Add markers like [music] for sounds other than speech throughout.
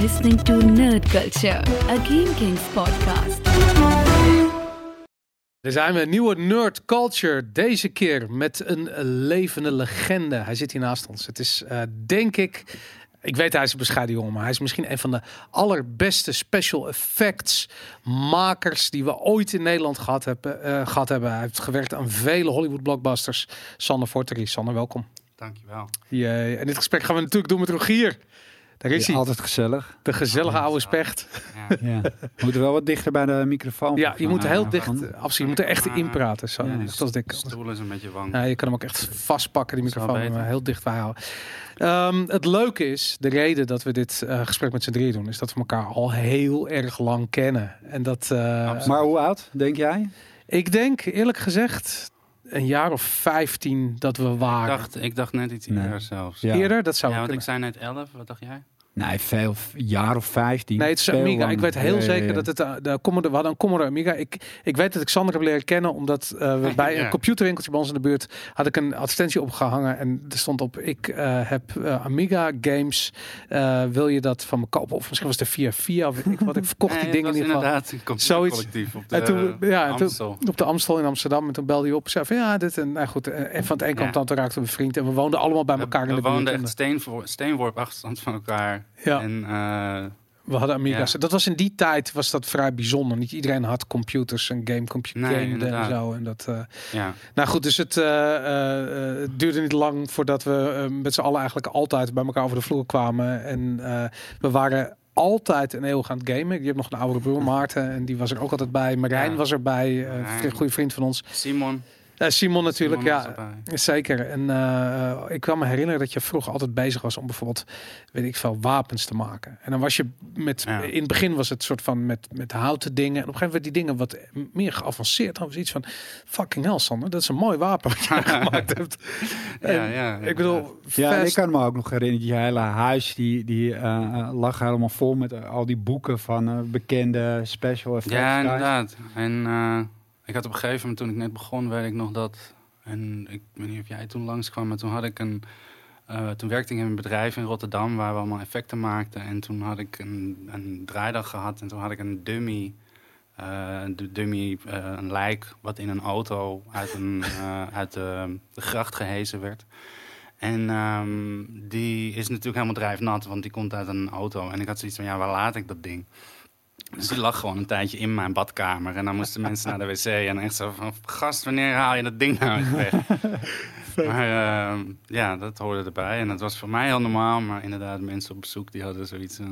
listening to Nerd Culture, a Game Kings podcast. Er zijn we, een nieuwe Nerd Culture. Deze keer met een levende legende. Hij zit hier naast ons. Het is, eh, denk ik, ik weet hij is een bescheiden jongen, maar hij is misschien een van de allerbeste special effects makers die we ooit in Nederland gehad hebben. eh, gehad hebben. Hij heeft gewerkt aan vele Hollywood blockbusters. Sander Fortery. Sander, welkom. Dankjewel. Jee. En dit gesprek gaan we natuurlijk doen met Rogier. Daar is Ja, hij, altijd gezellig. de gezellige oude specht. Ja. Ja. We moeten wel wat dichter bij de microfoon. Ja, je moet Ja, heel ja, dicht, van- absoluut, je moet er echt in praten. Zo, Ja, dat is dik. De stoel is een beetje wang. Ja, je kan hem ook echt vastpakken, die microfoon, heel dicht bij houden. Ehm, het leuke is, de reden dat we dit eh, gesprek met z'n drieën doen, is dat we elkaar al heel erg lang kennen. En dat, eh. Maar hoe oud, denk jij? ik denk eerlijk gezegd, een jaar of 15 dat we ik, waren. dacht, ik dacht net iets Nee. eerder zelfs. Ja. Eerder, dat zou Ja, want ik kunnen. zei net 11. Wat dacht jij? Nee, veel. Een jaar of 15. Nee, het is Amiga. Ik weet heel Ja, zeker ja. dat het eh, de Commodore, we hadden een Commodore Amiga. Ik, ik weet dat ik Sander heb leren kennen omdat eh, we [laughs] bij Ja. een computerwinkeltje bij ons in de buurt had ik een advertentie opgehangen en er stond op: ik eh, heb Amiga games. Eh, wil je dat van me kopen? Of misschien was het via via of ik wat. Ik verkocht die [laughs] dingen in ieder geval. inderdaad een Zoiets. collectief op de En toen, ja, en toen- Amstel. op de Amstel in Amsterdam. En toen belde hij op en zei van ja, dit en nou goed. En van het een het ander raakten we vriend. En we woonden allemaal bij elkaar we, in de we woonden buurt. echt steenworp afstand van elkaar. Ja. En eh, we hadden Amiga's. Ja. Dat was in die tijd was dat vrij bijzonder. Niet iedereen had computers en game computer Nee, gamede en zo. En dat, eh, ja, nou goed, dus het, eh, eh, eh, het duurde niet lang voordat we met z'n allen eigenlijk altijd bij elkaar over de vloer kwamen. En eh, we waren altijd een eeuwig aan het gamen. Je hebt nog een oudere broer, [laughs] Maarten, en die was er ook altijd bij. Marijn Ja. was erbij, eh, een goede vriend van ons. Simon. Eh, Simon natuurlijk, Simon ja. erbij. Zeker. En eh, ik kan me herinneren dat je vroeger altijd bezig was om bijvoorbeeld, weet ik veel, wapens te maken. En dan was je met, Ja. in het begin was het soort van met, met houten dingen. En op een gegeven moment werd die dingen wat meer geavanceerd. Dan was iets van, fucking hell Sander, dat is een mooi wapen wat je [laughs] gemaakt hebt. En Ja, ja. ik bedoel, Ja, ik kan me ook nog herinneren, je hele huis die, die eh, lag helemaal vol met al die boeken van eh, bekende special effects. Ja, inderdaad. En eh, ik had op een gegeven moment, toen ik net begon, weet ik nog dat... En ik weet niet of jij toen langskwam, maar toen had ik een... eh, toen werkte ik in een bedrijf in Rotterdam waar we allemaal effecten maakten. En toen had ik een, een draaidag gehad en toen had ik een dummy... eh, de dummy, eh, een lijk wat in een auto uit, een, [laughs] eh, uit de, de gracht gehezen werd. En ehm, die is natuurlijk helemaal drijfnat, want die komt uit een auto. En ik had zoiets van, ja, waar laat ik dat ding? Dus die lag gewoon een tijdje in mijn badkamer. En dan moesten mensen naar de wc. En echt zo van, gast, wanneer haal je dat ding nou weg? [laughs] maar ehm, ja, dat hoorde erbij. En dat was voor mij heel normaal. Maar inderdaad, mensen op bezoek, die hadden zoiets... eh,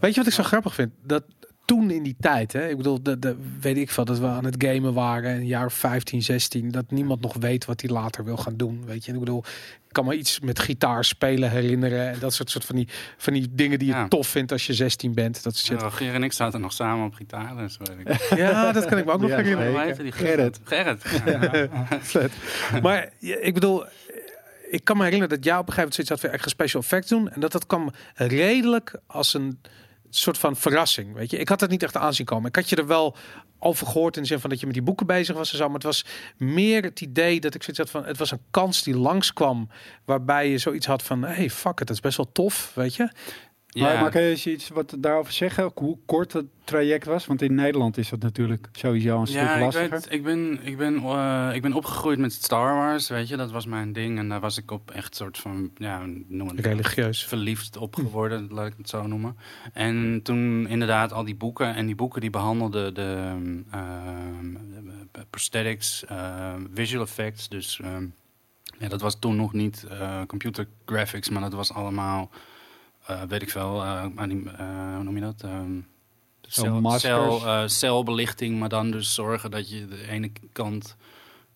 Weet je wat ik zo grappig vind? Dat toen in die tijd, hè, ik bedoel, de, de, weet ik veel, dat we aan het gamen waren, een jaar of 15, 16, dat niemand nog weet wat hij later wil gaan doen. Weet je, En ik bedoel, ik kan me iets met gitaar spelen herinneren en dat soort, soort van, die, van die dingen die je Ja. tof vindt als je 16 bent. Dat soort shit. Rogier en ik zaten nog samen op gitaar. Dus weet ik. [laughs] Ja, dat kan ik me ook nog Ja, herinneren. Gerrit. Gerrit. Ja. [laughs] Maar ja, ik bedoel, ik kan me herinneren dat jij op een gegeven moment zoiets had van echt een special effect doen. En dat dat kwam redelijk als een soort van verrassing. Weet je, ik had het niet echt aanzien komen. Ik had je er wel over gehoord in zin van dat je met die boeken bezig was en zo. Maar het was meer het idee dat ik zoiets had van het was een kans die langskwam. Waarbij je zoiets had van hey, fuck it, dat is best wel tof. Weet je? Maar, Ja. maar kan je eens iets wat daarover zeggen? Hoe kort het traject was? Want in Nederland is dat natuurlijk sowieso een stuk Ja, ik, lastiger. weet, ik, ben, ik, ben, eh, ik ben opgegroeid met Star Wars, weet je. Dat was mijn ding. En daar was ik op echt soort van, ja, noem het Religieus. verliefd op geworden, [laughs] laat ik het zo noemen. En toen inderdaad al die boeken. En die boeken die behandelden de ehm, eh, prosthetics, eh, visual effects. Dus ehm, ja, dat was toen nog niet eh, computer graphics, maar dat was allemaal, eh, weet ik veel, eh, anim- eh, hoe noem je dat? Ehm, cel, cel, celbelichting, maar dan dus zorgen dat je de ene kant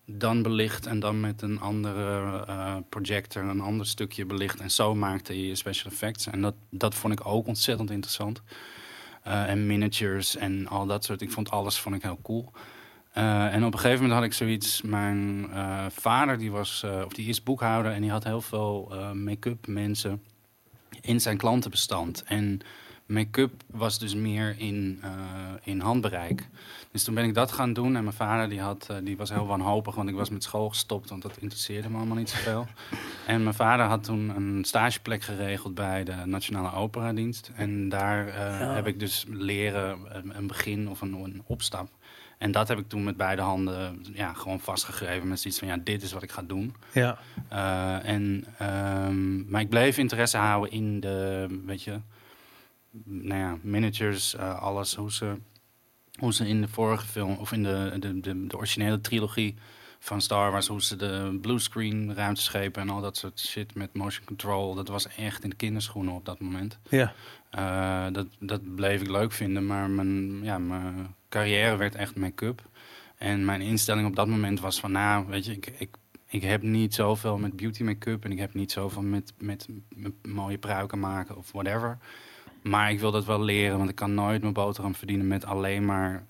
dan belicht en dan met een andere projector een ander stukje belicht. En zo maakte je special effects. En dat, dat vond ik ook ontzettend interessant. En miniatures en al dat soort. Ik vond alles vond ik heel cool. En op een gegeven moment had ik zoiets. Mijn vader die was, of die is boekhouder en die had heel veel make-up mensen in zijn klantenbestand. En make-up was dus meer in, eh, in handbereik. Dus toen ben ik dat gaan doen. En mijn vader die had, eh, die was heel wanhopig, want ik was met school gestopt. Want dat interesseerde me allemaal niet zoveel. [laughs] en mijn vader had toen een stageplek geregeld bij de Nationale Operadienst. En daar eh, heb ik dus leren een, een begin of een, een opstap. En dat heb ik toen met beide handen ja, gewoon vastgegeven. Met zoiets van, ja, dit is wat ik ga doen. Ja. Uh, en, um, maar ik bleef interesse houden in de, weet je, nou ja, managers, uh, alles, hoe ze, hoe ze in de vorige film, of in de, de, de, de originele trilogie van Star Wars, hoe ze de bluescreen ruimteschepen en al dat soort shit met motion control, dat was echt in de kinderschoenen op dat moment. Ja. Uh, dat, dat bleef ik leuk vinden, maar mijn, ja, mijn carrière werd echt make-up. En mijn instelling op dat moment was van, nou, weet je, ik, ik, ik heb niet zoveel met beauty make-up en ik heb niet zoveel met, met, met mooie pruiken maken of whatever. Maar ik wil dat wel leren, want ik kan nooit mijn boterham verdienen met alleen maar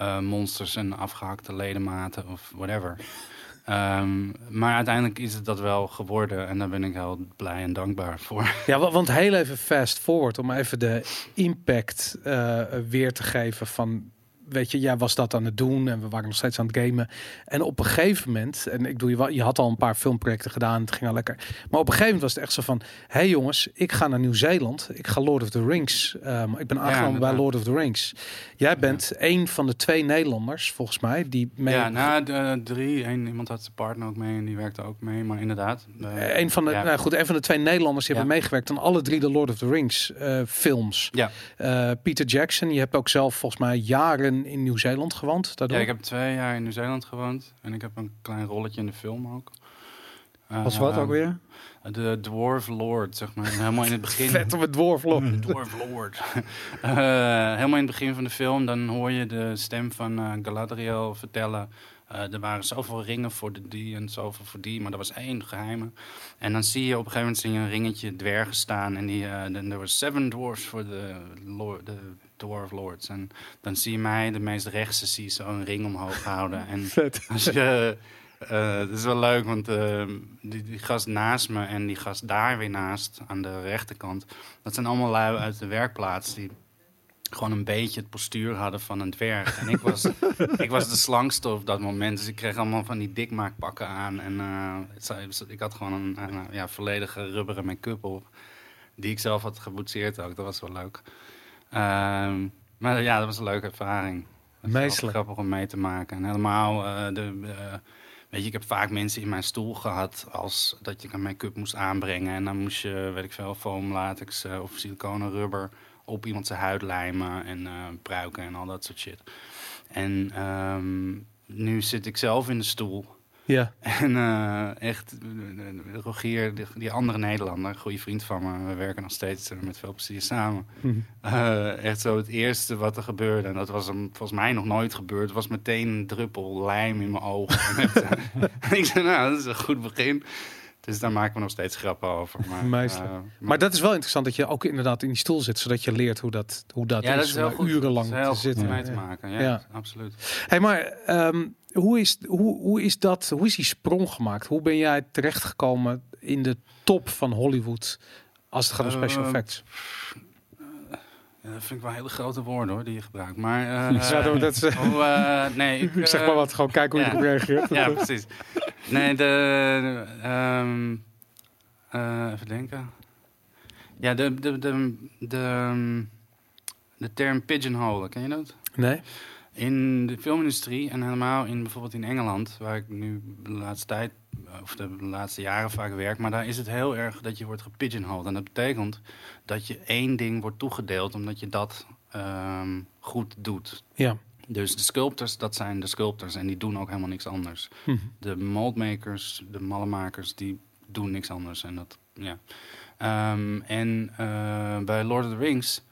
uh, monsters en afgehakte ledematen of whatever. Um, maar uiteindelijk is het dat wel geworden en daar ben ik heel blij en dankbaar voor. Ja, want heel even fast forward om even de impact uh, weer te geven van weet je, jij was dat aan het doen en we waren nog steeds aan het gamen. En op een gegeven moment, en ik doe je, je had al een paar filmprojecten gedaan, het ging al lekker. Maar op een gegeven moment was het echt zo van, hé hey jongens, ik ga naar Nieuw-Zeeland, ik ga Lord of the Rings, um, ik ben aangenomen ja, bij Lord of the Rings. Jij bent ja. een van de twee Nederlanders, volgens mij, die mee. Ja, nou, de, drie, Eén, iemand had zijn partner ook mee en die werkte ook mee, maar inderdaad. Een van de, ja. nou goed, een van de twee Nederlanders die hebben meegewerkt aan alle drie de Lord of the Rings uh, films. Ja. Uh, Peter Jackson, je hebt ook zelf volgens mij jaren in Nieuw-Zeeland gewoond. Daardoor. Ja, ik heb twee jaar in Nieuw-Zeeland gewoond. En ik heb een klein rolletje in de film ook. Uh, Was wat ook weer? De Dwarf Lord, zeg maar. Helemaal in het begin. [laughs] Vet op het Dwarf Lord. De Dwarf Lord. uh, [laughs] helemaal in het begin van de film, dan hoor je de stem van uh, Galadriel vertellen... Uh, er waren zoveel ringen voor de die en zoveel voor die, maar er was één geheime. En dan zie je op een gegeven moment zie je een ringetje dwergen staan. En die, uh, er was seven dwarfs voor de, lord, de dwarf lords. En dan zie je mij, de meest rechtse, zie zo'n ring omhoog houden. En [laughs] Vet. Als je, uh, dat is wel leuk, want die, die gast naast me en die gast daar weer naast, aan de rechterkant, dat zijn allemaal lui uit de werkplaats die gewoon een beetje het postuur hadden van een dwerg. En ik was, [laughs] ik was de slangste op dat moment. Dus ik kreeg allemaal van die dikmaakpakken aan. En uh, ik had gewoon een, een ja, volledige rubberen make-up op. Die ik zelf had geboetseerd ook. Dat was wel leuk. Uh, maar ja, dat was een leuke ervaring. Meestelijk. grappig om mee te maken. En helemaal uh, de... Uh, Weet je, ik heb vaak mensen in mijn stoel gehad als dat je een make-up moest aanbrengen. En dan moest je, weet ik veel, foam, latex uh, of siliconen rubber op iemand zijn huid lijmen en pruiken en al dat soort shit. En um, nu zit ik zelf in de stoel. Ja. En uh, echt, Rogier, die, die, andere Nederlander, goede vriend van me, we werken nog steeds met veel plezier samen. Mhm. Uh, echt zo het eerste wat er gebeurde, en dat was hem volgens mij nog nooit gebeurd, was meteen een druppel lijm in mijn ogen. [laughs] en [laughs] ik zei, nou, dat is een goed begin. Dus daar maken we nog steeds grappen over. Maar, [laughs] uh, maar, maar, dat is wel interessant dat je ook inderdaad in die stoel zit, zodat je leert hoe dat, hoe dat ja, is, dat is heel goed. urenlang heel te zitten. mee te maken. Ja, ja. absoluut. Hey, maar um, hoe, is, hoe, hoe is dat? Hoe is die sprong gemaakt? Hoe ben jij terechtgekomen in de top van Hollywood als het gaat om special Uh, effects? Ja, dat vind ik wel hele grote woorden hoor, die je gebruikt. Maar, uh, [laughs] ja, dat is, [laughs] oh, uh, nee, [laughs] ik, zeg maar wat, gewoon kijken hoe ja. je erop reageert. ja, precies. Nee, de... Um, uh, even denken. Ja, de, de, de, de, de term pigeonhole, ken je dat? Nee. In de filmindustrie en helemaal in bijvoorbeeld in Engeland, waar ik nu de laatste tijd, of de laatste jaren vaak werk, maar daar is het heel erg dat je wordt gepigeonholed. En dat betekent dat je één ding wordt toegedeeld omdat je dat um, goed doet. Ja. Dus de sculptors, dat zijn de sculptors en die doen ook helemaal niks anders. Hm. De moldmakers, de mallenmakers, die doen niks anders. En, dat, ja. Um, en uh, bij Lord of the Rings,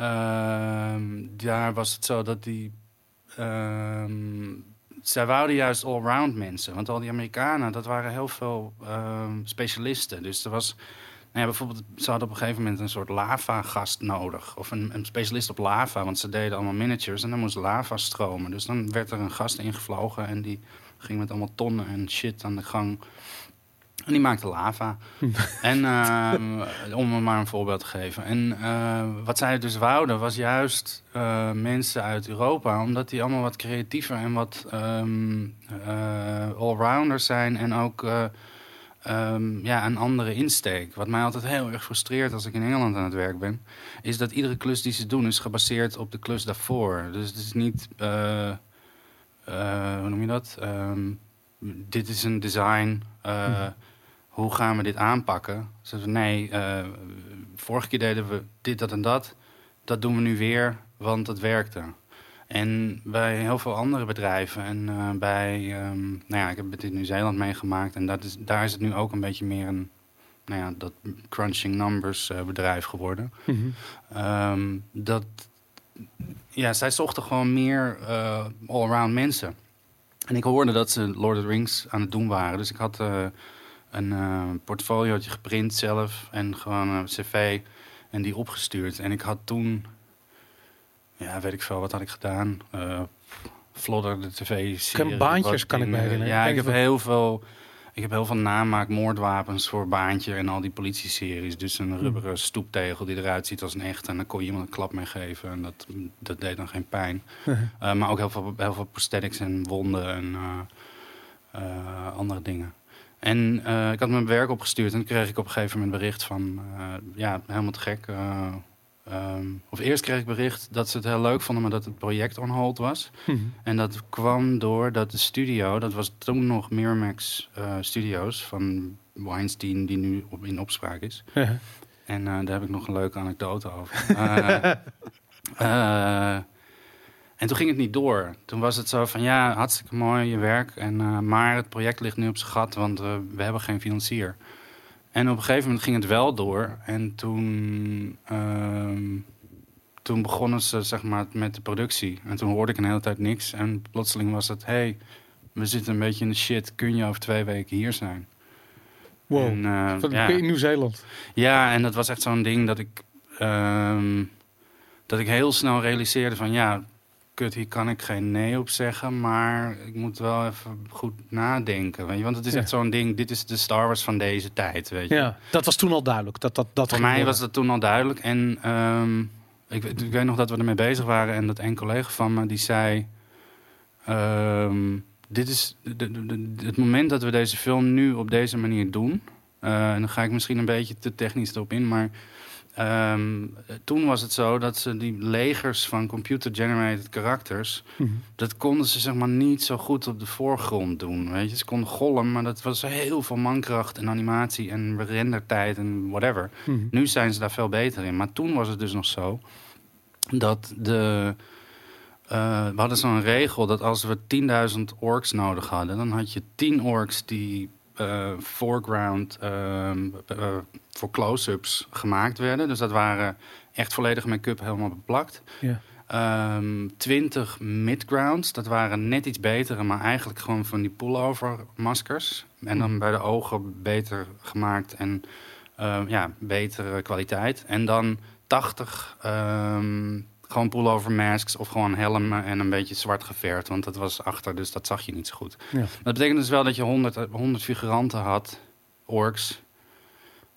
uh, daar was het zo dat die... Um, zij wouden juist allround mensen. Want al die Amerikanen, dat waren heel veel um, specialisten. Dus er was... Nou ja, bijvoorbeeld, ze hadden op een gegeven moment een soort lava-gast nodig. Of een, een, specialist op lava, want ze deden allemaal miniatures en dan moest lava stromen. Dus dan werd er een gast ingevlogen en die ging met allemaal tonnen en shit aan de gang. En die maakte lava. [laughs] en ehm, om maar een voorbeeld te geven. En eh, wat zij dus wouden was juist eh, mensen uit Europa, omdat die allemaal wat creatiever en wat allrounders zijn en ook eh, ehm, ja, een andere insteek. Wat mij altijd heel erg frustreert als ik in Engeland aan het werk ben, is dat iedere klus die ze doen is gebaseerd op de klus daarvoor. Dus het is niet, hoe noem je dat? Dit is een design. eh, Hoe gaan we dit aanpakken? Ze zeiden, nee, eh, vorige keer deden we dit, dat en dat. Dat doen we nu weer, want het werkte. En bij heel veel andere bedrijven en eh, bij, ehm, nou ja, ik heb het in Nieuw-Zeeland meegemaakt en dat is, daar is het nu ook een beetje meer een, nou ja, dat crunching numbers eh, bedrijf geworden. Mhm. Ehm, dat, ja, zij zochten gewoon meer all-around mensen. En ik hoorde dat ze Lord of the Rings aan het doen waren. Dus ik had een eh portfoliootje geprint zelf en gewoon een cv en die opgestuurd. En ik had toen, ja, weet ik veel, wat had ik gedaan? Flodder, de tv-serie. Baantjes kan ik me herinneren. Ja, Ik heb heel veel... Ik heb heel veel namaak moordwapens voor Baantje en al die politie-series. Dus een rubberen stoeptegel die eruit ziet als een echt. En dan kon je iemand een klap mee geven. En dat, dat deed dan geen pijn. [laughs] Eh, maar ook heel veel, heel veel prosthetics en wonden en andere dingen. En eh, ik had mijn werk opgestuurd en toen kreeg ik op een gegeven moment bericht van... eh, ja, helemaal te gek. eh, ehm, of eerst kreeg ik bericht dat ze het heel leuk vonden, maar dat het project on hold was. Mhm. En dat kwam door dat de studio, dat was toen nog Miramax Studios van Weinstein, die nu op, in opspraak is. Ja. En daar heb ik nog een leuke anekdote over. [laughs] En toen ging het niet door. Toen was het zo van, ja, hartstikke mooi je werk. En, eh, maar het project ligt nu op zijn gat, want eh, we hebben geen financier. En op een gegeven moment ging het wel door. En toen, ehm, toen begonnen ze zeg maar, met de productie. En toen hoorde ik een hele tijd niks. En plotseling was het, hey, we zitten een beetje in de shit. Kun je over twee weken hier zijn? Wow. En, eh, ja. In Nieuw-Zeeland. Ja, en dat was echt zo'n ding dat ik, ehm, dat ik heel snel realiseerde van ja, kut, hier kan ik geen nee op zeggen, maar ik moet wel even goed nadenken. Weet je? Want het is Ja. echt zo'n ding, dit is de Star Wars van deze tijd, weet je. Ja, dat was toen al duidelijk. Dat, dat, dat Voor mij worden. was dat toen al duidelijk. En ehm, ik, weet- ik weet nog dat we ermee bezig waren. En dat een collega van me die zei... ehm, dit is de- de- de- het moment dat we deze film nu op deze manier doen. eh, en dan ga ik misschien een beetje te technisch erop in. Maar ehm, toen was het zo dat ze die legers van computer-generated karakters... Mhm. dat konden ze zeg maar niet zo goed op de voorgrond doen. Weet je? Ze konden gollen, maar dat was heel veel mankracht en animatie en rendertijd en whatever. Mhm. Nu zijn ze daar veel beter in. Maar toen was het dus nog zo dat de. eh, we hadden zo'n regel dat als we 10.000 orks nodig hadden, dan had je 10 orks die foreground ehm, eh, voor close-ups gemaakt werden. Dus dat waren echt volledig make-up helemaal beplakt. Ja. Ehm 20 midgrounds, dat waren net iets betere, maar eigenlijk gewoon van die pullover maskers. En dan bij de ogen beter gemaakt en eh, ja, betere kwaliteit. En dan 80 ehm, gewoon pullover masks of gewoon helmen en een beetje zwart geverfd. Want dat was achter, dus dat zag je niet zo goed. Ja. Dat betekent dus wel dat je 100, eh, 100 figuranten had, orks.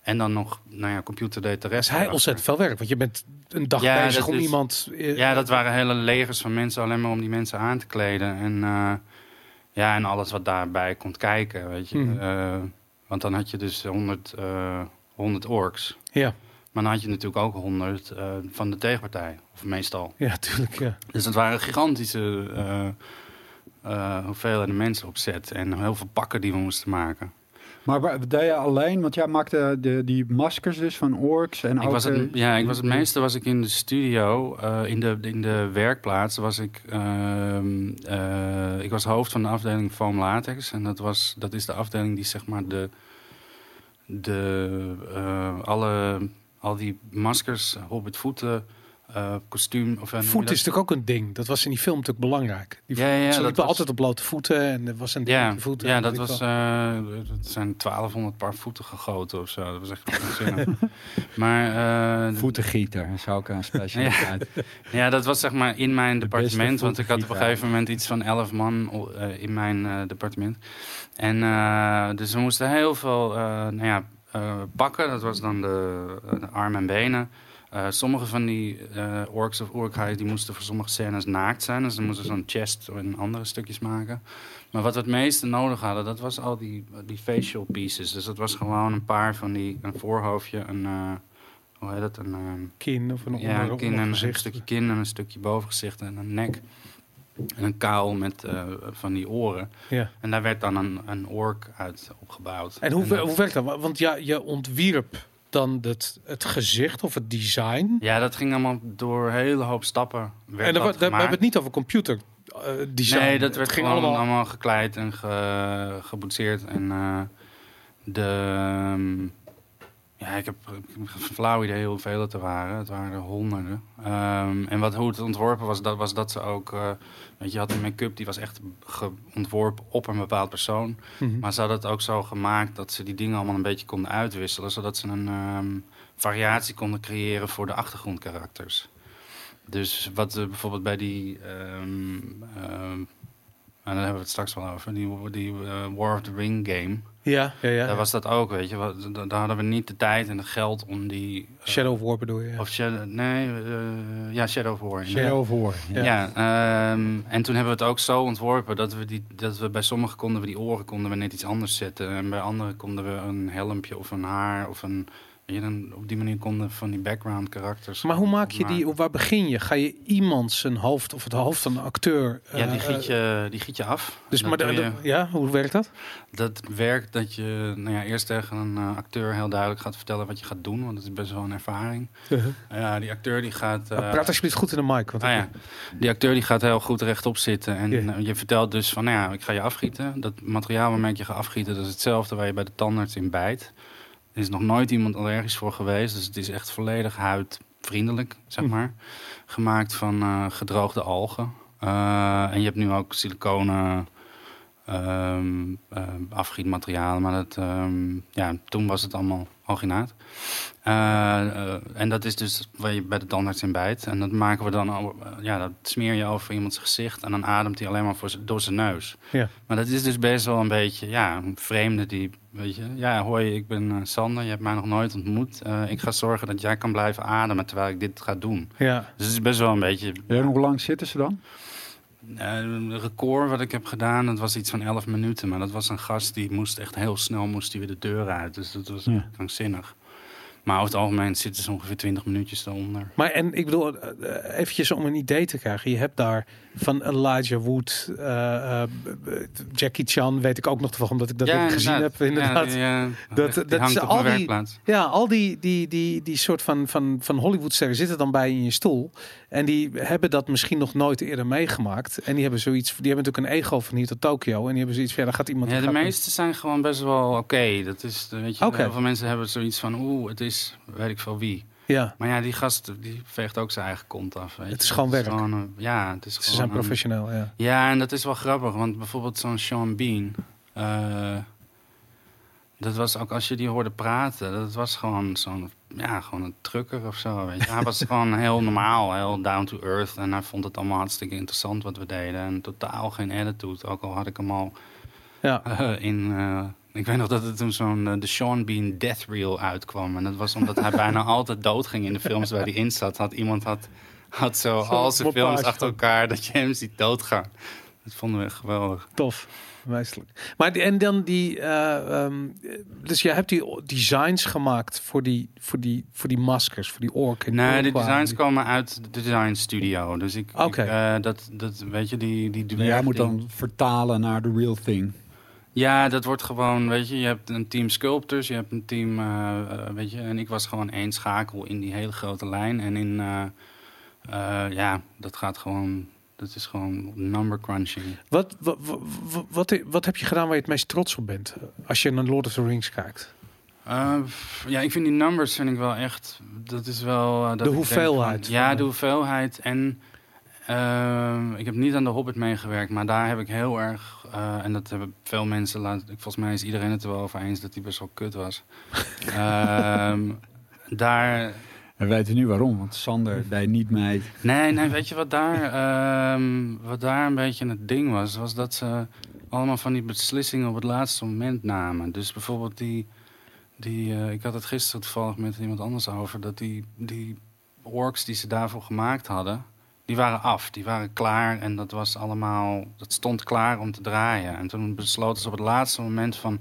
En dan nog, nou ja, computer deed de rest. is hij ontzettend veel werk. Want je bent een dag Ja, bezig om is- iemand... eh, Ja, dat waren hele legers van mensen alleen maar om die mensen aan te kleden. En, eh, ja, en alles wat daarbij komt kijken, weet je. Eh, want dan had je dus 100, eh 100 orks. Ja, Maar dan had je natuurlijk ook 100 eh, van de tegenpartij. Of meestal. ja, tuurlijk. Ja. Dus dat waren gigantische eh, hoeveelheden mensen op set. En heel veel pakken die we moesten maken. Maar deed je alleen, want jij maakte de, die maskers dus van orks en Ik ook... was het, ja, ik was het meeste was ik in de studio. in, de, in de werkplaats was ik... ehm, eh, ik was hoofd van de afdeling foam latex. En dat, was, dat is de afdeling die zeg maar de... de alle, al die maskers, hobbitvoeten, eh, kostuum. Of een, Voet is natuurlijk ook een ding. Dat was in die film natuurlijk belangrijk. Die Ja, ja, ze dat liepen was- altijd op blote voeten en er was een ding Ja, op de voeten. ja dat was. eh het zijn 1200 paar voeten gegoten of zo. Dat was echt waanzinnig. [laughs] maar eh, Voetengieter, zou ik een specialiteit. [laughs] Ja, dat was zeg maar in mijn De departement. Want ik had op een gegeven moment iets van 11 man o- eh, in mijn eh, departement. En eh, dus we moesten heel veel eh, nou ja, eh, pakken. Dat was dan de, de arm en benen. Eh, sommige van die eh, orks of urkhais die moesten voor sommige scènes naakt zijn. Dus dan moesten ze zo'n chest en andere stukjes maken. Maar wat we het meeste nodig hadden, dat was al die, die facial pieces. Dus dat was gewoon een paar van die, een voorhoofdje, een, eh, hoe heet dat, een... kin of een ja, onder, een, kin en een ondergezicht. stukje kin en een stukje bovengezicht en een nek. En een kaal met eh, van die oren. Ja. En daar werd dan een, een ork uit opgebouwd. En hoe, dat- hoe werkt dat? Want ja, je ontwierp dan het, het gezicht of het design. Ja, dat ging allemaal door een hele hoop stappen. En dat we, hebben het niet over computer eh, design. Nee, dat Het werd ging allemaal. allemaal, gekleid en ge, geboetseerd. En eh, de... ehm, ja, ik heb, ik heb een flauw idee hoeveel het er waren. Het waren er honderden. Ehm, en wat, hoe het ontworpen was, dat was dat ze ook... eh, weet je, had een make-up die was echt ontworpen op een bepaald persoon. Mhm. Maar ze hadden het ook zo gemaakt dat ze die dingen allemaal een beetje konden uitwisselen. Zodat ze een ehm, variatie konden creëren voor de achtergrondkarakters. Dus wat eh, bijvoorbeeld bij die... ehm, en daar hebben we het straks wel over. Die, die eh, War of the Ring game. Ja, ja, ja. Daar was dat ook, weet je. Daar hadden we niet de tijd en het geld om die... eh, Shadow of War bedoel je? ja. Of Shadow... Nee, eh, ja, Shadow of War. Shadow voor. Ja. Ja, ehm, en toen hebben we het ook zo ontworpen dat we, die, dat we bij sommigen konden we die oren konden we net iets anders zetten. En bij anderen konden we een helmpje of een haar of een... Weet je, dan op die manier konden we van die background karakters... Maar hoe maak je die, waar begin je? Ga je iemand zijn hoofd of het hoofd van een acteur... Ja, die eh, giet je, die giet je af. Dus Dat maar de- je- ja, hoe werkt dat? Dat werkt dat je nou ja, eerst tegen een eh, acteur heel duidelijk gaat vertellen wat je gaat doen. Want dat is best wel een ervaring. Ja, die acteur die gaat... Eh, praat alsjeblieft goed in de mic. Want Ah ja, die acteur die gaat heel goed rechtop zitten. En eh, je vertelt dus van, nou ja, ik ga je afgieten. Dat materiaal waarmee ik je ga afgieten, dat is hetzelfde waar je bij de tandarts in bijt. Er is nog nooit iemand allergisch voor geweest. Dus het is echt volledig huidvriendelijk, zeg Hm. maar. Gemaakt van eh, gedroogde algen. Eh, en je hebt nu ook siliconen ehm, ehm, afgietmateriaal. Maar dat, ehm, ja, toen was het allemaal alginaat. Eh, eh, en dat is dus waar je bij de tandarts in bijt. En dat maken we dan, al- eh, ja, dat smeer je over iemands gezicht. En dan ademt hij alleen maar voor door zijn neus. Ja. Maar dat is dus best wel een beetje, ja, een vreemde die, weet je. Ja, hoi, ik ben Sander, je hebt mij nog nooit ontmoet. Eh, ik ga zorgen dat jij kan blijven ademen terwijl ik dit ga doen. Ja. Dus het is best wel een beetje En hoe lang zitten ze dan? Eh, een record wat ik heb gedaan, dat was iets van 11 minuten. Maar dat was een gast die moest echt heel snel moest die weer de deur uit. Dus dat was Ja. echt krankzinnig. Maar over het algemeen zitten ze ongeveer 20 minuutjes eronder. Maar en ik bedoel, eh, eh, eventjes om een idee te krijgen. Je hebt daar van Elijah Wood, eh, eh, Jackie Chan, weet ik ook nog toevallig, omdat ik dat gezien heb inderdaad. Ja, die, Dat- die dat op al die- werkplaats. Ja, al die, die, die, die soort van, van, van Hollywoodsterren zitten dan bij in je stoel. En die hebben dat misschien nog nooit eerder meegemaakt. En die hebben zoiets, die hebben natuurlijk een ego van hier tot Tokio. En die hebben zoiets van, ja, dan gaat iemand... Ja, de meeste zijn gewoon best wel oké. Dat is, weet je, Oké. heel veel mensen hebben zoiets van, oeh, het is, weet ik veel wie. Ja, Maar ja, die gast, die veegt ook zijn eigen kont af. Weet Het je. is gewoon werk. een- ja, het is ze gewoon zijn professioneel, ja. Ja, en dat is wel grappig, want bijvoorbeeld zo'n Sean Bean. eh, dat was ook als je die hoorde praten, dat was gewoon zo'n, ja, gewoon een trucker of zo. Weet je. Hij was [laughs] gewoon heel normaal, heel down to earth. En hij vond het allemaal hartstikke interessant wat we deden. En totaal geen attitude, ook al had ik hem al Ja, eh, in. eh, ik weet nog dat er toen zo'n de Sean Bean Death Reel uitkwam. En dat was omdat hij bijna [laughs] altijd doodging in de films waar hij in zat. Had iemand had, had zo al zijn films achter elkaar dat je hem ziet doodgaan. Dat vonden we echt geweldig. tof. Meestelijk. Maar die, en dan die, eh, ehm, dus jij hebt die designs gemaakt voor die, voor die, voor die maskers, voor die orken. Nee, de designs komen uit de design studio. Dus ik, ik, Oké. eh, dat, dat weet je, die, die Jij dwerg moet die- dan vertalen naar de real thing. Ja, dat wordt gewoon, weet je, je hebt een team sculptors, je hebt een team, eh, eh, weet je, en ik was gewoon één schakel in die hele grote lijn. En in, eh, ja, dat gaat gewoon, dat is gewoon number crunching. Wat, wat, wat, wat, wat heb je gedaan waar je het meest trots op bent? Als je naar Lord of the Rings kijkt. Ja, ik vind die numbers vind ik wel echt. Dat is wel. dat De hoeveelheid van- ja, de hoeveelheid. En ik heb niet aan de Hobbit meegewerkt, maar daar heb ik heel erg. Eh, en dat hebben veel mensen laten. Volgens mij is iedereen het er wel over eens dat die best wel kut was. [laughs] Ehm, daar. We weten nu waarom, want Sander deed niet mee. Nee, nee, weet je wat daar, ehm, wat daar een beetje het ding was? Was dat ze allemaal van die beslissingen op het laatste moment namen. Dus bijvoorbeeld die, die eh, ik had het gisteren toevallig met iemand anders over, dat die, die orks die ze daarvoor gemaakt hadden, die waren af, die waren klaar en dat was allemaal, dat stond klaar om te draaien. En toen besloten ze op het laatste moment van,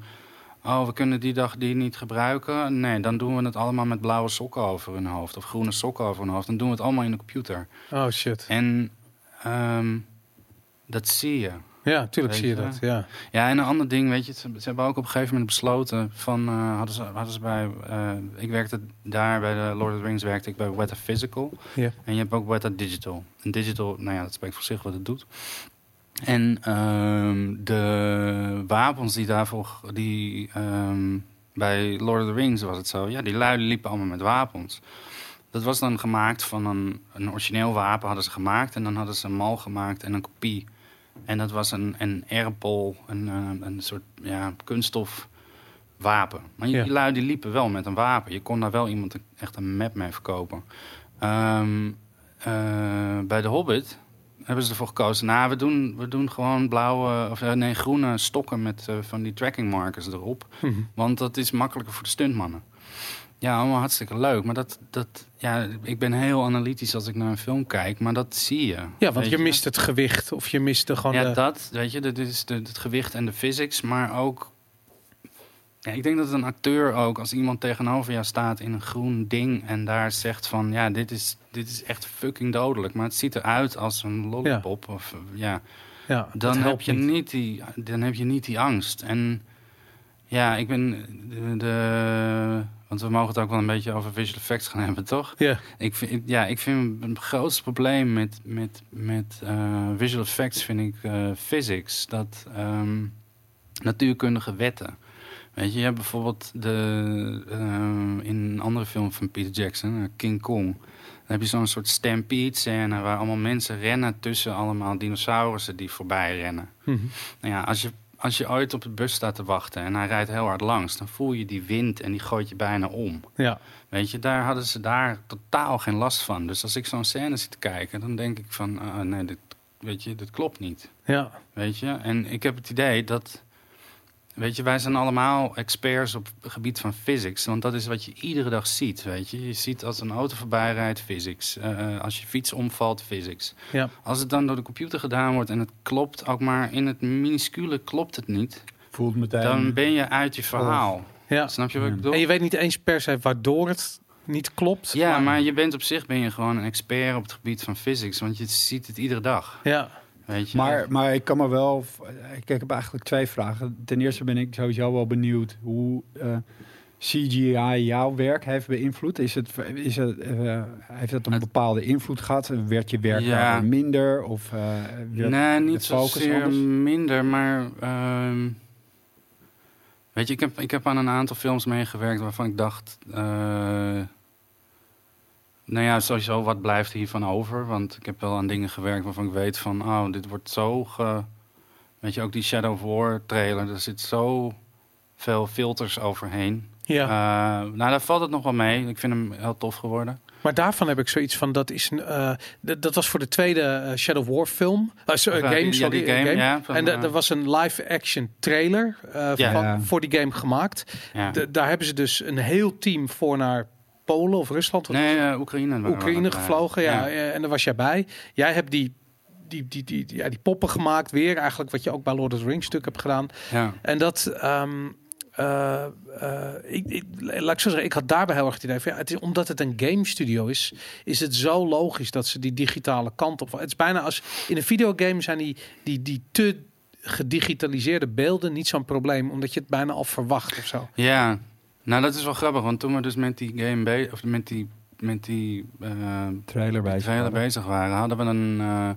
oh, we kunnen die dag die niet gebruiken. Nee, dan doen we het allemaal met blauwe sokken over hun hoofd of groene sokken over hun hoofd. Dan doen we het allemaal in de computer. Oh shit. En ehm, dat zie je. Ja, tuurlijk zie je dat. Ja. Ja, en een ander ding, weet je, ze, ze hebben ook op een gegeven moment besloten van, eh, hadden, ze, hadden ze bij, eh, ik werkte daar bij de Lord of the Rings, werkte ik bij Weta Physical. Ja. En je hebt ook Weta Digital. En Digital, nou ja, dat spreekt voor zich wat het doet. En ehm, de wapens die daarvoor, die ehm, bij Lord of the Rings was het zo, ja, die luiden liepen allemaal met wapens. Dat was dan gemaakt van een, een origineel wapen hadden ze gemaakt en dan hadden ze een mal gemaakt en een kopie. En dat was een, een airpol, een, eh, een soort ja, kunststof wapen. Maar Ja. die lui die liepen wel met een wapen. Je kon daar wel iemand een- echt een map mee verkopen. Ehm, eh, bij de Hobbit hebben ze ervoor gekozen. Nou, we doen, we doen gewoon blauwe, of eh, nee, groene stokken met van die tracking markers erop. Mhm. Want dat is makkelijker voor de stuntmannen. Ja, allemaal hartstikke leuk. Maar dat, dat, ja, ik ben heel analytisch als ik naar een film kijk. Maar dat zie je. ja, want je mist het gewicht of je mist de gewoon ja, de... dat, weet je, dat is de, het gewicht en de physics, maar ook... Ja, ik denk dat een acteur ook, als iemand tegenover jou staat in een groen ding... en daar zegt van, ja, dit is, dit is echt fucking dodelijk... maar het ziet eruit als een lollipop, of ja... ja, Dan heb, je niet. niet die, dan heb je niet die angst. En ja, ik ben de, de- Want we mogen het ook wel een beetje over visual effects gaan hebben, toch? Ja, Ik vind, ja, ik vind het grootste probleem met, met, met eh, visual effects vind ik eh, physics. Dat ehm, natuurkundige wetten. Weet je, je hebt bijvoorbeeld de, eh, in een andere film van Peter Jackson, eh, King Kong. Dan heb je zo'n soort stampede scène waar allemaal mensen rennen tussen allemaal dinosaurussen die voorbij rennen. Mhm. Nou ja, als je, als je ooit op de bus staat te wachten en hij rijdt heel hard langs, dan voel je die wind en die gooit je bijna om. ja. Weet je, daar hadden ze daar totaal geen last van. Dus als ik zo'n scène zit te kijken, dan denk ik van, ah, nee, dit, weet je, dit klopt niet. ja. Weet je, en ik heb het idee dat, weet je, wij zijn allemaal experts op het gebied van physics. Want dat is wat je iedere dag ziet, weet je. Je ziet als een auto voorbij rijdt, physics. Eh, als je fiets omvalt, physics. Ja. Als het dan door de computer gedaan wordt en het klopt, ook maar in het minuscule klopt het niet, Voelt meteen. dan ben je uit je verhaal. ja. Snap je wat ik bedoel? En je weet niet eens per se waardoor het niet klopt. Ja, maar je bent op zich ben je gewoon een expert op het gebied van physics, want je ziet het iedere dag. Ja, Weet je? Maar, maar ik kan me wel. Ik heb eigenlijk twee vragen. Ten eerste ben ik sowieso wel benieuwd hoe eh, CGI jouw werk heeft beïnvloed. Is het, is het, eh, heeft het een bepaalde invloed gehad? Werd je werk Ja. minder? Of, eh, werd nee, niet zozeer anders? minder, maar ehm, weet je, ik heb, ik heb aan een aantal films meegewerkt waarvan ik dacht, eh, nou ja, sowieso wat blijft hiervan over? Want ik heb wel aan dingen gewerkt waarvan ik weet van, oh, dit wordt zo ge, weet je, ook die Shadow of War trailer, er zit zo veel filters overheen. ja. Eh, nou, daar valt het nog wel mee. Ik vind hem heel tof geworden. Maar daarvan heb ik zoiets van, dat is een, d- dat was voor de tweede eh, Shadow of War film. So- Of, eh, game, ja, sorry, game, game. ja, van, en er was een live-action trailer Ja. van, Ja. voor die game gemaakt. Daar hebben ze dus een heel team voor naar Polen of Rusland. Nee, eh, Oekraïne. Oekraïne gevlogen, ja. eh, En daar was jij bij. Jij hebt die, die, die, die, ja, die poppen gemaakt weer. Eigenlijk wat je ook bij Lord of the Rings stuk hebt gedaan. ja. En dat... ehm, eh, eh, ik, ik, laat ik zo zeggen, ik had daarbij heel erg het idee van, ja, het is, omdat het een game studio is, is het zo logisch dat ze die digitale kant op. Het is bijna als in een videogame zijn die, die, die te gedigitaliseerde beelden niet zo'n probleem, omdat je het bijna al verwacht of zo. Ja, nou dat is wel grappig, want toen we dus met die game be of met die, met die eh, trailer bij trailer bezig waren, hadden we een, eh,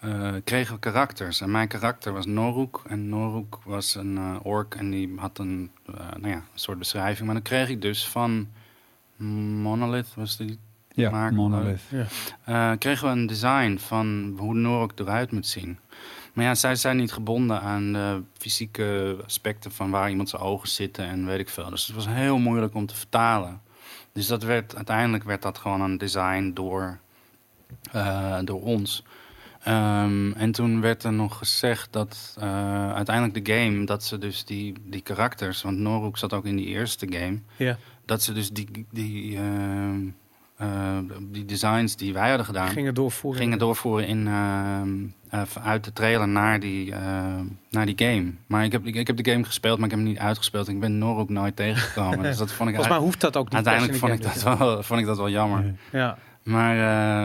eh, kregen we karakters. En mijn karakter was Noruk. En Noruk was een eh, ork en die had een, eh, nou ja, een soort beschrijving. Maar dan kreeg ik dus van Monolith, was die Ja, Monolith. eh, kregen we een design van hoe Norok eruit moet zien. Maar ja, zij zijn niet gebonden aan de fysieke aspecten van waar iemand zijn ogen zitten en weet ik veel. Dus het was heel moeilijk om te vertalen. Dus dat werd, uiteindelijk werd dat gewoon een design door, eh, door ons. Ehm, en toen werd er nog gezegd dat eh, uiteindelijk de game, dat ze dus die, die karakters, want Noruk zat ook in die eerste game, Ja. dat ze dus die, die, ehm, eh, die designs die wij hadden gedaan, Gingen doorvoeren. gingen doorvoeren in, eh, uit de trailer naar die, ehm, naar die game. Maar ik heb, ik, ik heb de game gespeeld, maar ik heb hem niet uitgespeeld. Ik ben Nor ook nooit tegengekomen. [laughs] dus dat vond ik Volgens mij hoeft dat ook niet. uiteindelijk vond ik, dat game wel, vond ik dat wel jammer. Nee. Ja. Maar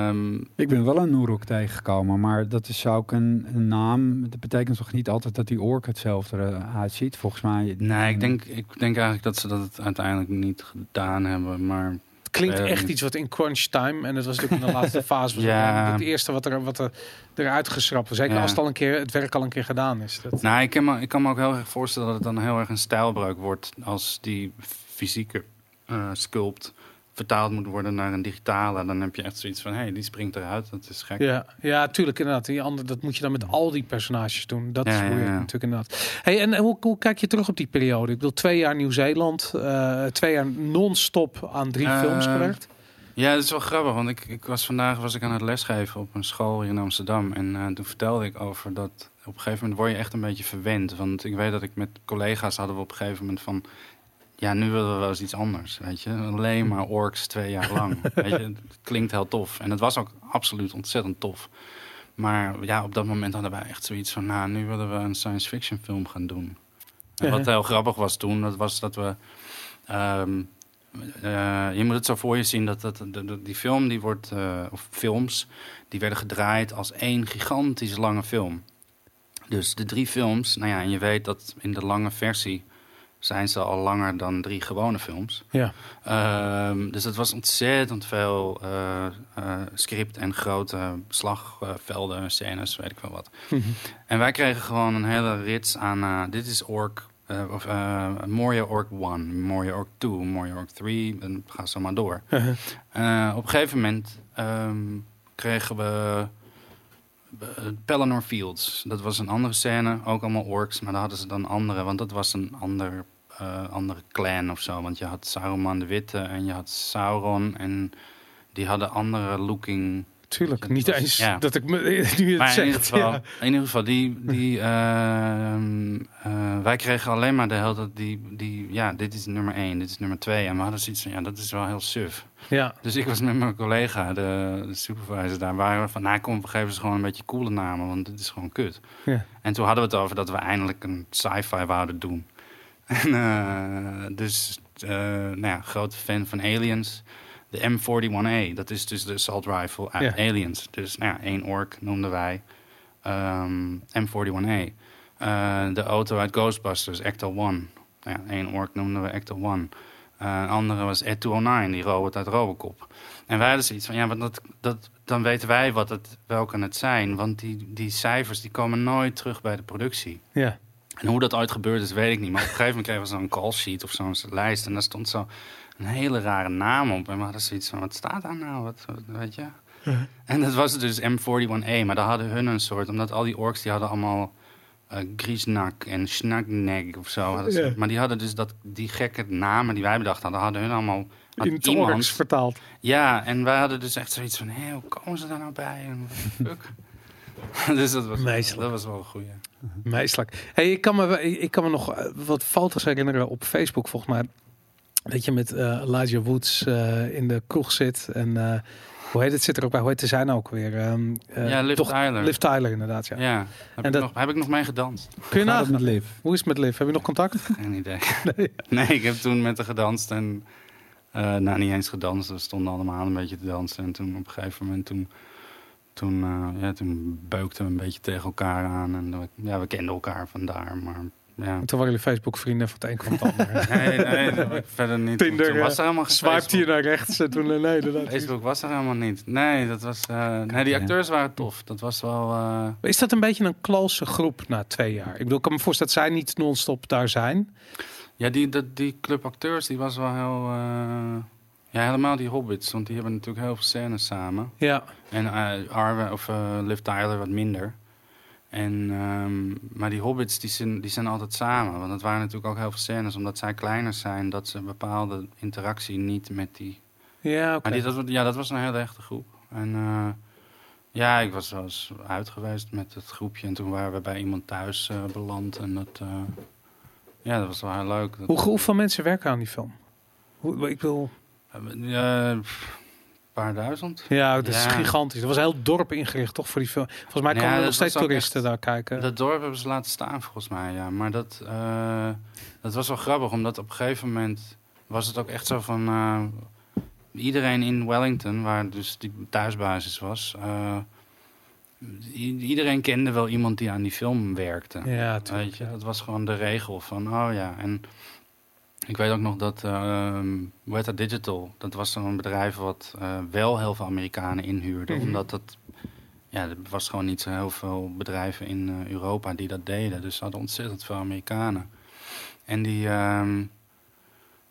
ehm, Ik ben wel een Noorok tegengekomen, maar dat is ook een, een naam. Dat betekent toch niet altijd dat die ork hetzelfde eh, uitziet? Volgens mij. nee, ik denk, ik denk eigenlijk dat ze dat uiteindelijk niet gedaan hebben. Maar klinkt Eh, echt iets wat in crunch time. En dat was natuurlijk in de laatste [laughs] fase. Was Ja. Het eerste wat er, wat er eruit geschrapt was. Zeker Ja. als het, al een keer, het werk al een keer gedaan is. Dat, Nou, ik kan, me, ik kan me ook heel erg voorstellen dat het dan heel erg een stijlbreuk wordt als die fysieke eh, sculpt vertaald moet worden naar een digitale. Dan heb je echt zoiets van, hé, hey, die springt eruit. Dat is gek. Ja, ja, tuurlijk inderdaad. Die andere, dat moet je dan met al die personages doen. Dat Ja, is ja, ja. natuurlijk inderdaad. Hey, en hoe, hoe kijk je terug op die periode? Ik bedoel, twee jaar Nieuw-Zeeland, eh, twee jaar non-stop aan drie Eh, films gewerkt. Ja, dat is wel grappig, want ik, ik was vandaag was ik aan het lesgeven op een school hier in Amsterdam. En eh, toen vertelde ik over dat op een gegeven moment word je echt een beetje verwend. Want ik weet dat ik met collega's hadden we op een gegeven moment van... Ja, nu willen we wel eens iets anders, weet je. Alleen maar orks twee jaar lang. [laughs] weet je, het klinkt heel tof. En het was ook absoluut ontzettend tof. Maar ja, op dat moment hadden wij echt zoiets van... Nou, nu willen we een science fiction film gaan doen. En wat heel grappig was toen, dat was dat we... ehm, eh, je moet het zo voor je zien dat, dat, die film die wordt, eh, of films, die werden gedraaid als één gigantisch lange film. Dus de drie films, nou ja, en je weet dat in de lange versie zijn ze al langer dan drie gewone films. Ja. Ehm, dus het was ontzettend veel eh, eh, script en grote slagvelden, scènes, weet ik wel wat. Mhm. En wij kregen gewoon een hele rits aan. eh, dit is Orc. eh, of Moria Orc 1, Moria Orc 2, Moria Orc 3. En ga zo maar door. Uh-huh. Op een gegeven moment ehm, kregen we. Pelennor Fields. Dat was een andere scène. Ook allemaal orks. Maar daar hadden ze dan andere. Want dat was een ander, eh, andere clan of zo. Want je had Saruman de Witte. En je had Sauron. En die hadden andere looking Tuurlijk, niet was- eens ja. dat ik me [laughs] nu het maar in ja. in ieder geval die, die, [laughs] ehm, eh, wij kregen alleen maar de hele tijd die, die, ja, dit is nummer één, dit is nummer twee. En we hadden zoiets van, ja, dat is wel heel suf. ja. Dus ik was met mijn collega, de, de supervisor daar, waren we van, nou kom, we geven ze gewoon een beetje coole namen, want dit is gewoon kut. Ja. En toen hadden we het over dat we eindelijk een sci-fi wouden doen. En, eh, dus, eh, nou ja, grote fan van Aliens. De M41A, dat is dus de assault rifle uit Ja. Aliens. Dus nou ja, één ork noemden wij. Ehm, M41A. Eh, de auto uit Ghostbusters, Ecto 1. Nou ja, één ork noemden we Ecto 1. Eh, een andere was Ed 209, die robot uit Robocop. En wij hadden zoiets van, ja, maar dat, dat, dan weten wij wat het, welke het zijn. Want die, die cijfers die komen nooit terug bij de productie. ja. En hoe dat ooit gebeurd is, weet ik niet. Maar op een gegeven moment kregen we zo'n call sheet of zo'n lijst. En daar stond zo een hele rare naam op. En we hadden zoiets van, wat staat daar nou? Wat, wat- weet je? En dat was dus M41A. Maar daar hadden hun een soort... Omdat al die orks, die hadden allemaal... eh Griesnak en Snagneg of zo. hadden ze. Ja. Maar die hadden dus dat, die gekke namen die wij bedacht hadden... hadden hun allemaal... had In iemand- vertaald. Ja, en wij hadden dus echt zoiets van... Hé, hoe komen ze daar nou bij? En fuck? [laughs] dus dat was, dat was wel een goeie. Meestelijk. Hey, ik, kan me, ik kan me nog eh, wat foto's herinneren op Facebook, volgens mij. Dat je met eh Elijah Woods eh, in de kroeg zit. En eh, hoe heet het? Zit er ook bij? Hoe heet ze zijn ook weer? Ehm, eh, Ja, Liv toch- Tyler. Liv Tyler, inderdaad. Ja. Ja, heb, En ik dat- nog, heb ik nog mee gedanst? Kun je nagaan? met Liv? Hoe is het met Liv? Heb je nog contact? [laughs] Geen idee. [laughs] Nee. ik heb toen met haar gedanst en... eh, nou, niet eens gedanst. We stonden allemaal een beetje te dansen. En toen op een gegeven moment... Toen, toen, eh, ja, toen beukten we een beetje tegen elkaar aan. En we- ja, we kenden elkaar vandaar. Maar ja. En toen waren jullie Facebook vrienden van het een kwam het ander. [laughs] Nee, nee, dat heb ik verder niet. Tinder, Toen was er helemaal Swiped hier naar rechts en toen... eh, Nee, inderdaad. Facebook was er helemaal niet. Nee, dat was, eh, nee die acteurs waren tof. Dat was wel... eh, Is dat een beetje een close groep na twee jaar? Ik bedoel, ik kan me voorstellen dat zij niet non-stop daar zijn. ja, die, dat, die club acteurs, die was wel heel... eh, ja, helemaal die hobbits. Want die hebben natuurlijk heel veel scènes samen. Ja, En eh Arwen of eh Liv Tyler wat minder. En, ehm, maar die hobbits die zijn, die zijn altijd samen. Want het waren natuurlijk ook heel veel scènes. Omdat zij kleiner zijn, dat ze een bepaalde interactie niet met die... ja oké. Maar die, dat, ja, dat was een hele echte groep. En eh, ja, ik was wel eens uit geweest met het groepje. En toen waren we bij iemand thuis beland. En dat, ja, dat was wel heel leuk. Hoe, hoeveel mensen werken aan die film? Hoe, ik wil... Een paar duizend. Ja, dat is Ja. gigantisch. Er was een heel dorp ingericht, toch, voor die film. Volgens mij Ja, komen er dat nog steeds toeristen echt- daar kijken. Dat dorp hebben ze laten staan volgens mij, ja. Maar dat, eh, dat was wel grappig, omdat op een gegeven moment was het ook echt zo van... eh, iedereen in Wellington, waar dus die thuisbasis was... eh, iedereen kende wel iemand die aan die film werkte. Ja, Weet tuurlijk. je, dat was gewoon de regel van, oh ja. En ik weet ook nog dat ehm Weta Digital, dat was zo'n bedrijf wat eh, wel heel veel Amerikanen inhuurde. Mhm. Omdat dat, ja, er was gewoon niet zo heel veel bedrijven in eh, Europa die dat deden. Dus ze hadden ontzettend veel Amerikanen. En die, ehm,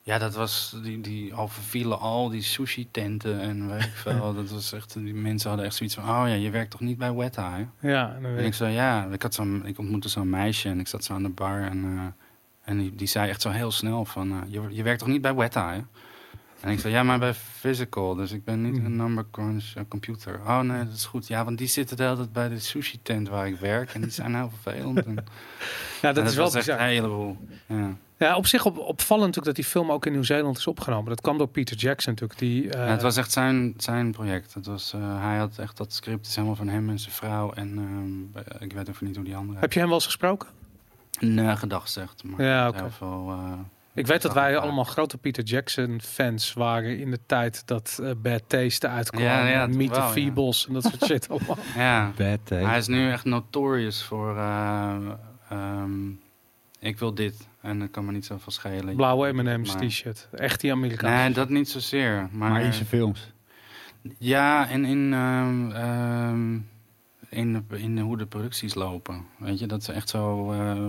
ja, dat was, die, die overvielen al die sushi-tenten en weet ik veel. [laughs] dat was echt, die mensen hadden echt zoiets van, oh ja, je werkt toch niet bij Weta, hè? Ja, en ik ik. zei, ja, ik, had zo'n, ik ontmoette zo'n meisje en ik zat zo aan de bar. En, eh, en die, die zei echt zo heel snel van, eh, je, je werkt toch niet bij Weta, hè? En ik zei, ja, maar bij Physical, dus ik ben niet een number crunch eh, computer. Oh nee, dat is goed. Ja, want die zitten de hele tijd bij de sushi tent waar ik werk en die zijn heel vervelend. En, [laughs] Ja, dat is wel echt een heleboel. Ja. Ja, op zich op, opvallend natuurlijk dat die film ook in Nieuw-Zeeland is opgenomen. Dat kwam door Peter Jackson natuurlijk. Die, eh, Ja, het was echt zijn, zijn project. Het was, hij had echt dat script is helemaal van hem en zijn vrouw. En ehm, ik weet even niet hoe die andere Heb je hem wel eens gesproken? Nee, gedacht zegt. Maar Ja, oké. eh, Ik weet dat wij allemaal grote Peter Jackson fans waren in de tijd dat eh, Bad Taste uitkwam. Ja, ja, Meet the ja. Feebles en dat soort shit [laughs] allemaal. ja. Bad taste. Hij is nu echt notorious voor. eh, ehm, ik wil dit en dat kan me niet zoveel schelen. Blauwe M&M's t-shirt. Echt die Amerikaanse. Nee, dat niet zozeer. Maar, maar in zijn films. ja, en in, ehm, ehm, in, in hoe de producties lopen. Weet je, dat is echt zo. ehm,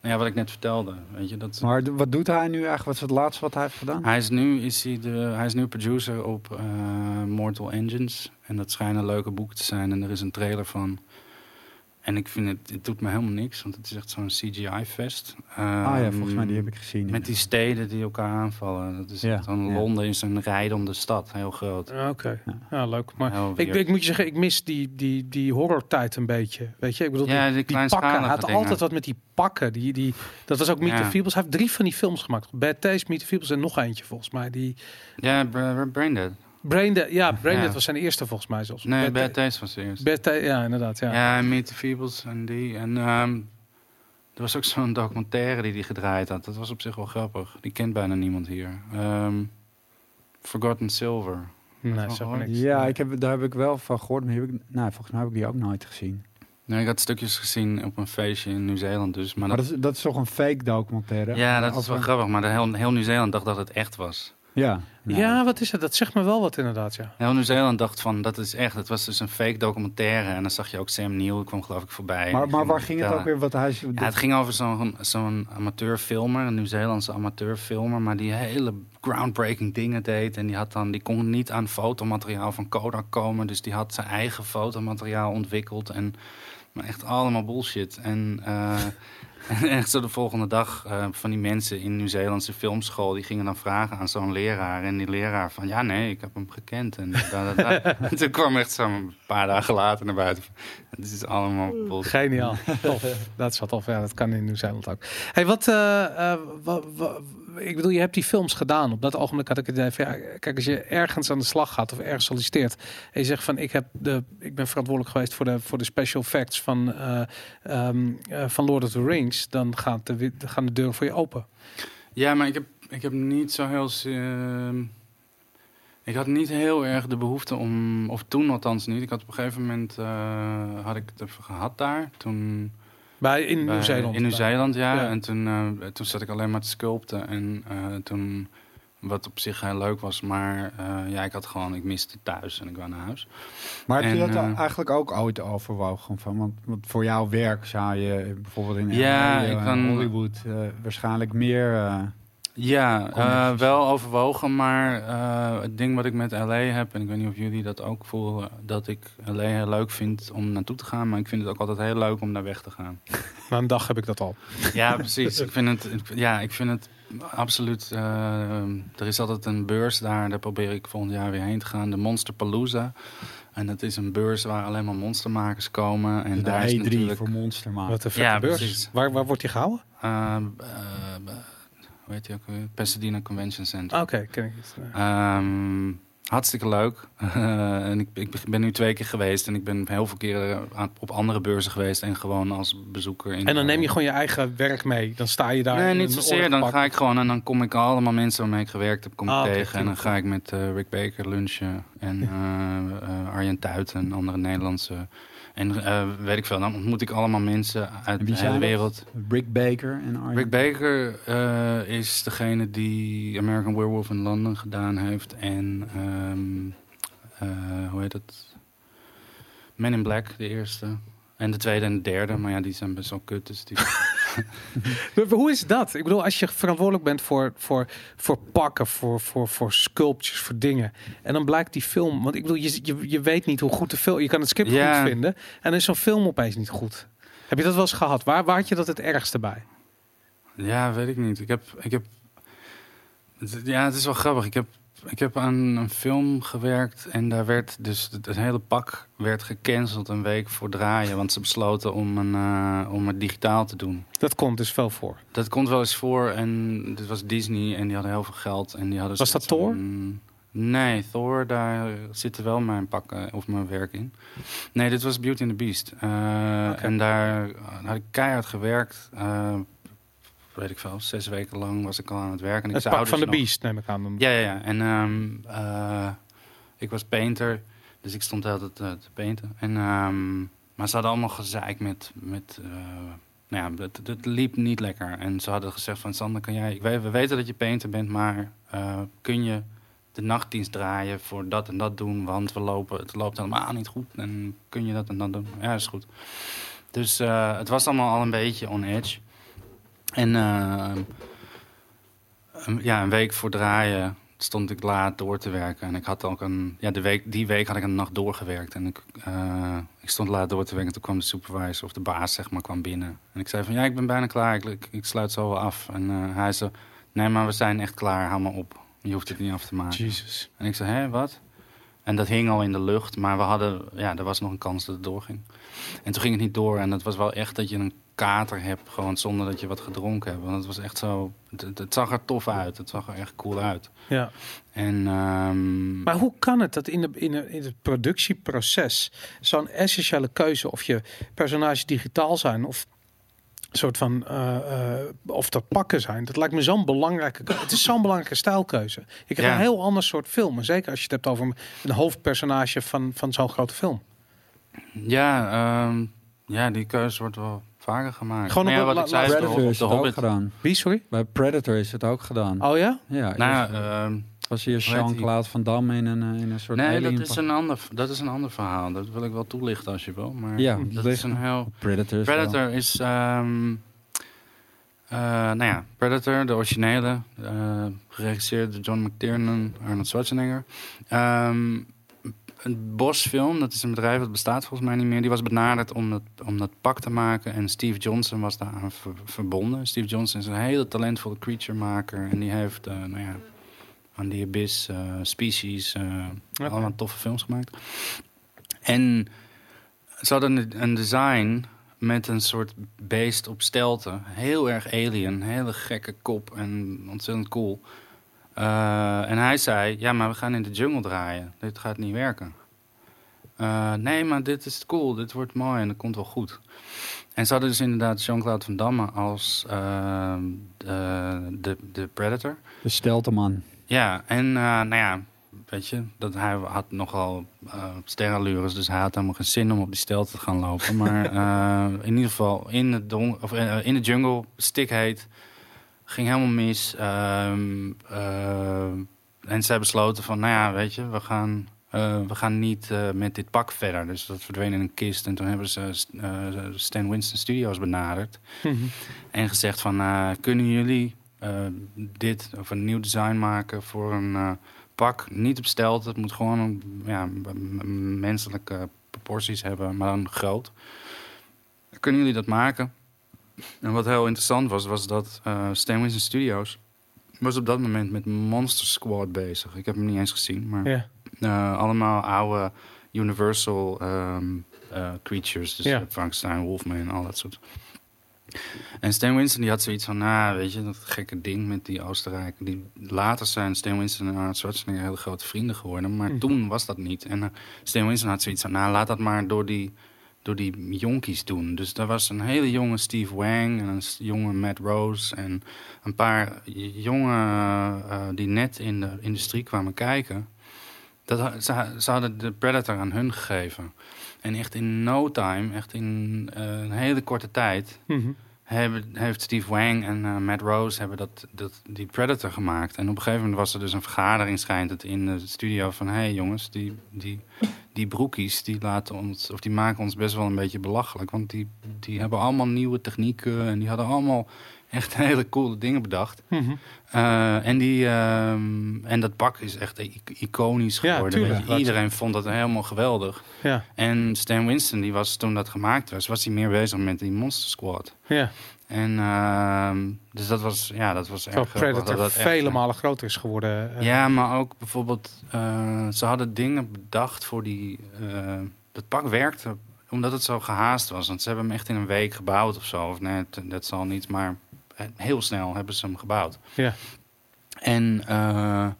nou ja, wat ik net vertelde. Weet je, dat, Maar wat doet hij nu eigenlijk? Wat is het laatste wat hij heeft gedaan? Hij is nu, is hij de, hij is nu producer op eh, Mortal Engines. En dat schijnen leuke boeken te zijn. En er is een trailer van. En ik vind het, het doet me helemaal niks. Want het is echt zo'n CGI-fest. ah ja, volgens mij die heb ik gezien. Met die steden die elkaar aanvallen. Dat is Ja, ja. Londen is een rijdende stad. Heel groot. Oké, Ja. ja, leuk. Maar ik, ik moet je zeggen, ik mis die, die, die horrortijd een beetje. Weet je, ik bedoel, Ja, die, die die pakken. Hij had dingen. altijd wat met die pakken. Die, die, dat was ook Meet the. Feebles. Hij heeft drie van die films gemaakt. Bad Taste, Meet the Feebles en nog eentje volgens mij. Die Ja, Bra- Braindead. Brain Dead, ja, Brain Ja. Dead was zijn eerste volgens mij zelfs. Nee, Bad, Bad Taste was de eerste. Bad ja, inderdaad. Ja. Ja, en Meet the Feebles en die. En ehm, er was ook zo'n documentaire die hij gedraaid had. Dat was op zich wel grappig. Die kent bijna niemand hier. Ehm, Forgotten Silver. nee. Ja, ik heb, daar heb ik wel van gehoord. Maar heb ik, nou, volgens mij heb ik die ook nooit gezien. Nee, ik had stukjes gezien op een feestje in Nieuw-Zeeland dus. Maar Maar dat, dat is, dat is toch een fake documentaire? ja, dat is wel grappig. Maar de heel, heel Nieuw-Zeeland dacht dat het echt was. Ja. Nou, Ja, wat is het? Dat zegt me wel wat inderdaad, ja. Heel Nieuw-Zeeland dacht van, dat is echt. Het was dus een fake documentaire. En dan zag je ook Sam Neill, kwam geloof ik voorbij. Maar, maar waar ging het ook weer? Wat hij, Ja, het ging over zo'n zo'n amateurfilmer, een Nieuw-Zeelandse amateurfilmer, maar die hele groundbreaking dingen deed. En die, had dan, die kon niet aan fotomateriaal van Kodak komen, dus die had zijn eigen fotomateriaal ontwikkeld. En maar echt allemaal bullshit. En, eh, [laughs] [laughs] en echt zo de volgende dag eh, van die mensen in Nieuw-Zeelandse filmschool, die gingen dan vragen aan zo'n leraar. En die leraar van, ja nee, ik heb hem gekend. En, da, da, da. [laughs] en toen kwam echt zo'n paar dagen later naar buiten. Het is allemaal bullshit. Geniaal. [laughs] tof. Dat is wel tof. Ja, dat kan in Nieuw-Zeeland ook. Hey, wat, eh, eh, wa- wa- ik bedoel, je hebt die films gedaan. Op dat ogenblik had ik het van, ja, kijk, als je ergens aan de slag gaat of ergens solliciteert en je zegt van, ik, heb de, ik ben verantwoordelijk geweest voor de, voor de special effects van, eh, ehm, eh, van Lord of the Rings, dan gaat de, gaan de deuren voor je open. Ja, maar ik heb, ik heb niet zo heel... ehm, ik had niet heel erg de behoefte om... Of toen althans niet. Ik had op een gegeven moment... eh, had ik het even gehad daar. Toen Bij, in Nieuw-Zeeland. In Nieuw-Zeeland, ja. Ja. En toen, eh, toen zat ik alleen maar te sculpten. En eh, toen, wat op zich heel leuk was, maar eh, ja, ik had gewoon, ik miste thuis en ik wou naar huis. Maar heb je dat eigenlijk ook ooit overwogen? Van, want, want voor jouw werk zou je bijvoorbeeld in Ja, LA, ik kan- Hollywood eh, waarschijnlijk meer... Ja, eh, wel overwogen, maar eh, het ding wat ik met LA heb, en ik weet niet of jullie dat ook voelen, dat ik LA heel leuk vind om naartoe te gaan, maar ik vind het ook altijd heel leuk om daar weg te gaan. [laughs] Na een dag heb ik dat al. Ja, precies. ik vind het, ja, ik vind het absoluut. eh, er is altijd een beurs daar, daar probeer ik volgend jaar weer heen te gaan, de Monsterpalooza. En dat is een beurs waar alleen maar monstermakers komen. En de daar is E3 natuurlijk. voor Monster maken. Wat een Ja, beurs. precies. Waar, waar wordt die gehouden? eh, eh, heet die ook weer? Pasadena Convention Center. Oké, ken ik. Ehm, hartstikke leuk. [laughs] en ik, ik ben nu twee keer geweest en ik ben heel veel keren op andere beurzen geweest en gewoon als bezoeker. In En dan neem je gewoon je eigen werk mee. Dan sta je daar. Nee, niet zozeer. Dan ga ik gewoon en dan kom ik allemaal mensen waarmee ik gewerkt heb, kom ik Ah, oké, tegen. En dan ga ik met eh, Rick Baker lunchen en eh eh, Arjen Tuit en andere Nederlandse. En eh, weet ik veel, dan ontmoet ik allemaal mensen uit de hele wereld. Rick Baker en Arjen. Rick Baker eh, is degene die American Werewolf in London gedaan heeft. En eh, hoe heet het? Men in Black, de eerste. En de tweede en de derde, maar ja, die zijn best wel kut. Dus die... [laughs] Maar Hoe is dat? Ik bedoel, als je verantwoordelijk bent voor, voor, voor pakken, voor, voor, voor sculptures, voor dingen. En dan blijkt die film. Want ik bedoel, je, je, je weet niet hoe goed de film. Je kan het script Ja. goed vinden. En dan is zo'n film opeens niet goed. Heb je dat wel eens gehad? Waar, waar had je dat het ergste bij? Ja, weet ik niet. Ik heb, ik heb, ja, het is wel grappig. Ik heb, ik heb aan een film gewerkt en daar werd dus het, hele pak werd gecanceld een week voor draaien, want ze besloten om een, eh, om het digitaal te doen. Dat komt dus veel voor. Dat komt wel eens voor en dit was Disney en die hadden heel veel geld en die hadden. Was dat Thor? van- Nee, Thor, daar zitten wel mijn pakken of mijn werk in. Nee, dit was Beauty and the Beast. Eh. En daar had ik keihard gewerkt. Eh, weet ik veel, zes weken lang was ik al aan het werken. En Het pak van de nog- beest, neem ik aan. Ja, ja, ja. En ehm, eh, ik was painter, dus ik stond altijd eh, te painten. En, ehm, maar ze hadden allemaal gezeik met... met eh, nou ja, het, het liep niet lekker. En ze hadden gezegd van... Sander, kan jij... Ik weet, we weten dat je painter bent, maar kun je de nachtdienst draaien voor dat en dat doen? Want we lopen, het loopt helemaal niet goed. En kun je dat en dat doen? Ja, is goed. Dus het was allemaal al een beetje on edge. En ehm, een- ja, een week voor draaien stond ik laat door te werken. En ik had ook een. Ja, de week, die week had ik een nacht doorgewerkt. En ik, eh, ik stond laat door te werken. En toen kwam de supervisor of de baas, zeg maar, kwam binnen. En ik zei van ja, ik ben bijna klaar. Ik, ik, ik sluit zo wel af. En eh, hij zei: Nee, maar we zijn echt klaar. Hou maar op. Je hoeft het niet af te maken. Jesus. En ik zei: Hé, wat? En dat hing al in de lucht, maar we hadden, ja, er was nog een kans dat het doorging. En toen ging het niet door en het was wel echt dat je een kater hebt, gewoon zonder dat je wat gedronken hebt. Want het was echt zo, het, zag er tof uit, het zag er echt cool uit. Ja. En ehm, Maar hoe kan het dat in, de, in, de, in het productieproces zo'n essentiële keuze of je personages digitaal zijn of soort van eh, eh, of dat pakken zijn, dat lijkt me zo'n belangrijke. Het is zo'n belangrijke stijlkeuze. Ik heb Ja. een heel ander soort film, zeker als je het hebt over een hoofdpersonage van, van zo'n grote film. Ja, ehm, ja, die keuze wordt wel vaker gemaakt. Gewoon Maar op ja, wat ik zei, de, Predator op is de het ook Hobbit. gedaan. Wie, sorry? Bij Predator is het ook gedaan. Oh ja? Ja, Nou, eerst ehm, was hier? Jean-Claude Van Damme in een, eh, in een soort nee, alien dat is, een ander, dat is een ander verhaal. Dat wil ik wel toelichten als je wil. Maar Ja, dat is een heel... Predator is wel- Predator is, ehm, eh, nou ja, Predator, de originele, eh, geregisseerd door John McTiernan, Arnold Schwarzenegger. Ehm, een Bosch-film, dat is een bedrijf dat bestaat volgens mij niet meer. Die was benaderd om dat, om dat pak te maken en Steve Johnson was daaraan ver- verbonden. Steve Johnson is een hele talentvolle creature-maker en die heeft, eh, nou ja, aan The Abyss, eh, Species, eh, allemaal toffe films gemaakt. En ze hadden een- een design met een soort beest op stelten. Heel erg alien, hele gekke kop en ontzettend cool. Eh, en hij zei, ja, maar we gaan in de jungle draaien. Dit gaat niet werken. Eh, nee, maar dit is cool, dit wordt mooi en dat komt wel goed. En ze hadden dus inderdaad Jean-Claude Van Damme als ehm, de, de, de Predator. De stelteman. Ja, en eh, nou ja, weet je, dat hij had nogal uh, sterrenlures, dus hij had helemaal geen zin om op die stel te gaan lopen. Maar [laughs] in ieder geval in, het don of, in de jungle, stikheet, ging helemaal mis. Ehm, eh, en zij besloten van, nou ja, weet je, we gaan, eh, we gaan niet eh, met dit pak verder. Dus dat verdween in een kist. En toen hebben ze eh, Stan Winston Studios benaderd. Mhm. En gezegd van, kunnen jullie dit of een nieuw design maken voor een pak? Niet op het moet gewoon een, ja, menselijke proporties hebben, maar dan groot. Kunnen jullie dat maken? En wat heel interessant was, was dat eh Stan Winston Studios was op dat moment met Monster Squad bezig. Ik heb hem niet eens gezien, maar Ja. eh, allemaal oude Universal ehm, eh, creatures. Dus Ja. Frankenstein, Wolfman, al dat soort. En Stan Winston die had zoiets van, nou, weet je, dat gekke ding met die Oostenrijker. Die, later zijn Stan Winston en Arnold Schwarzenegger hele grote vrienden geworden. Maar Mhm. toen was dat niet. En Stan Winston had zoiets van, nou, laat dat maar door die, door die jonkies doen. Dus daar was een hele jonge Steve Wang en een jonge Matt Rose... en een paar jongen eh, die net in de industrie kwamen kijken. Dat, ze, ze hadden de Predator aan hun gegeven. En echt in no time, echt in eh, een hele korte tijd... Mhm. Heeft Steve Wang en eh, Matt Rose hebben dat, dat, die Predator gemaakt. En op een gegeven moment was er dus een vergadering, schijnt het, in de studio van... hé hey jongens, die, die, die broekies, die, laten ons, of die maken ons best wel een beetje belachelijk. Want die, die hebben allemaal nieuwe technieken en die hadden allemaal echt [laughs] hele coole dingen bedacht. Mhm. Eh, en, die, ehm, en dat pak is echt iconisch Ja, geworden. tuurlijk. Iedereen vond dat helemaal geweldig. Ja. En Stan Winston, die was toen dat gemaakt was, was hij meer bezig met die Monster Squad. Ja. En ehm, dus dat was, ja, dat was Terwijl erg Predator dat dat echt- vele malen groter is geworden. eh. Ja, maar ook bijvoorbeeld, eh, ze hadden dingen bedacht voor die. eh dat pak werkte omdat het zo gehaast was. Want ze hebben hem echt in een week gebouwd of zo. Of nee, dat- zal niet, maar eh, heel snel hebben ze hem gebouwd. Ja. En eh, eh,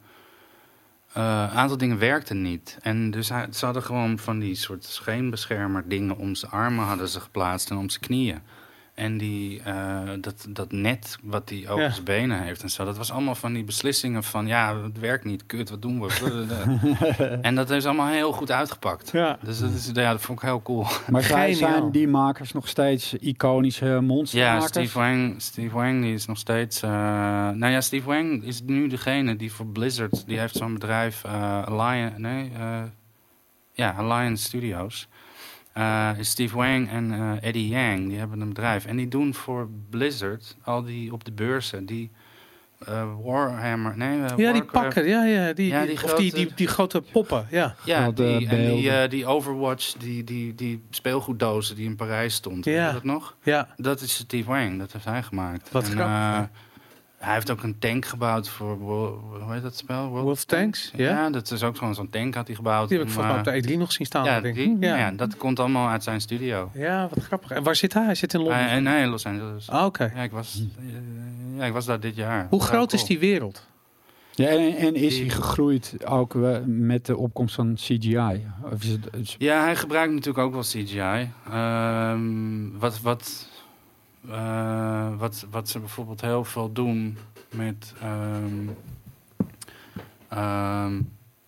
een aantal dingen werkten niet. En dus hij, ze hadden gewoon van die soort scheenbeschermer dingen om zijn armen hadden ze geplaatst en om zijn knieën. En die, eh, dat, dat net wat hij over Ja. zijn benen heeft en zo. Dat was allemaal van die beslissingen van... ja, het werkt niet, kut, wat doen we? [laughs] [laughs] en dat is allemaal heel goed uitgepakt. Ja. Dus dat, is, ja, dat vond ik heel cool. Maar Geniaal. zijn die makers nog steeds iconische Ja, monstermakers? Steve Wang, Steve Wang die is nog steeds... eh, nou ja, Steve Wang is nu degene die voor Blizzard... die heeft zo'n bedrijf, eh Alliance... Nee, eh, ja, Alliance Studios. Eh, is Steve Wang en eh, Eddie Yang, die hebben een bedrijf. En die doen voor Blizzard, al die op de beurzen, die eh, Warhammer... Nee, Ja, die pakken. Ja, ja, die, Ja, die, die of die, grote- die, die grote poppen. Ja. Ja, die, en die, die Overwatch, die, die, die speelgoeddozen die in Parijs stond. Ja. Weet je dat nog? Ja. Dat is Steve Wang, dat heeft hij gemaakt. Wat En, eh. Hij heeft ook een tank gebouwd voor, hoe heet dat spel? World, Wolf Tanks, ja. dat is ook gewoon zo'n tank had hij gebouwd. Die heb ik volgens mij op de E3 nog zien staan. ja, denk ik. die, ja. ja. dat komt allemaal uit zijn studio. Ja, wat grappig. En waar zit hij? Hij zit in Londen. Uh, nee, Los Angeles. Ah, Oké. Ja, ik was, eh, ja, ik was daar dit jaar. Hoe groot is die wereld? Ja, en, en is Die- hij gegroeid ook met de opkomst van CGI? Of is het, is- Ja, hij gebruikt natuurlijk ook wel CGI. Ehm, wat, wat, eh, wat, wat ze bijvoorbeeld heel veel doen met. ehm, ehm,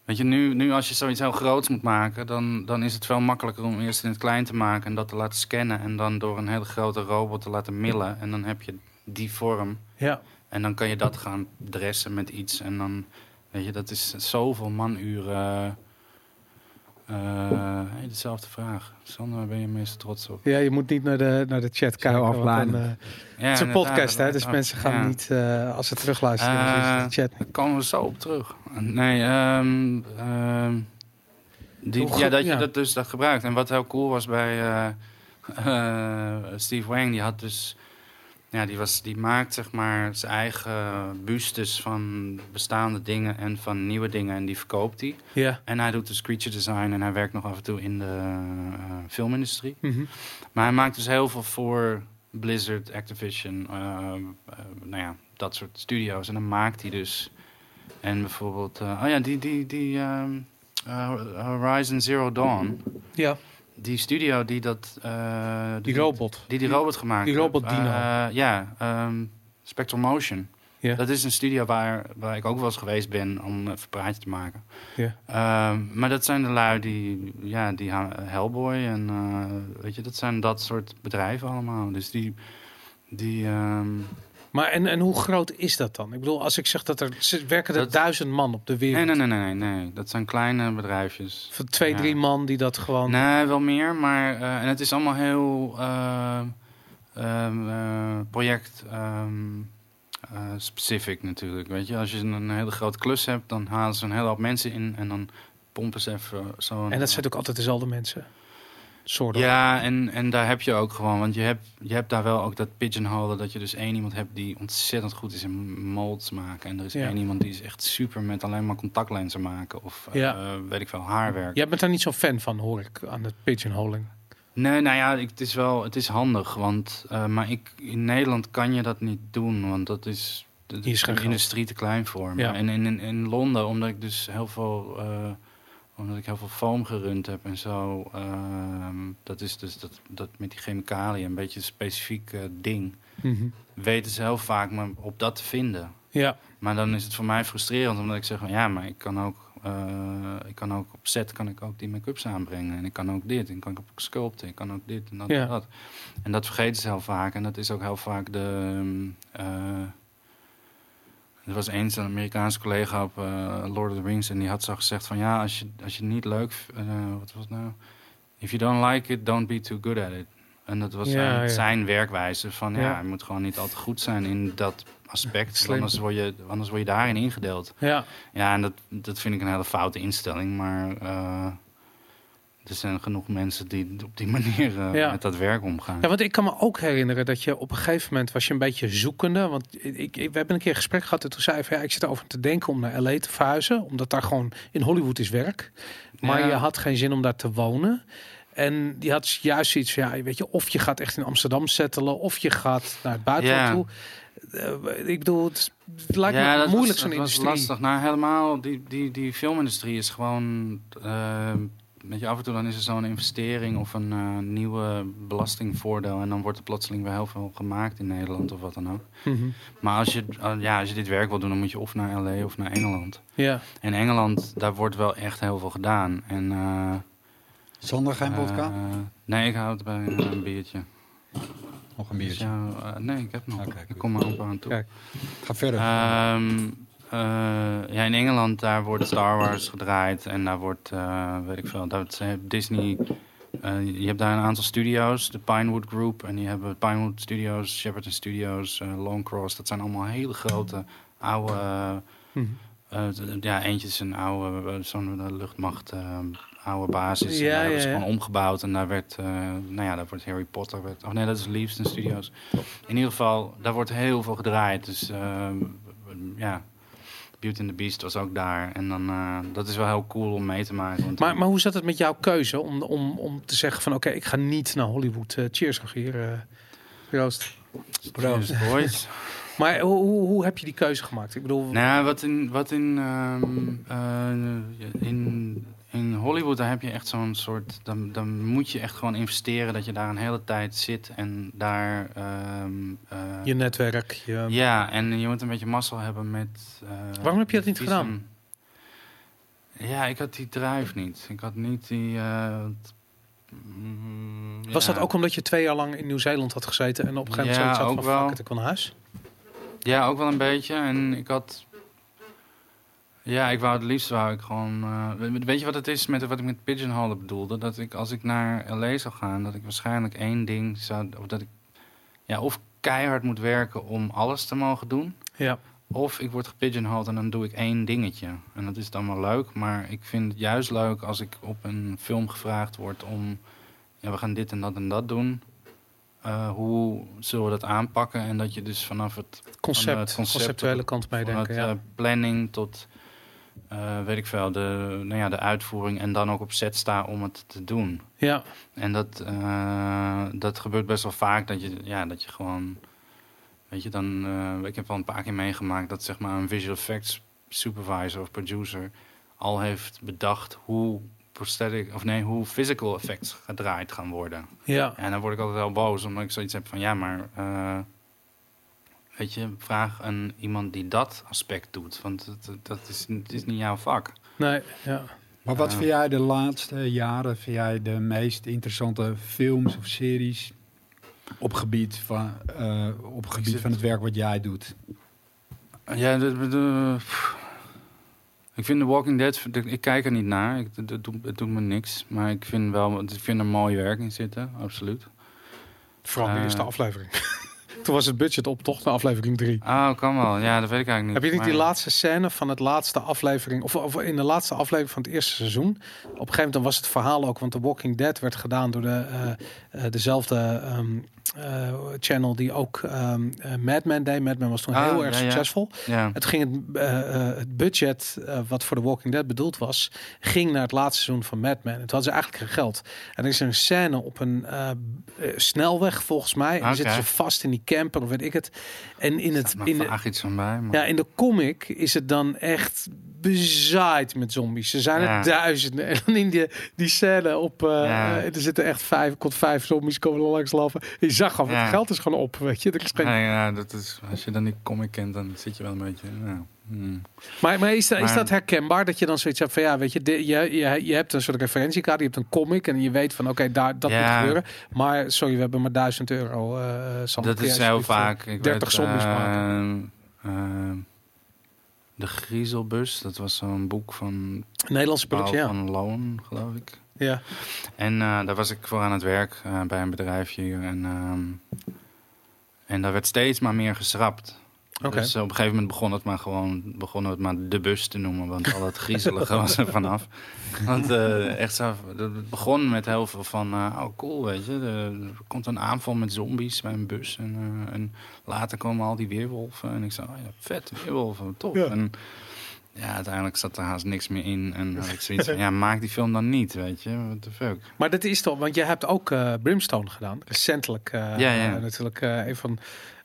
weet je, nu, nu als je zoiets heel groots moet maken, dan, dan is het veel makkelijker om eerst in het klein te maken en dat te laten scannen. En dan door een hele grote robot te laten millen. En dan heb je die vorm. Ja. En dan kan je dat gaan dressen met iets. En dan, weet je, dat is zoveel manuren. Eh hey, dezelfde vraag. Sander, waar ben je meest trots op? Ja, je moet niet naar de, naar de chat afleiden. dan, eh, Ja, het is een podcast, hè, dus mensen gaan Ja, niet, eh, als ze terugluisteren, is de chat. Daar komen we zo op terug. Nee, ehm, ehm, die, ja, dat je ja. dat dus dat gebruikt. En wat heel cool was bij eh, eh, Steve Wang, die had dus... Ja, die, was, die maakt zeg maar zijn eigen bustes van bestaande dingen en van nieuwe dingen en die verkoopt hij. Ja. En hij doet dus creature design en hij werkt nog af en toe in de eh, filmindustrie. Mhm. Maar hij maakt dus heel veel voor Blizzard, Activision, eh, eh, nou ja, dat soort studio's. En dan maakt hij dus. En bijvoorbeeld, oh ja, die, die, die ehm, eh, Horizon Zero Dawn. Ja, Die studio die dat. eh, die robot. Die die robot gemaakt die robot Dino. Eh, ja, ehm, Spectral Motion. Ja. Dat is een studio waar, waar ik ook wel eens geweest ben om een praatje te maken. Ja. Ehm, maar dat zijn de lui die, ja, die Hellboy en eh, weet je, dat zijn dat soort bedrijven allemaal. Dus die, die ehm, Maar en, en hoe groot is dat dan? Ik bedoel, als ik zeg dat er werken er Dat- duizend man op de wereld. nee, nee, nee, nee, nee, nee, dat zijn kleine bedrijfjes. Van twee, Ja. drie man die dat gewoon. Nee, wel meer, maar eh, en het is allemaal heel eh, ehm, eh, project eh, specific natuurlijk. Weet je, als je een hele grote klus hebt, dan halen ze een hele hoop mensen in en dan pompen ze even zo. en dat zijn ook altijd dezelfde mensen. Soort Ja, en, en daar heb je ook gewoon, want je hebt, je hebt daar wel ook dat pigeonholen, dat je dus één iemand hebt die ontzettend goed is in molds maken. En er is Ja. één iemand die is echt super met alleen maar contactlenzen maken of eh, Ja. weet ik veel, haarwerk. Jij bent daar niet zo'n fan van, hoor ik, aan het pigeonholing. Nee, nou ja, ik, het is wel, het is handig, want, eh, maar ik, in Nederland kan je dat niet doen, want dat is, dat is is geen industrie te klein voor. Ja. Maar En in, in, in Londen, omdat ik dus heel veel, eh, omdat ik heel veel foam gerund heb en zo, ehm, dat is dus dat, dat met die chemicaliën een beetje een specifiek eh, ding, weten ze heel vaak me op dat te vinden. Ja, Maar dan is het voor mij frustrerend, omdat ik zeg van ja, maar ik kan ook, eh, ik kan ook op set kan ik ook die make-ups aanbrengen. En ik kan ook dit, en ik kan ook sculpten, ik kan ook dit en dat Ja. en dat. En dat vergeten ze heel vaak. En dat is ook heel vaak de... ehm, eh, er was eens een Amerikaanse collega op eh, Lord of the Rings en die had zo gezegd van ja, als je, als je het niet leuk... eh, wat was het nou? If you don't like it, don't be too good at it. En dat was Ja, zijn, ja. zijn werkwijze van ja. Ja. je moet gewoon niet altijd goed zijn in dat aspect. Anders word, je, anders word je daarin ingedeeld. ja. Ja, en dat, dat vind ik een hele foute instelling. Maar eh, er zijn genoeg mensen die op die manier eh, Ja. met dat werk omgaan. Ja, want ik kan me ook herinneren dat je op een gegeven moment was je een beetje zoekende. Want ik, ik, we hebben een keer een gesprek gehad en toen zei je van ja, ik zit erover te denken om naar LA te verhuizen. Omdat daar gewoon in Hollywood is werk. Maar Ja. je had geen zin om daar te wonen. En die had juist iets van ja, weet je, of je gaat echt in Amsterdam settelen, of je gaat naar het buitenland Ja. toe. Eh, ik bedoel, het, het lijkt ja, me dat moeilijk zo'n dat was industrie. lastig. Nou, helemaal, die, die, die filmindustrie is gewoon... eh, weet je, af en toe dan is er zo'n investering of een eh, nieuwe belastingvoordeel... en dan wordt er plotseling weer heel veel gemaakt in Nederland of wat dan ook. Mhm. Maar als je, eh, ja, als je dit werk wil doen, dan moet je of naar L.A. of naar Engeland. Ja, In Engeland, daar wordt wel echt heel veel gedaan. En, eh, Zonder geen vodka? nee, ik hou het bij een biertje. Nog een Dus biertje. ja, eh, nee, ik heb nog. Ik kom er amper aan toe. Kijk. Ga verder. Ehm, eh, ja, in Engeland daar wordt Star Wars gedraaid en daar wordt, eh, weet ik veel, dat Disney. eh, je hebt daar een aantal studio's, de Pinewood Group, en die hebben Pinewood Studios, Shepperton Studios, eh Longcross. Dat zijn allemaal hele grote, oude. Eh, d- ja, eentje is een oude, eh, zo'n eh, luchtmacht, eh, oude basis. Ja, en daar hebben ja, ze ja. gewoon omgebouwd en daar werd, eh, nou ja, daar wordt Harry Potter. Werd, oh nee, dat is Leavesden Studios. In ieder geval, daar wordt heel veel gedraaid. Dus eh, ja, Beauty and the Beast was ook daar. En dan, eh, dat is wel heel cool om mee te maken. Want Maar, maar hoe zat het met jouw keuze om, om, om te zeggen van oké, ik ga niet naar Hollywood. Eh, cheers, Rogier. eh Joost. Proost, [laughs] boys. Maar hoe, hoe, hoe heb je die keuze gemaakt? Ik bedoel, nou, wat in, wat in, ehm, eh, in, in Hollywood, daar heb je echt zo'n soort... Dan, dan moet je echt gewoon investeren dat je daar een hele tijd zit en daar... ehm, eh, je netwerk. Je, Ja, en je moet een beetje mazzel hebben met... eh, Waarom heb je dat niet visum. gedaan? Ja, ik had die drive niet. Ik had niet die... eh, mm, Was ja. dat ook omdat je twee jaar lang in Nieuw-Zeeland had gezeten en op een gegeven moment Ja, zoiets had ook van wel. fuck it, ik wil naar huis? Ja, ook wel een beetje. En ik had... Ja, ik wou het liefst wou ik gewoon... eh, we- weet je wat het is met wat ik met pigeonhole bedoelde? Dat ik als ik naar LA zou gaan, dat ik waarschijnlijk één ding zou... Of dat ik ja, of keihard moet werken om alles te mogen doen. Ja, Of ik word gepigeonholed en dan doe ik één dingetje. En dat is dan wel leuk, maar ik vind het juist leuk als ik op een film gevraagd word om... Ja, we gaan dit en dat en dat doen. Eh, hoe zullen we dat aanpakken? En dat je dus vanaf het concept, het concept conceptuele kant van meedenken. het, Ja. eh, planning tot, eh, weet ik veel, de, nou ja, de uitvoering en dan ook op set sta om het te doen. ja, En dat, eh, dat gebeurt best wel vaak, dat je, ja, dat je gewoon, weet je, dan, eh, ik heb wel een paar keer meegemaakt dat zeg maar een visual effects supervisor of producer al heeft bedacht hoe prosthetic, of nee, hoe physical effects gedraaid gaan worden. ja. En dan word ik altijd heel boos, omdat ik zoiets heb van, ja, maar... weet je, vraag aan iemand die dat aspect doet. Want dat, dat is, het is niet jouw vak. Nee, ja. Maar wat vind jij de laatste jaren, vind jij de meest interessante films of series op gebied van, eh, op gebied zit- van het werk wat jij doet? Ja, ik vind The Walking Dead, ik kijk er niet naar. Ik, het, doet, het doet me niks. Maar ik vind wel, ik vind er mooi werk in zitten, absoluut. Vooral de Eh. eerste aflevering. Toen was het budget op, toch? Naar aflevering 3. Ah, kan wel. Ja, dat weet ik eigenlijk niet. Heb je niet die laatste scène van het laatste aflevering, of, of in de laatste aflevering van het eerste seizoen? Op een gegeven moment dan was het verhaal ook, want The Walking Dead werd gedaan door de, eh, eh, dezelfde ehm, eh, channel die ook eh, Mad Men deed. Mad Men was toen Ah, heel erg ja, succesvol. Ja. Het ging het, eh, eh, het budget eh, wat voor The Walking Dead bedoeld was, ging naar het laatste seizoen van Mad Men. Het hadden ze eigenlijk geen geld. En er is een scène op een eh, eh, snelweg volgens mij. En Oké. zitten ze vast in die camper of weet ik het. En in het in de, iets van. Maar... ja, in de comic is het dan echt bezaaid met zombies. Er zijn Ja. er duizenden. En dan in die, die scène op... eh, Ja. er zitten echt vijf, komt vijf zombies komen er langs lopen. Je zag al, Ja. het geld is gewoon op, weet je. Er is geen... Ja, dat is, als je dan die comic kent, dan zit je wel een beetje... Hmm. Maar, maar, is, dat, is dat herkenbaar? Dat je dan zoiets hebt van, ja, weet je, de- je, je, je hebt een soort referentiekaart, je hebt een comic en je weet van, oké, daar dat Ja. moet gebeuren. Maar, sorry, we hebben maar duizend euro. eh Sander, Dat is heel alsjeblieft, vaak. Ik 30 weet, zombies eh, maken. eh, de Griezelbus, dat was zo'n boek van Nederlandse productie, ja. van Loon, geloof ik. ja. En eh, daar was ik voor aan het werk eh, bij een bedrijfje hier. En, ehm, en daar werd steeds maar meer geschrapt. Dus op een gegeven moment begon het maar gewoon begonnen we het maar de bus te noemen, want al het griezelige was er vanaf. Want eh, echt zo, het begon met heel veel van, eh, oh cool, weet je, er, komt een aanval met zombies bij een bus en, eh, en later komen al die weerwolven en ik zei, oh ja, vet, weerwolven, top. Ja. En ja, uiteindelijk zat er haast niks meer in en had ik zoiets van, [laughs] ja, maak die film dan niet, weet je, what the fuck. Maar dat is toch, want je hebt ook Brimstone gedaan, recentelijk. Ja, ja. natuurlijk een van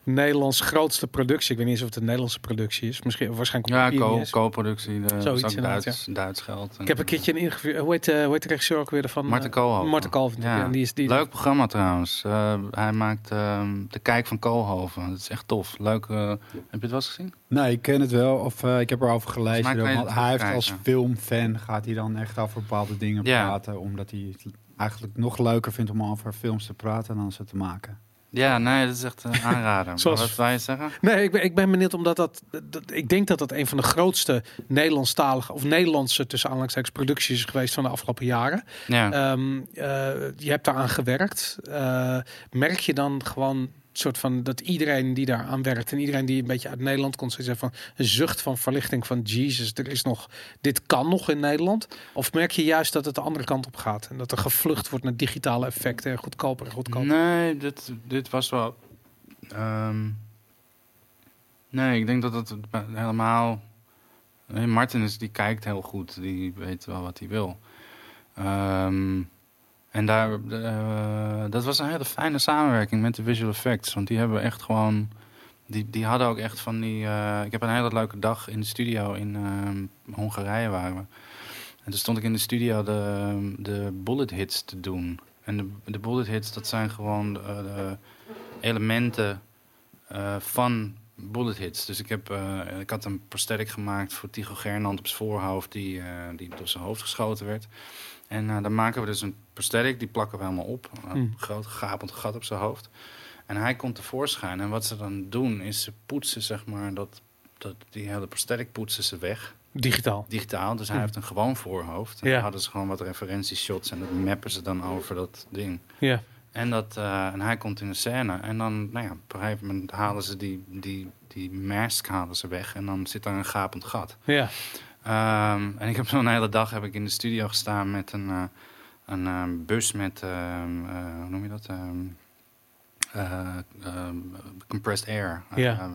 Nederlands grootste productie. Ik weet niet eens of het een Nederlandse productie is. Misschien waarschijnlijk Ja, co- co-productie, ook inderdaad, Duits, Duits geld. Ik heb een keertje een interview. Hoe heet, eh, hoe heet de regisseur ook weer van? Marten eh, Koolhoven. Marten Koolhoven. Ja. En die is die. Leuk programma trouwens. Eh, hij maakt ehm, De Kijk van Koolhoven. Dat is echt tof. Leuk. eh, heb je het wel eens gezien? Nee, ik ken het wel. Of eh, ik heb erover gelezen. Hij heeft als filmfan gaat hij dan echt over bepaalde dingen Ja. praten. Omdat hij het eigenlijk nog leuker vindt om over films te praten dan ze te maken. Ja, nee, dat is echt een [laughs] aanrader. Zoals- Wat wil je zeggen? Nee, ik ben, ik ben benieuwd omdat dat, dat. Ik denk dat dat een van de grootste Nederlandstalige of Nederlandse tussen aanhalingstekens producties is geweest van de afgelopen jaren. Ja. Ehm, eh, je hebt daaraan gewerkt. Eh, merk je dan gewoon soort van dat iedereen die daar aan werkt en iedereen die een beetje uit Nederland komt, heeft van een zucht van verlichting van Jesus, er is nog, dit kan nog in Nederland? Of merk je juist dat het de andere kant op gaat en dat er gevlucht wordt naar digitale effecten en goedkoper en goedkoper? Nee, dit, dit was wel... ehm, nee, ik denk dat het helemaal... Martin is, die kijkt heel goed. Die weet wel wat hij wil. Ehm, en daar, eh, dat was een hele fijne samenwerking met de visual effects. Want die hebben echt gewoon... Die, die hadden ook echt van die... eh, ik heb een hele leuke dag in de studio in ehm, Hongarije waren we. En toen stond ik in de studio de, de bullet hits te doen. En de, bullet hits, dat zijn gewoon de, elementen eh, van bullet hits. Dus ik, heb, eh, ik had een prosthetic gemaakt voor Tycho Gernand op zijn voorhoofd... die, eh, die door zijn hoofd geschoten werd. En eh, dan maken we dus een prosthetic, die plakken we helemaal op. Een Hmm. groot gapend gat op zijn hoofd. En hij komt tevoorschijn. En wat ze dan doen, is ze poetsen, zeg maar, dat, dat, die hele prosthetic poetsen ze weg Digitaal. digitaal. Dus hij Hm. heeft een gewoon voorhoofd. En Ja. dan hadden ze gewoon wat referentieshots en dat mappen ze dan over dat ding. Ja. En, dat, eh, en hij komt in de scène. En dan, nou ja, op een gegeven moment halen ze die, die, die mask halen ze weg. En dan zit daar een gapend gat. Ja. Ehm, en ik heb zo'n hele dag heb ik in de studio gestaan met een, eh, een eh, bus met, ehm, eh, hoe noem je dat? Ehm, eh, ehm, compressed air. Ja.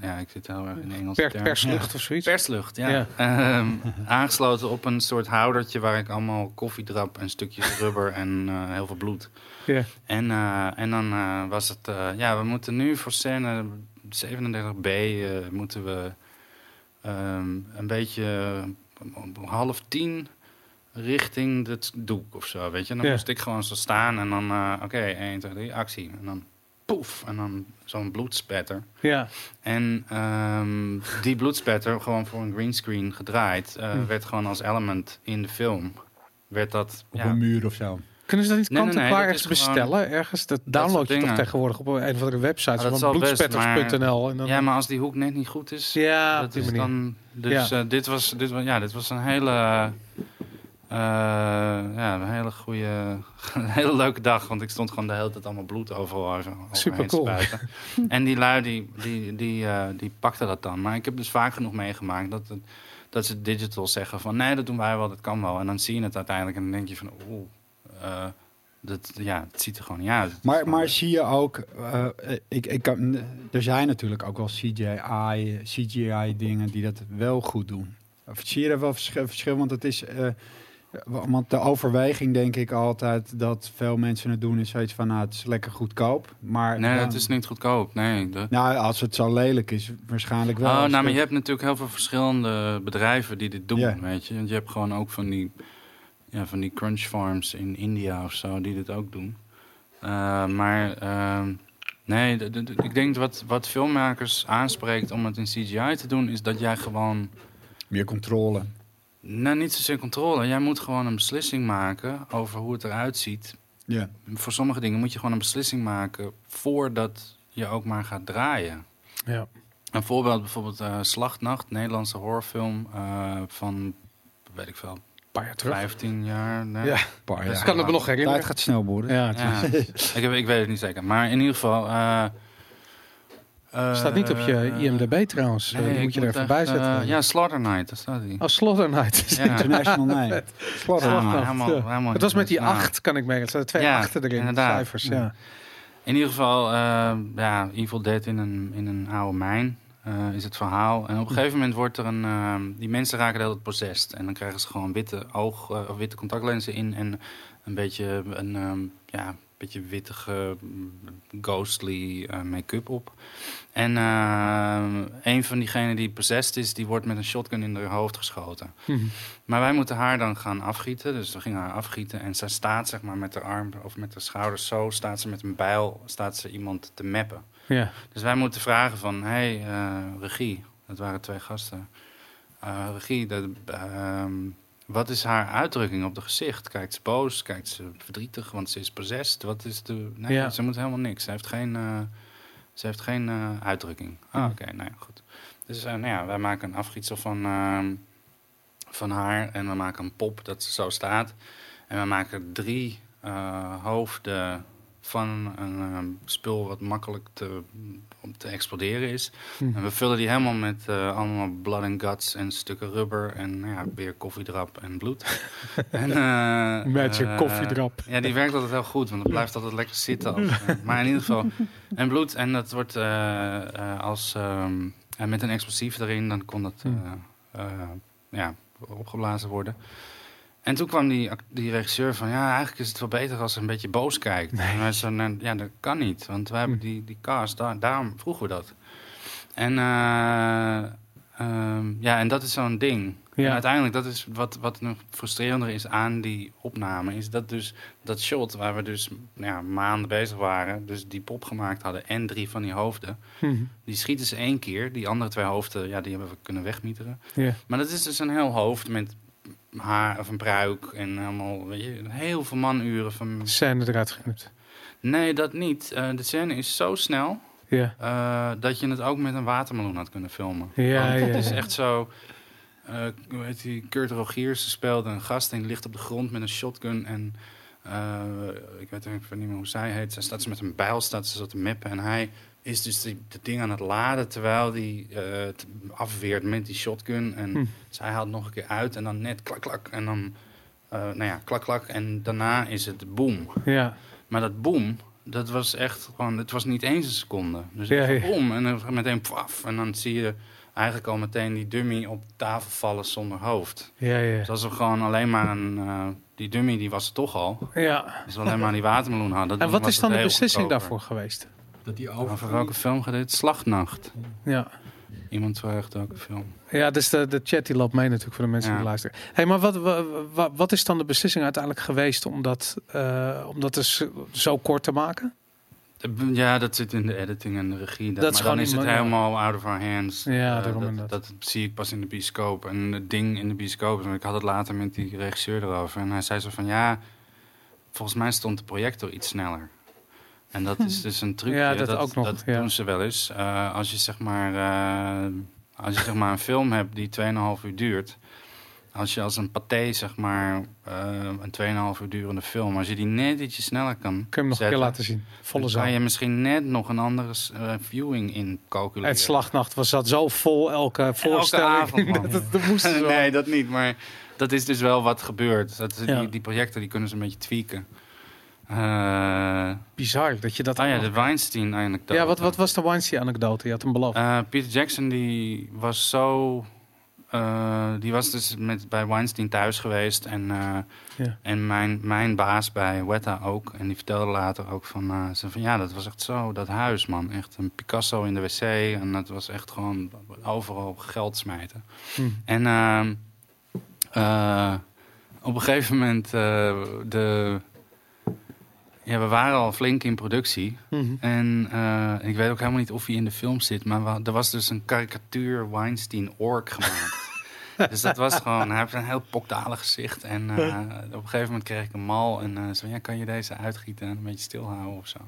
Ja, ik zit heel erg in Per, term. perslucht of zoiets. [laughs] Perslucht, ja. Ja. [laughs] Aangesloten op een soort houdertje waar ik allemaal koffiedrap en stukjes [laughs] rubber en heel veel bloed. Ja. En, en dan was het, ja, we moeten nu voor scène 37b eh, moeten we ehm, een beetje eh, om half tien richting het doek of zo, weet je. En dan Ja. moest ik gewoon zo staan en dan, eh, oké, 1, 2, 3, actie. En dan poef, en dan zo'n bloedspatter. Ja. En ehm, die bloedspatter, gewoon voor een greenscreen gedraaid, eh, Hm. werd gewoon als element in de film. Werd dat, Op ja, een muur of zo. Kunnen ze dat niet Nee, kant-en-klaar nee, gewoon- bestellen? Ergens? Dat download je toch tegenwoordig op een of andere website. Ah, van bloedspetters.nl. En dan, ja, maar als die hoek net niet goed is, ja, dat is dan. Dus Ja. eh, dit, was, dit, was, ja, dit was een hele, eh, ja, een hele goede, [laughs] een hele leuke dag. Want ik stond gewoon de hele tijd allemaal bloed overal over, Super te cool. spuiten. [laughs] en die lui, die, die, die, eh, die pakten dat dan. Maar ik heb dus vaak genoeg meegemaakt dat, het, dat ze digital zeggen van... nee, dat doen wij wel, dat kan wel. En dan zie je het uiteindelijk en dan denk je van... oeh, eh, dat, ja, het ziet er gewoon niet uit. Maar, maar zie je ook, eh, ik, ik kan, er zijn natuurlijk ook wel CGI, CGI dingen die dat wel goed doen. Of zie je er wel verschil, verschil? Want het is, eh, want de overweging denk ik altijd dat veel mensen het doen is zoiets van, nou het is lekker goedkoop. Maar Nee, dan- het is niet goedkoop. Nee, de, Nou, als het zo lelijk is, waarschijnlijk wel. Oh, nou, maar je hebt natuurlijk heel veel verschillende bedrijven die dit doen, Ja. weet je. Want je hebt gewoon ook van die, ja, van die crunch farms in India of zo, die dit ook doen. Eh, maar ehm, nee, ik denk wat, wat filmmakers aanspreekt om het in CGI te doen, is dat jij gewoon, Meer controle. nou niet zozeer controle, jij moet gewoon een beslissing maken over hoe het eruit ziet. Ja. Voor sommige dingen moet je gewoon een beslissing maken voordat je ook maar gaat draaien. Ja. Een voorbeeld bijvoorbeeld eh, Slachtnacht, Nederlandse horrorfilm eh, van, weet ik veel, paar jaar terug. 15 jaar. Nee. Ja. Paar Dus jaar. kan het me nog Tijd herinneren. gaat snel, boeren. Ja, het Ja, [laughs] ik, heb, ik weet het niet zeker. Maar in ieder geval... eh, eh, staat niet op je IMDb trouwens. nee, Eh, die ik moet je er moet even bij echt, eh, zetten. ja, Slaughter Night, daar staat hij. Oh, Slaughter Night. Ja. [laughs] International. [laughs] Ja, Slaughter maar Night, helemaal, ja. helemaal Het was met die nou, acht, kan ik merken. Er zaten twee Ja, achten erin. inderdaad. Cijfers, ja. In ieder geval, eh, ja, Evil Dead in een, in een oude mijn eh, is het verhaal. En op een gegeven moment wordt er een... eh, die mensen raken de hele tijd possessed. En dan krijgen ze gewoon witte oog... eh, of witte contactlenzen in en een beetje... Een, ehm, ja, een beetje wittige, mm, ghostly eh, make-up op. En eh, een van diegenen die possessed is... die wordt met een shotgun in haar hoofd geschoten. Mhm. Maar wij moeten haar dan gaan afgieten. Dus we gingen haar afgieten. En zij staat zeg maar met haar arm of met haar schouders zo... staat ze met een bijl, staat ze iemand te mappen. Ja. Dus wij moeten vragen van... hey, eh, regie, dat waren twee gasten. Eh, regie, dat, ehm, wat is haar uitdrukking op het gezicht? Kijkt ze boos? Kijkt ze verdrietig? Want ze is possessed? Wat is de... Nee, Ja. ze moet helemaal niks. Ze heeft geen, eh, ze heeft geen uitdrukking. Ah, oké, nou ja, goed. Dus nou ja, wij maken een afgietsel van, ehm, van haar. En we maken een pop dat ze zo staat. En we maken drie hoofden van een ehm, spul wat makkelijk te, om te exploderen is. Mhm. En we vullen die helemaal met eh, allemaal blood and guts en stukken rubber en nou ja, weer koffiedrap en bloed. [laughs] en, Met je eh, koffiedrap. Ja, die werkt altijd heel goed, want het blijft altijd lekker zitten. Als, maar in ieder geval, [laughs] en bloed en dat wordt als ehm, en met een explosief erin, dan kon dat eh, ja, opgeblazen worden. En toen kwam die, die regisseur van, ja, eigenlijk is het wel beter als ze een beetje boos kijkt. En wij zo, "Nee, ja, dat kan niet, want wij hebben Hm. die, die cast, daar, daarom vroegen we dat. En, eh, ehm, ja, en dat is zo'n ding. Ja. En uiteindelijk, dat is wat, wat nog frustrerender is aan die opname, is dat dus dat shot waar we dus ja, maanden bezig waren, dus die pop gemaakt hadden en drie van die hoofden, Mhm. die schieten ze één keer. Die andere twee hoofden, ja, die hebben we kunnen wegmieteren. Ja. Maar dat is dus een heel hoofd met haar of een pruik en allemaal, weet je, heel veel manuren van... Scène eruit geknipt. Nee, dat niet. Eh, de scène is zo snel Ja. eh, dat je het ook met een watermeloen had kunnen filmen. Ja, Want ja, Het is ja. echt zo... eh hoe heet die? Kurt Rogiers speelde een gast en die ligt op de grond met een shotgun. En ik weet even niet meer hoe zij heet. Zij staat ze met een bijl, staat ze zo te meppen. En hij is dus die, de ding aan het laden terwijl hij het afweert met die shotgun. En Hm. zij haalt nog een keer uit en dan net klak klak. En dan, eh, nou ja, klak klak. En daarna is het boom. Ja. Maar dat boom, dat was echt gewoon, het was niet eens een seconde. Dus Ja, even ja. om en dan meteen paf. En dan zie je eigenlijk al meteen die dummy op tafel vallen zonder hoofd. Ja, ja. Dus als we gewoon alleen maar een, eh, die dummy die was er toch al. ja. We alleen maar die watermeloen hadden. En wat was is dan de beslissing daarvoor geweest? Dat die Over welke film gaat dit? Slachtnacht. Ja. Iemand vraagt welke film. Ja, dus de, de chat die loopt mee natuurlijk voor de mensen Ja. die luisteren. Hey, maar wat, wat, wat, is dan de beslissing uiteindelijk geweest om dat, eh, om dat dus zo kort te maken? Ja, dat zit in de editing en de regie. Dat is maar gewoon dan is het helemaal out of our hands. Ja, daarom dat, inderdaad. dat zie ik pas in de bioscoop. En het ding in de bioscoop, is, want ik had het later met die regisseur erover. En hij zei zo van, ja, volgens mij stond de projector iets sneller. En dat is dus een trucje. Ja, dat ook nog, Dat ja. doen ze wel eens. Eh, als je zeg maar, eh, als je zeg maar een film hebt die 2,5 uur duurt. Als je als een pathé, zeg maar, eh, een 2,5 uur durende film, als je die net ietsje sneller kan Kun je hem nog een keer zetten, laten zien? Volle dan zaal. kan je misschien net nog een andere viewing in calculeren. Het slagnacht was dat zo vol elke voorstelling. avond, man. [laughs] dat, het- dat moest [laughs] nee, dat niet. Maar dat is dus wel wat gebeurt. Dat, Ja. die, die projecten die kunnen ze een beetje tweaken. Eh Bizar dat je dat... oh ja, de Weinstein-anekdote. ja wat, wat was de Weinstein-anekdote? Je had hem beloofd. Eh, Peter Jackson die was zo... eh, die was dus met, bij Weinstein thuis geweest. En, Ja. en mijn, mijn baas bij Weta ook. En die vertelde later ook van... ze van ja, dat was echt zo, dat huis man. Echt een Picasso in de wc. En dat was echt gewoon overal geld smijten. Hm. En ehm, eh, op een gegeven moment, de, ja, we waren al flink in productie. Mhm. En eh, ik weet ook helemaal niet of hij in de film zit, maar we- er was dus een karikatuur Weinstein Ork gemaakt. [laughs] dus dat was gewoon, hij heeft een heel pokdalig gezicht. En eh, op een gegeven moment kreeg ik een mal en eh, zo, ja, kan je deze uitgieten en een beetje stilhouden of zo. [laughs]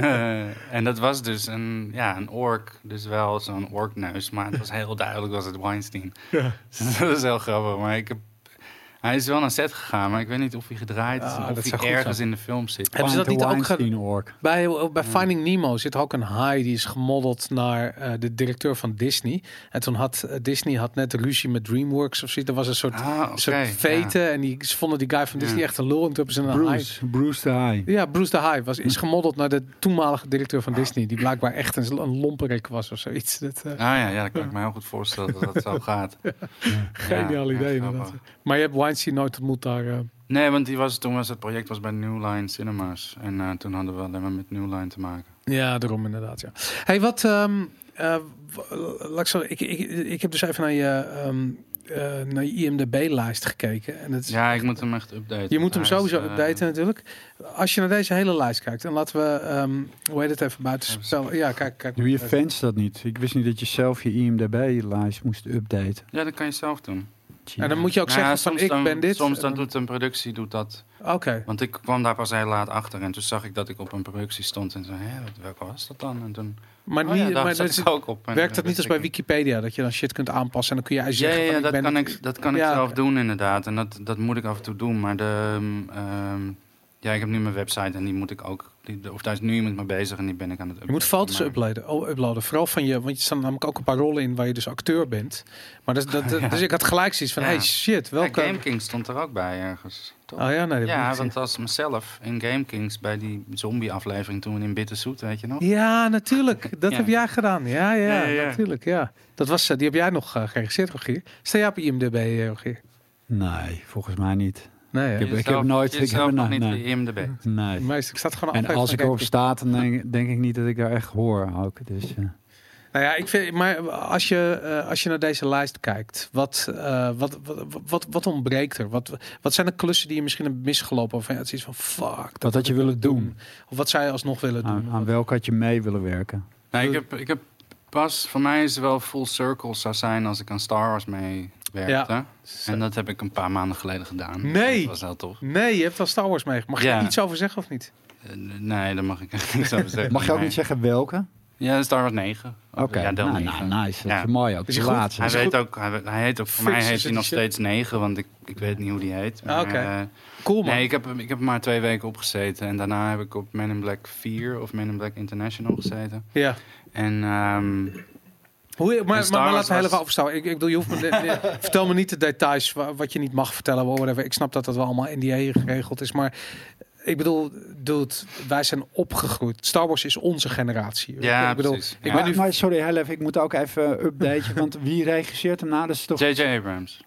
[laughs] En dat was dus een, ja, een ork, dus wel zo'n orkneus, maar het was heel duidelijk was het Weinstein. Dat is heel grappig, maar ik heb, hij is wel naar set gegaan, maar ik weet niet of hij gedraaid is Ah, dat of hij ergens zijn. in de film zit. Hebben ze dat niet ook gedaan? Weinstein ork. Bij, bij Finding Nemo zit ook een haai die is gemodeld naar eh, de directeur van Disney. En toen had eh, Disney had net ruzie met DreamWorks of zoiets. Er was een soort, Ah, soort vete en die ze vonden die guy van Disney Ja. echt een lul. En toen hebben ze een haai. Bruce, Bruce de Haai. Ja, Bruce de Haai was, is gemodeld naar de toenmalige directeur van Disney. Die blijkbaar echt een, een lomperik was of zoiets. Dat, eh, Ah ja, ja, dat kan ik me heel goed voorstellen dat dat zo [laughs] gaat. geniaal Ja, idee inderdaad. Maar je hebt Weinstein nooit ontmoet daar. eh. Nee, want die was, toen was het project was bij New Line Cinemas. En eh, toen hadden we alleen maar met New Line te maken. Ja, daarom inderdaad. Ja. Hey, wat. ehm eh, laat ik, zo, ik, ik, ik heb dus even naar je, ehm, eh, naar je IMDb-lijst gekeken. En het is, Ja, ik moet hem echt updaten. je moet hem sowieso updaten natuurlijk. Als je naar deze hele lijst kijkt, en laten we, ehm, hoe heet het even buiten Even spel. Ja, kijk, kijk. Doe je fans dat niet? Ik wist niet dat je zelf je IMDb-lijst moest updaten. Ja, dat kan je zelf doen. En dan moet je ook Nou ja, zeggen van ik dan- ben dit. Soms dan doet een productie doet dat. Oké. Want ik kwam daar pas heel laat achter. En toen zag ik dat ik op een productie stond. En zei, hé, wat, welke was dat dan? En toen, Maar, oh niet, ja, maar dat is- ook op. En werkt dat niet als bij ik- Wikipedia, dat je dan shit kunt aanpassen en dan kun je Ja, zeggen ja, van, dat, ben kan ik, dat kan ik Ja, zelf doen inderdaad. En dat, dat moet ik af en toe doen. Maar de, ehm, ja, ik heb nu mijn website en die moet ik ook... Die, of daar is nu iemand mee bezig en die ben ik aan het Je moet foto's uploaden, oh, uploaden. Vooral van je, want je staan namelijk ook een paar rollen in waar je dus acteur bent. Maar dat, dat, dat- [laughs] Ja. dus ik had gelijk zoiets van, Ja. hey shit, Ja, welke... Game Kings stond er ook bij ergens. Toch? Oh ja, nee, dat ja, want als mezelf in Game Kings bij die zombie-aflevering toen in Bitterzoet, weet je nog? Ja, natuurlijk. [laughs] Dat Ja. heb jij gedaan. Ja, ja, Ja, ja, ja. natuurlijk. Ja. Dat was, eh, die heb jij nog eh, geregisseerd, Rogier. Sta jij op IMDb, eh, Rogier? Nee, volgens mij niet. Nee? Ik heb- Jezelf- nooit- ik heb nog niet nee. de IMDb. Nee. Meestal, ik sta gewoon En als ik erop sta, dan denk, denk ik niet dat ik daar echt hoor ook. Dus, eh, Nou ja, ik vind, maar als je, eh, als je naar deze lijst kijkt, wat, eh, wat, wat, wat, wat ontbreekt er? Wat, wat zijn de klussen die je misschien hebt misgelopen? Of ja, het is iets van fuck. Wat had je wil willen doen? Of wat zou je alsnog willen doen? aan, welke had je mee willen werken? Nou, ik heb, ik heb pas, voor mij is het wel full circle zou zijn als ik aan Star Wars mee werkte. En dat heb ik een paar maanden geleden gedaan. Nee. Dat was heel tof. Nee, je hebt al Star Wars mee. Mag je Ja. er iets over zeggen of niet? Eh, nee, daar mag ik echt [laughs] niks over zeggen. Mag je ook Nee. niet zeggen welke? Ja, Star Wars 9. Oké, Ja, nou, 9. nou, nice. Dat Ja. is mooi ook. Is laatste. Hij Is weet ook, hij, hij heet ook, voor mij heet hij nog shit. steeds 9, want ik, ik weet niet hoe die heet. Ah, oké. eh, Cool man. nee, ik heb, hem- ik heb maar twee weken opgezeten. En daarna heb ik op Men in Black 4 of Men in Black International gezeten. Ja. En ehm, Hoe, maar, maar, maar laten we heel was- even overstaan. Ik, ik bedoel, je hoeft me, de- [laughs] vertel me niet de details wa- wat je niet mag vertellen. Whatever. Ik snap dat dat wel allemaal NDA geregeld is. Maar ik bedoel, dude, wij zijn opgegroeid. Star Wars is onze generatie. Ja, ik bedoel, precies. ik Ja. ben Maar, nu maar sorry, heel even, ik moet ook even updaten. want wie regisseert hem nou? Dat is toch... J.J. Abrams.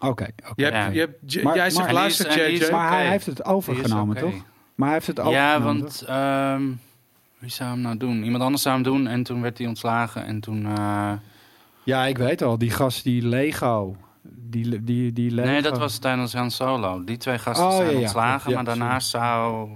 Oké, Ja. jij zegt die luister die JJ. Maar hij heeft het Die overgenomen, toch? Maar hij heeft het overgenomen, Ja, toch? want ehm, wie zou hem nou doen? Iemand anders zou hem doen en toen werd hij ontslagen. En toen... eh, Ja, ik weet al. Die gast, die Lego. Die, die, die Lego. nee, dat was tijdens Han Solo. Die twee gasten Oh, zijn ja, ontslagen, Ja, maar daarnaast zou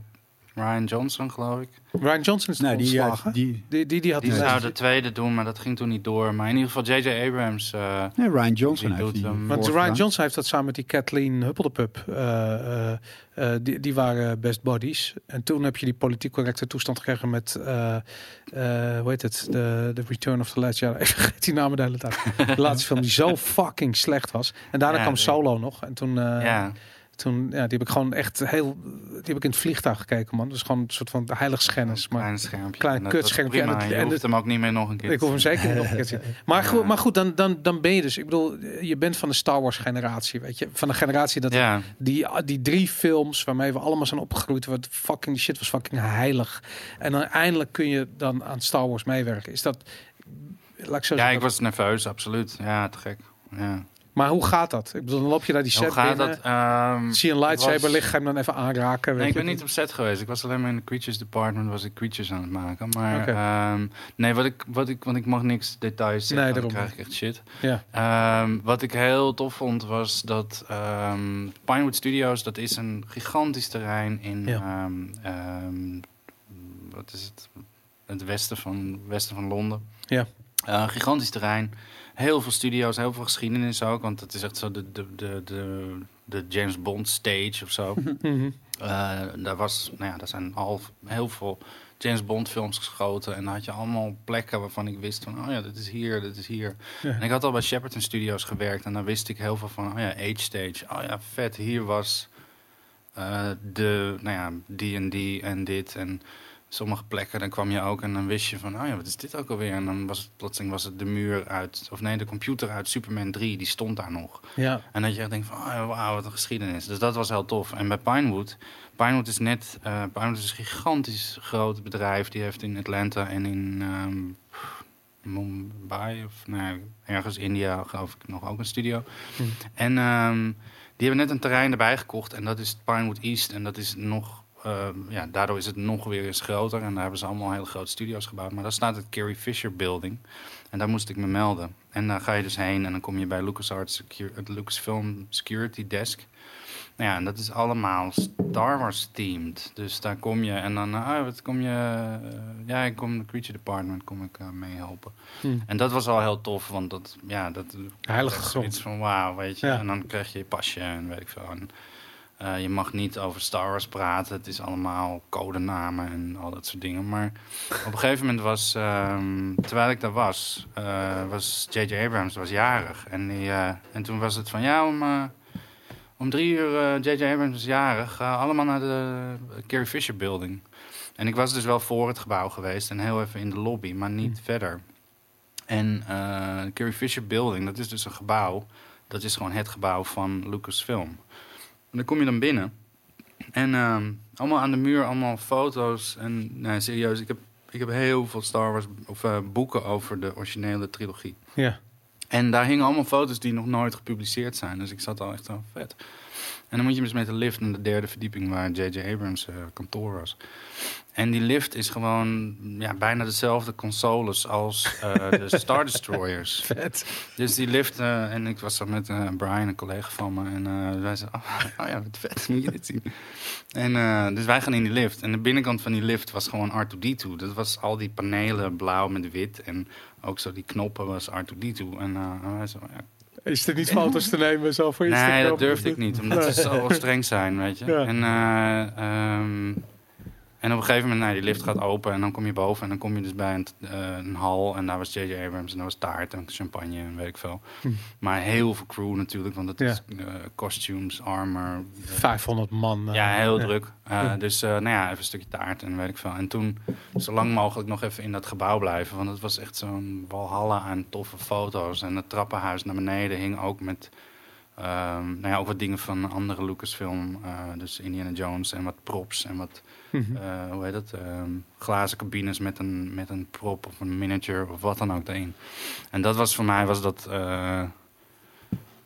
Ryan Johnson, geloof ik. Ryan Johnson is Nee, die, die, Die, die, die had Die zou de tweede doen, maar dat ging toen niet door. Maar in ieder geval J.J. Abrams. eh, nee, Ryan Johnson Die heeft doet hem. Want. Ryan Johnson heeft dat samen met die Kathleen Huppeldepup. eh eh, eh, die, die waren best buddies. En toen heb je die politiek correcte toestand gekregen met, eh, eh, hoe heet het, de The Return of the Last Jedi. [laughs] Ik vergeet die namen de hele tijd. De laatste film die zo fucking slecht was. En daarna Ja, kwam Solo nog. En toen, eh, ja, toen ja, die heb ik gewoon echt heel, die heb ik in het vliegtuig gekeken, man. Dus gewoon een soort van heiligschennis. Maar klein schermpje. klein En kutschermpje. En het- je en hoeft hem ook niet meer nog een keer ik hoef hem zeker niet nog een keer te zien. Maar [laughs] goed, maar goed dan, dan, dan ben je dus. Ik bedoel, je bent van de Star Wars generatie, weet je. Van de generatie dat Ja, die, die drie films waarmee we allemaal zijn opgegroeid, wat fucking die shit was fucking heilig. En dan eindelijk kun je dan aan Star Wars meewerken. Is dat? Laat ik zo ja, zeggen. ik was nerveus, absoluut. Ja, te gek. Ja. Maar hoe gaat dat? Ik bedoel, dan loop je naar die set Hoe gaat binnen. dat? Ehm, Zie een lightsaber was- liggen, ga hem dan even aanraken? weet Nee, ik ben niet op set geweest. Ik was alleen maar in de creatures department, was ik creatures aan het maken. Maar ehm, nee, wat ik, wat ik, want ik mag niks details zeggen, Nee, dan daarom. krijg ik echt shit. Ja. Ehm, wat ik heel tof vond was dat Pinewood Studios, dat is een gigantisch terrein in, Ja. wat is het? Het westen van, westen van Londen. Ja. Eh, gigantisch terrein. Heel veel studio's, heel veel geschiedenis ook. Want het is echt zo de, de, de, de, de James Bond stage of zo. [laughs] Eh, daar, was, nou ja, daar zijn al heel veel James Bond films geschoten. En dan had je allemaal plekken waarvan ik wist van... oh ja, dit is hier, dit is hier. Ja. En ik had al bij Shepperton Studios gewerkt. En daar wist ik heel veel van... oh ja, Age Stage. Oh ja, vet, hier was eh, de, nou ja, die en die en dit. En sommige plekken, dan kwam je ook en dan wist je van... oh ja, wat is dit ook alweer? En dan was het plotseling was het de muur uit... of nee, de computer uit Superman 3, die stond daar nog. Ja. En dat je echt denkt van, oh, wauw, wat een geschiedenis. Dus dat was heel tof. En bij Pinewood, Pinewood is net, eh Pinewood is een gigantisch groot bedrijf. Die heeft in Atlanta en in ehm, Mumbai of nee, ergens India geloof ik nog ook een studio. Hm. En ehm, die hebben net een terrein erbij gekocht en dat is Pinewood East. En dat is nog, ja, daardoor is het nog weer eens groter. En daar hebben ze allemaal hele grote studio's gebouwd. Maar daar staat het Carrie Fisher Building. En daar moest ik me melden. En daar ga je dus heen en dan kom je bij LucasArts het Lucasfilm Security Desk. Nou ja, en dat is allemaal Star Wars themed. Dus daar kom je en dan, ah, wat kom je? eh, ja, ik kom de Creature Department kom ik eh, mee helpen. Hm. En dat was al heel tof, want dat, ja, dat Heilige grond. zoiets van wauw, weet je. Ja. En dan krijg je je pasje en weet ik veel. En, eh, je mag niet over Star Wars praten. Het is allemaal codenamen en al dat soort dingen. Maar op een gegeven moment was, ehm, terwijl ik daar was, eh, was J.J. Abrams was jarig. En, die, eh, en toen was het van ja, om, om drie uur J.J. Abrams is jarig. Ga allemaal naar de Carrie Fisher Building. En ik was dus wel voor het gebouw geweest en heel even in de lobby, maar niet verder. En eh Carrie Fisher Building, dat is dus een gebouw. Dat is gewoon het gebouw van Lucasfilm. Dan kom je dan binnen. En ehm, allemaal aan de muur, allemaal foto's. En nou, serieus, ik heb, ik heb heel veel Star Wars of, eh, boeken over de originele trilogie. Ja. En daar hingen allemaal foto's die nog nooit gepubliceerd zijn. Dus ik zat al echt zo vet. En dan moet je dus met de lift naar de derde verdieping waar J.J. Abrams eh, kantoor was. En die lift is gewoon ja, bijna dezelfde consoles als eh, de [laughs] Star Destroyers. Vet. Dus die lift, eh, en ik was zo met eh, Brian, een collega van me. En wij zeiden, oh, [laughs] oh ja, wat vet, moet je dit zien. En dus wij gaan in die lift. En de binnenkant van die lift was gewoon R2-D2. Dat was al die panelen blauw met wit. En ook zo die knoppen was R2-D2. En wij zo, ja, Is er niet foto's te nemen zo voor Instagram? Nee, dat durfde ik niet, omdat ze zo streng zijn, weet je. Ja. En, ehm, en op een gegeven moment, nou, die lift gaat open en dan kom je boven en dan kom je dus bij een, eh, een hal en daar was J.J. Abrams en daar was taart en champagne en weet ik veel. Hm. Maar heel veel crew natuurlijk, want het Ja. is costumes, armor. eh, 500 man. eh, ja, heel ja. druk. Ja. Dus nou ja, even een stukje taart en weet ik veel. En toen zo lang mogelijk nog even in dat gebouw blijven. Want het was echt zo'n walhalla aan toffe foto's. En het trappenhuis naar beneden hing ook met... ehm, nou ja, ook wat dingen van andere Lucasfilm. dus Indiana Jones en wat props en wat... Mhm. eh, hoe heet het? ehm, glazen cabines met een, met een prop of een miniature of wat dan ook erin. En dat was voor mij was dat... eh,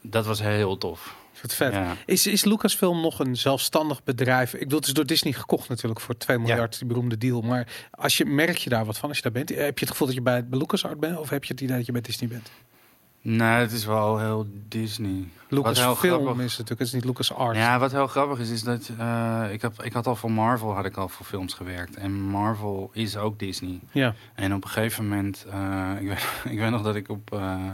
dat was heel tof. Wat vet. Ja. Is, is Lucasfilm nog een zelfstandig bedrijf? Ik bedoel, het is door Disney gekocht natuurlijk voor 2 miljard, die beroemde deal. Maar als je, merk je daar wat van als je daar bent? Heb je het gevoel dat je bij, bij LucasArts bent? Of heb je het idee dat je bij Disney bent? Nee, het is wel heel Disney. Lucas heel Film grappig- is natuurlijk, het is niet Lucas Art. Ja, wat heel grappig is, is dat eh, ik, heb, ik had al voor Marvel had ik al voor films gewerkt. En Marvel is ook Disney. Ja. En op een gegeven moment, eh, [laughs] ik, weet, ik weet nog dat ik op eh,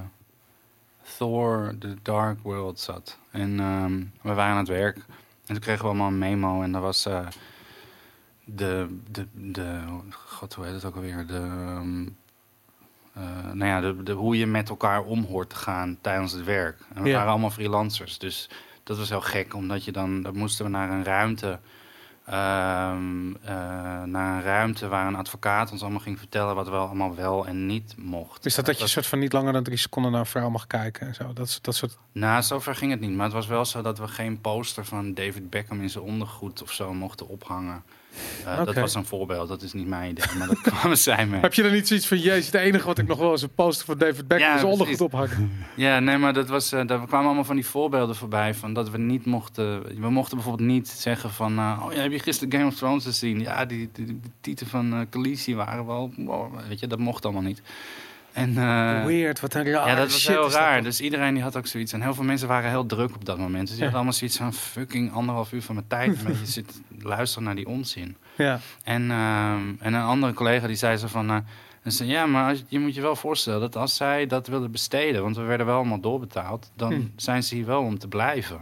Thor The Dark World zat. En ehm, we waren aan het werk. En toen kregen we allemaal een memo. En dat was de, de, de, god hoe heet het ook alweer? De, ehm, eh, nou ja, de, de, hoe je met elkaar om hoort te gaan tijdens het werk. En we Ja. waren allemaal freelancers. Dus dat was heel gek, omdat je dan, dan moesten we naar een ruimte. ehm, eh, naar een ruimte waar een advocaat ons allemaal ging vertellen wat we allemaal wel en niet mocht. Is dat dat je soort van niet langer dan drie seconden naar een vrouw mag kijken en zo? Dat, dat soort... Nou, zover ging het niet. Maar het was wel zo dat we geen poster van David Beckham in zijn ondergoed of zo mochten ophangen. Eh, Dat was een voorbeeld. Dat is niet mijn idee, maar dat kwamen zij mee. Heb je dan niet zoiets van, jezus, het enige wat ik nog wel is een poster van David Beckham Ja, zijn ondergoed ophangen. [laughs] Ja, nee, maar dat was, eh, daar kwamen allemaal van die voorbeelden voorbij. Van dat we niet mochten. We mochten bijvoorbeeld niet zeggen van. eh, oh ja, heb je gisteren Game of Thrones gezien? Ja, die, die, die tieten van Khaleesi waren wel. wow, weet je, dat mocht allemaal niet. En, eh, Weird, wat een raar ja, dat was heel raar. Dus iedereen die had ook zoiets. En heel veel mensen waren heel druk op dat moment. Dus die Ja. hadden allemaal zoiets van fucking anderhalf uur van mijn tijd. Maar je zit luisteren naar die onzin. Ja, En, ehm, en een andere collega die zei zo van... eh, en zei, ja, maar als, je moet je wel voorstellen dat als zij dat wilden besteden... want we werden wel allemaal doorbetaald... dan Hm. zijn ze hier wel om te blijven.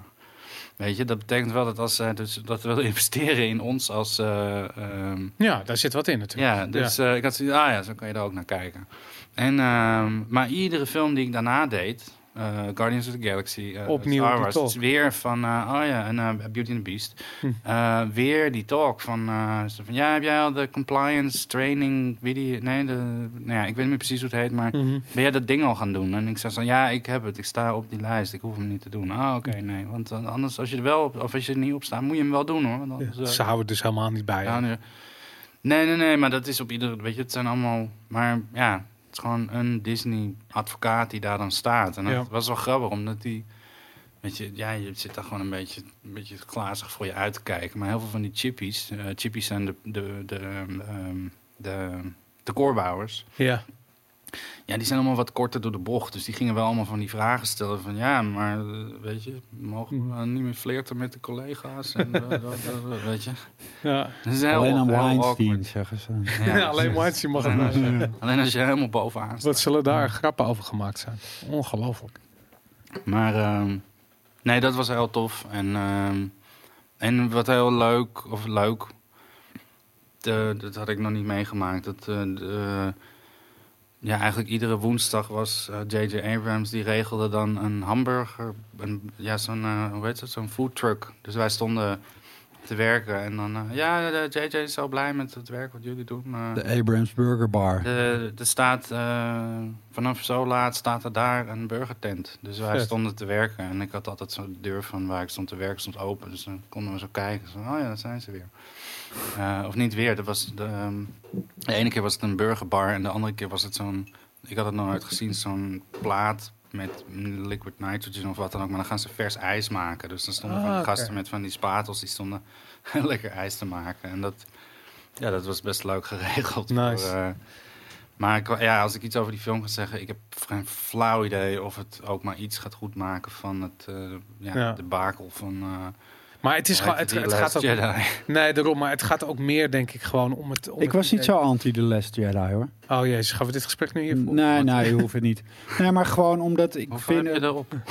Weet je, dat betekent wel dat als zij dus, dat willen [laughs] investeren in ons als... eh, ehm, ja, daar zit wat in natuurlijk. ja, dus ik had zoiets, ah ja, zo kan je daar ook naar kijken. En, ehm, maar iedere film die ik daarna deed, eh, Guardians of the Galaxy, eh, Opnieuw Star Wars, is weer van, eh, oh ja, en Beauty and the Beast. Hm. Weer die talk van, van, ja, heb jij al de compliance training video, nee, de, nou ja, ik weet niet meer precies hoe het heet, maar Mhm. ben jij dat ding al gaan doen? En ik zei zo, ja, ik heb het, ik sta op die lijst, ik hoef hem niet te doen. Ah, oké, nee, want anders, als je er wel op, of als je er niet op staat, moet je hem wel doen hoor. Want anders, Ze houden dus helemaal niet bij. ja, nee. nee, nee, maar dat is op iedere, weet je, het zijn allemaal, maar ja, is gewoon een Disney-advocaat die daar dan staat. En dat Ja. was wel grappig, omdat die, weet je, ja, je zit daar gewoon een beetje, een beetje glazig voor je uit te kijken. Maar heel veel van die chippies, eh chippies zijn de, de, de, ehm, de, de koorbouwers. Ja. Ja, die zijn allemaal wat korter door de bocht. Dus die gingen wel allemaal van die vragen stellen van... ja, maar eh, weet je, mogen we niet meer flirten met de collega's? En, eh, dat- dat- dat, weet je. Ja. Alleen aan Weinstein, zeggen ze. Ja, [laughs] alleen Weinstein mag het maar zeggen. Alleen als je helemaal bovenaan staat. Wat zullen daar grappen over gemaakt zijn? Ongelooflijk. Maar ehm, nee, dat was heel tof. En, ehm, en wat heel leuk, of leuk, de, dat had ik nog niet meegemaakt. Dat, eh, de, ja, eigenlijk iedere woensdag was eh, J.J. Abrams, die regelde dan een hamburger, een, ja, zo'n, eh, hoe heet het, zo'n food truck. Dus wij stonden te werken en dan, eh, ja, de J.J. is zo blij met het werk wat jullie doen. eh. De Abrams Burger Bar. Er staat, eh, vanaf zo laat staat er daar een burgertent. Dus wij Vet. stonden te werken. En ik had altijd zo de deur van waar ik stond te werken stond open. Dus dan konden we zo kijken. Zo, oh ja, daar zijn ze weer. Eh, of niet weer. Dat was de, ehm, de ene keer was het een burgerbar. En de andere keer was het zo'n... Ik had het nog nooit gezien. Zo'n plaat met liquid nitrogen of wat dan ook. Maar dan gaan ze vers ijs maken. Dus dan stonden Ah, van gasten met van die spatels. Die stonden [laughs] lekker ijs te maken. En dat... Ja, dat was best leuk geregeld. Nice. Voor, eh, maar ik, ja, als ik iets over die film ga zeggen, ik heb geen flauw idee of het ook maar iets gaat goedmaken van het eh ja, Ja. de bakel van. Eh, Maar het is gewoon, het, het gaat ook. Jedi. Nee, daarom. Maar het gaat ook meer, denk ik, gewoon om het. Om Ik het was niet idee- zo anti The Last Jedi hoor. Oh jezus, gaan we dit gesprek nu hier voeren? Nee, nee, je hoeft het niet. Nee, maar gewoon omdat ik Hoeveel vind... heb je erop? [laughs]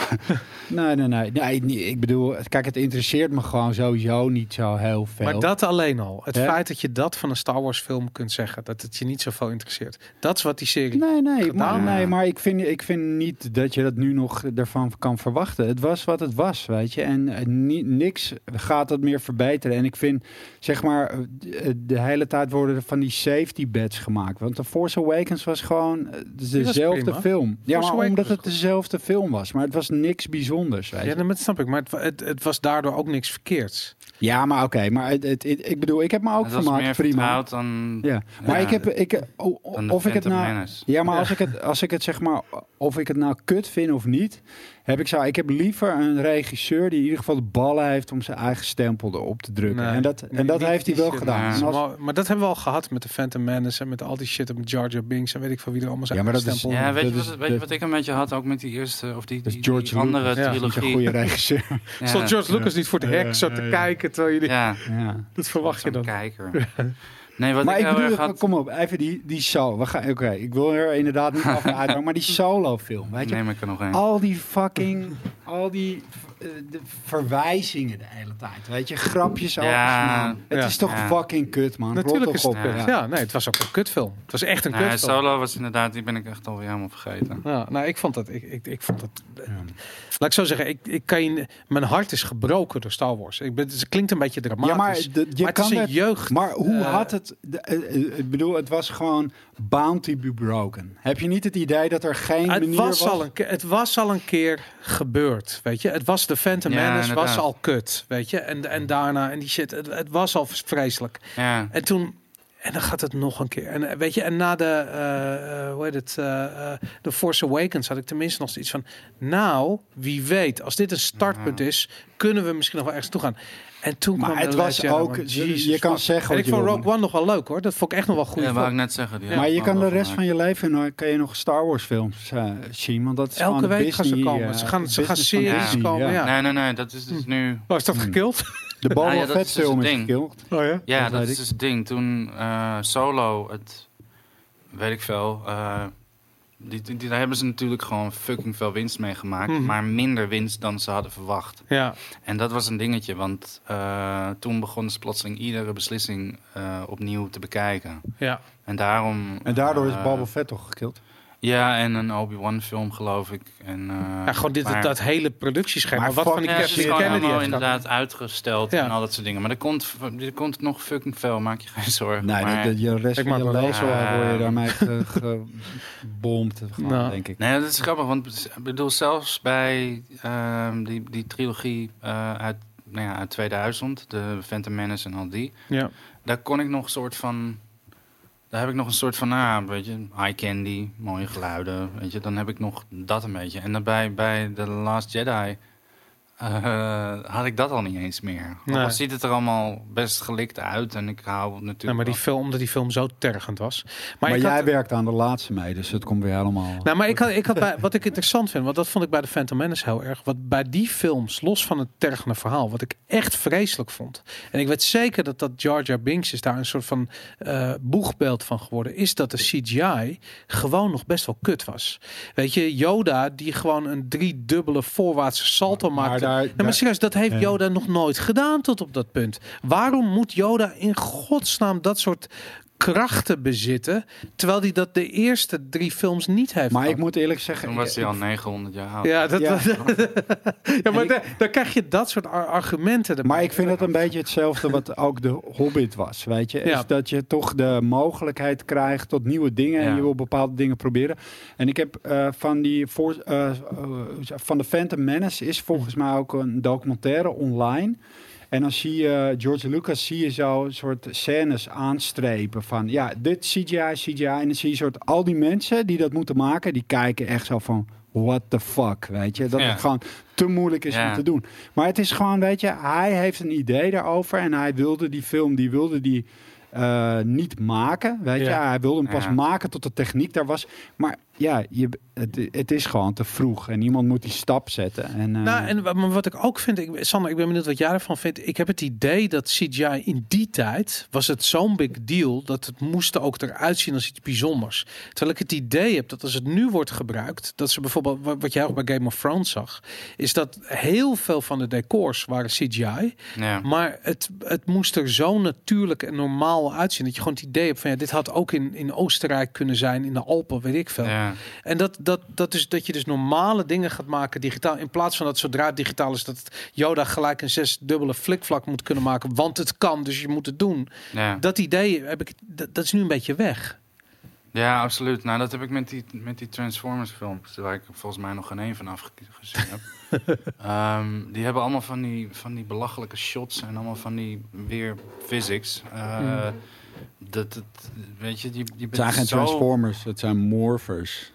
Nee, nee, nee, nee. nee, Ik bedoel, kijk, het interesseert me gewoon sowieso niet zo heel veel. Maar dat alleen al. Het feit dat je dat van een Star Wars film kunt zeggen. Dat het je niet zoveel interesseert. Dat is wat die serie... Nee, nee, maar, nee, maar ik vind, ik vind niet dat je dat nu nog ervan kan verwachten. Het was wat het was, weet je. En eh, ni- niks gaat dat meer verbeteren. En ik vind, zeg maar, eh, de, hele tijd worden er van die safety bets gemaakt. Want The Force Awakens was gewoon eh, dezelfde film. Ja, Force maar Awakens omdat het dezelfde film was. Maar het was niks bijzonders, weet. Ja, dat snap ik. Maar het, het, het was daardoor ook niks verkeerds. Ja, maar oké. maar het, het, het- ik bedoel, ik heb me ook Het was vermaakt, meer prima. dan. Ja, maar Ja, ik heb, ik, o- o- dan de of ik het nou, Menace. ja, maar als ik het, als ik het zeg maar, of ik het nou kut vind of niet, heb ik zo. Ik heb liever een regisseur die in ieder geval de ballen heeft om zijn eigen stempel erop te drukken. Nee, en dat, nee, en dat heeft hij wel shit. gedaan. Als- Maar, maar dat hebben we al gehad met de Phantom Menace en met al die shit en met Jar Jar Binks en weet ik van wie er allemaal zijn. Ja, maar dat is- stempel. Ja, weet je, wat, is- weet je dat- wat ik een beetje had ook met die eerste, of die, is die, George die andere Lucas. Ja. Niet een trilogie? goede regisseur. Ja. Stond George Lucas niet voor het hek zo te kijken terwijl jullie... Ja, ja. Dat verwacht je dan. kijker. [laughs] Nee, wat Maar ik ik bedoel, had... kom op, even die, die solo. We gaan, Oké, ik wil er inderdaad niet over [laughs] uithangen, maar die solo film, weet je, Neem ik er nog een. al die fucking, al die eh, de verwijzingen de hele tijd, weet je, grapjes over Ja. Het Ja. is toch Ja. fucking kut, man. Natuurlijk toch is het op, kut. Ja. nee, het was ook een kutfilm. Het was echt een Nee, kutfilm. Solo was inderdaad, die ben ik echt alweer helemaal vergeten. Ja, nou, ik vond dat. Ik, ik, ik vond dat. Laat ik zo zeggen, ik, ik kan je, mijn hart is gebroken door Star Wars. Ik ben, het klinkt een beetje dramatisch. Ja, maar de- je maar het kan is een het- jeugd. Maar hoe eh, had het... de- eh, eh, ik bedoel, het was gewoon bound to be broken. Heb je niet het idee dat er geen Het manier was, al een, het was al een keer gebeurd, weet je. Het was de Phantom Ja, Menace was al kut, weet je. En, en daarna en die shit, het, het was al vreselijk. Ja, En toen en dan gaat het nog een keer. En eh, weet je, en na de eh, eh, hoe heet het, eh, eh, The Force Awakens had ik tenminste nog zoiets van, nou, wie weet, als dit een startpunt is, kunnen we misschien nog wel ergens toe gaan. En toen Maar kwam het was Jedi, ook- maar je- Jesus je kan fuck. zeggen En ik je vond Rogue One nog wel leuk hoor. Dat vond ik echt nog wel goed. ja wou ik net zeggen. die Maar je kan de rest van van je leven nou, kan je nog Star Wars films eh, zien, want dat is Elke week gaan ze komen. Ze gaan- ze gaan series komen, ja. Nee, nee, nee, dat is dus nu... Oh, is dat gekild? De Boba Ah, ja, Fett is dus gekild. Oh ja? Ja, Dat is dus het ding. Toen eh, Solo het, weet ik veel, eh, die, die, die- daar hebben ze natuurlijk gewoon fucking veel winst mee gemaakt. Mhm. Maar minder winst dan ze hadden verwacht. Ja. En dat was een dingetje, want eh, toen begonnen ze plotseling iedere beslissing eh, opnieuw te bekijken. Ja. En daarom... En daardoor is Boba Fett toch gekild? Ja, en een Obi-Wan film geloof ik. En, eh, ja, gewoon dit, maar- dat hele productieschema. Maar Wat van die Ja, Kathleen gewoon Kennedy heeft inderdaad uitgesteld Ja. en al dat soort dingen. Maar er komt, er komt nog fucking veel, maak je geen zorgen. Nee, maar, de, de, je rest van je leven Ah. word je daarmee [laughs] ge- gebomd, gewoon, Nou. denk ik. Nee, dat is grappig, want ik bedoel, zelfs bij ehm, die, die trilogie eh, uit, nou ja, uit 2000, de Phantom Menace en al die, Ja. daar kon ik nog een soort van, daar heb ik nog een soort van, ah, weet je, eye candy, mooie geluiden, weet je, dan heb ik nog dat een beetje. En dan bij, bij The Last Jedi eh, had ik dat al niet eens meer. Nee. Al ziet het er allemaal best gelikt uit en ik hou natuurlijk maar die film, omdat die film zo tergend was. Maar, jij had, werkt aan de laatste mee, dus het komt weer helemaal... Nou, maar ik had, ik had bij, wat ik interessant vind, want dat vond ik bij de Phantom Menace heel erg. Wat bij die films, los van het tergende verhaal, wat ik echt vreselijk vond. En ik weet zeker dat dat Jar Jar Binks is daar een soort van eh, boegbeeld van geworden. Is dat de CGI gewoon nog best wel kut was. Weet je, Yoda die gewoon een driedubbele voorwaartse salto Maar maakte. Nou, maar serieus, dat heeft. Yoda nog nooit gedaan tot op dat punt. Waarom moet Yoda in godsnaam dat soort krachten bezitten, terwijl hij dat de eerste drie films niet heeft Maar ik moet eerlijk zeggen... Toen was ik- hij al 900 jaar oud. Ja, dat, Ja. [laughs] ja maar da- dan krijg je dat soort ar- argumenten. erbij. Maar ik vind het een beetje hetzelfde wat ook de Hobbit was, weet je. Ja. Is dat je toch de mogelijkheid krijgt tot nieuwe dingen en Ja. je wil bepaalde dingen proberen. En ik heb eh, van die voor, eh, eh, van de Phantom Menace is volgens mij ook een documentaire online. En dan zie je George Lucas zie je zo soort scènes aanstrepen van ja, dit CGI, CGI. En dan zie je soort al die mensen die dat moeten maken, die kijken echt zo van what the fuck, weet je. Dat Ja. het gewoon te moeilijk is Ja. om te doen. Maar het is gewoon, weet je, hij heeft een idee daarover en hij wilde die film, die wilde die eh, niet maken, weet je. Hij wilde hem pas Ja. maken tot de techniek daar was. Maar ja, je, het, het is gewoon te vroeg en iemand moet die stap zetten. En, eh, Nou, en maar wat ik ook vind, ik, Sander, ik ben benieuwd wat jij ervan vindt. Ik heb het idee dat CGI in die tijd was het zo'n big deal dat het moest ook eruit zien als iets bijzonders. Terwijl ik het idee heb dat als het nu wordt gebruikt, dat ze bijvoorbeeld wa- wat jij ook bij Game of Thrones zag, is dat heel veel van de decors waren CGI, Ja. maar het, het moest er zo natuurlijk en normaal uitzien dat je gewoon het idee hebt van ja, dit had ook in, in Oostenrijk kunnen zijn, in de Alpen, weet ik veel. Ja. En dat, dat, dat is dat je dus normale dingen gaat maken digitaal. In plaats van dat zodra het digitaal is, dat Yoda gelijk een zesdubbele flikvlak moet kunnen maken. Want het kan, dus je moet het doen. Ja. Dat idee heb ik, dat, dat is nu een beetje weg. ja, absoluut. Nou, dat heb ik met die, met die Transformers films, waar ik volgens mij nog geen één van afgezien heb. [laughs] Ehm, die hebben allemaal van die, van die belachelijke shots en allemaal van die weer physics. Eh, Mm. Dat, dat, weet je, die, die het zijn geen zo... Transformers, het zijn Morphers.